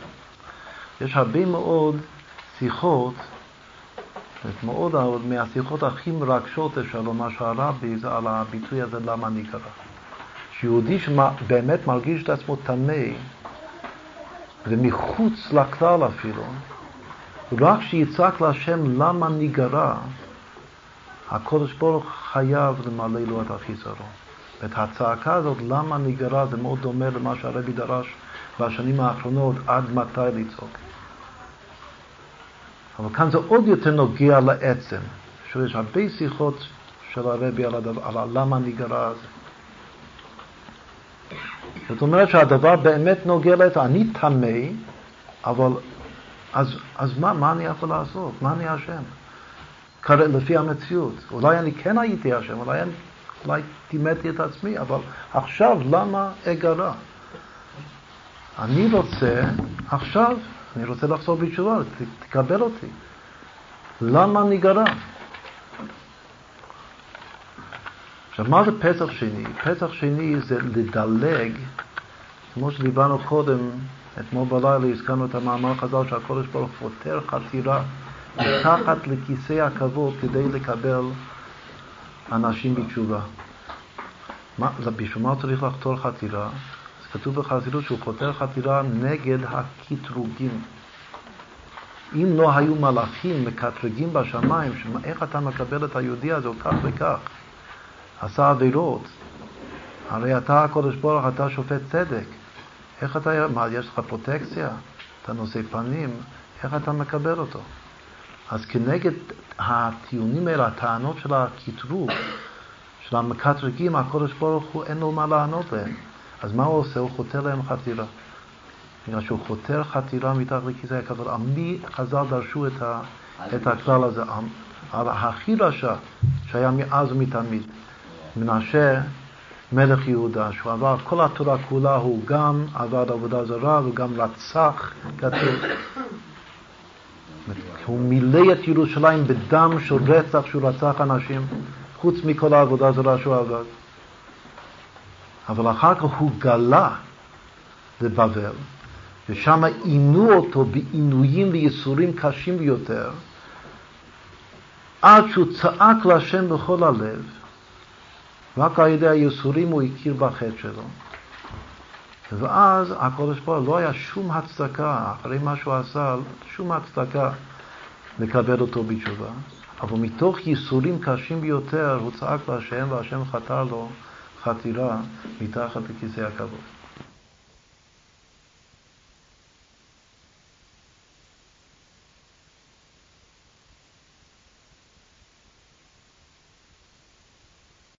יש הרבה מאוד שיחות, מאוד מהשיחות הכי מרגשות אפשר לומר שהרבי זה על הביטוי הזה למה ניגרע. שיהודי שבאמת מרגיש את עצמו טמא, ומחוץ לכלל אפילו, רק שיצעק להשם למה ניגרע, הקודש ברוך חייב למלא לו את החיסרון. ואת הצעקה הזאת, למה ניגרע, זה מאוד דומה למה שהרבי דרש בשנים האחרונות, עד מתי לצעוק. אבל כאן זה עוד יותר נוגע לעצם, שיש הרבה שיחות של הרבי על, הדבר, על למה ניגרע הזה. זאת אומרת שהדבר באמת נוגע לעצם. אני טמא, אבל אז, אז מה, מה אני יכול לעשות? מה אני אשם? לפי המציאות. אולי אני כן הייתי אשם, אולי אני אולי טימאתי את עצמי, אבל עכשיו למה אגרע? אני רוצה עכשיו, אני רוצה לחזור בתשובה, תקבל אותי. למה נגרע? עכשיו, מה זה פסח שני? פסח שני זה לדלג, כמו שדיברנו קודם, אתמול בלילה הזכרנו את המאמר חז"ל שהקודש ברוך פותר חתירה מתחת לכיסא הכבוד כדי לקבל אנשים בתשובה. מה, בשביל מה צריך לחתור חתירה? אז כתוב בחסידות שהוא חותר חתירה נגד הקטרוגים. אם לא היו מלאכים מקטרגים בשמיים, איך אתה מקבל את היהודי הזה כך וכך, עשה עבירות, הרי אתה הקודש ברוך אתה שופט צדק. איך אתה, מה, יש לך פרוטקציה? אתה נושא פנים, איך אתה מקבל אותו? אז כנגד הטיעונים האלה, הטענות של הקטרוג, של המקטרגים, הקודש ברוך הוא אין לו מה לענות להם. אז מה הוא עושה? הוא חותר להם חתירה. בגלל שהוא חותר חתירה מתחת לכיסא הכבוד. על מי חז"ל דרשו את, ה, את הכלל הזה? על הכי רשע שהיה מאז ומתמיד. מנשה מלך יהודה, שהוא עבר כל התורה כולה, הוא גם עבד עבודה זרה וגם רצח, כתוב. הוא מילא את ירושלים בדם של רצח שהוא רצח אנשים, חוץ מכל העבודה הזרה שהוא עבד. אבל אחר כך הוא גלה לבבל, ושם עינו אותו בעינויים וייסורים קשים ביותר, עד שהוא צעק להשם בכל הלב, רק על ידי הייסורים הוא הכיר בחטא שלו. ואז הקודש ברוך לא היה שום הצדקה, אחרי מה שהוא עשה, שום הצדקה לקבל אותו בתשובה. אבל מתוך ייסורים קשים ביותר הוא צעק להשם והשם חתר לו חתירה מתחת לכיסא הכבוד.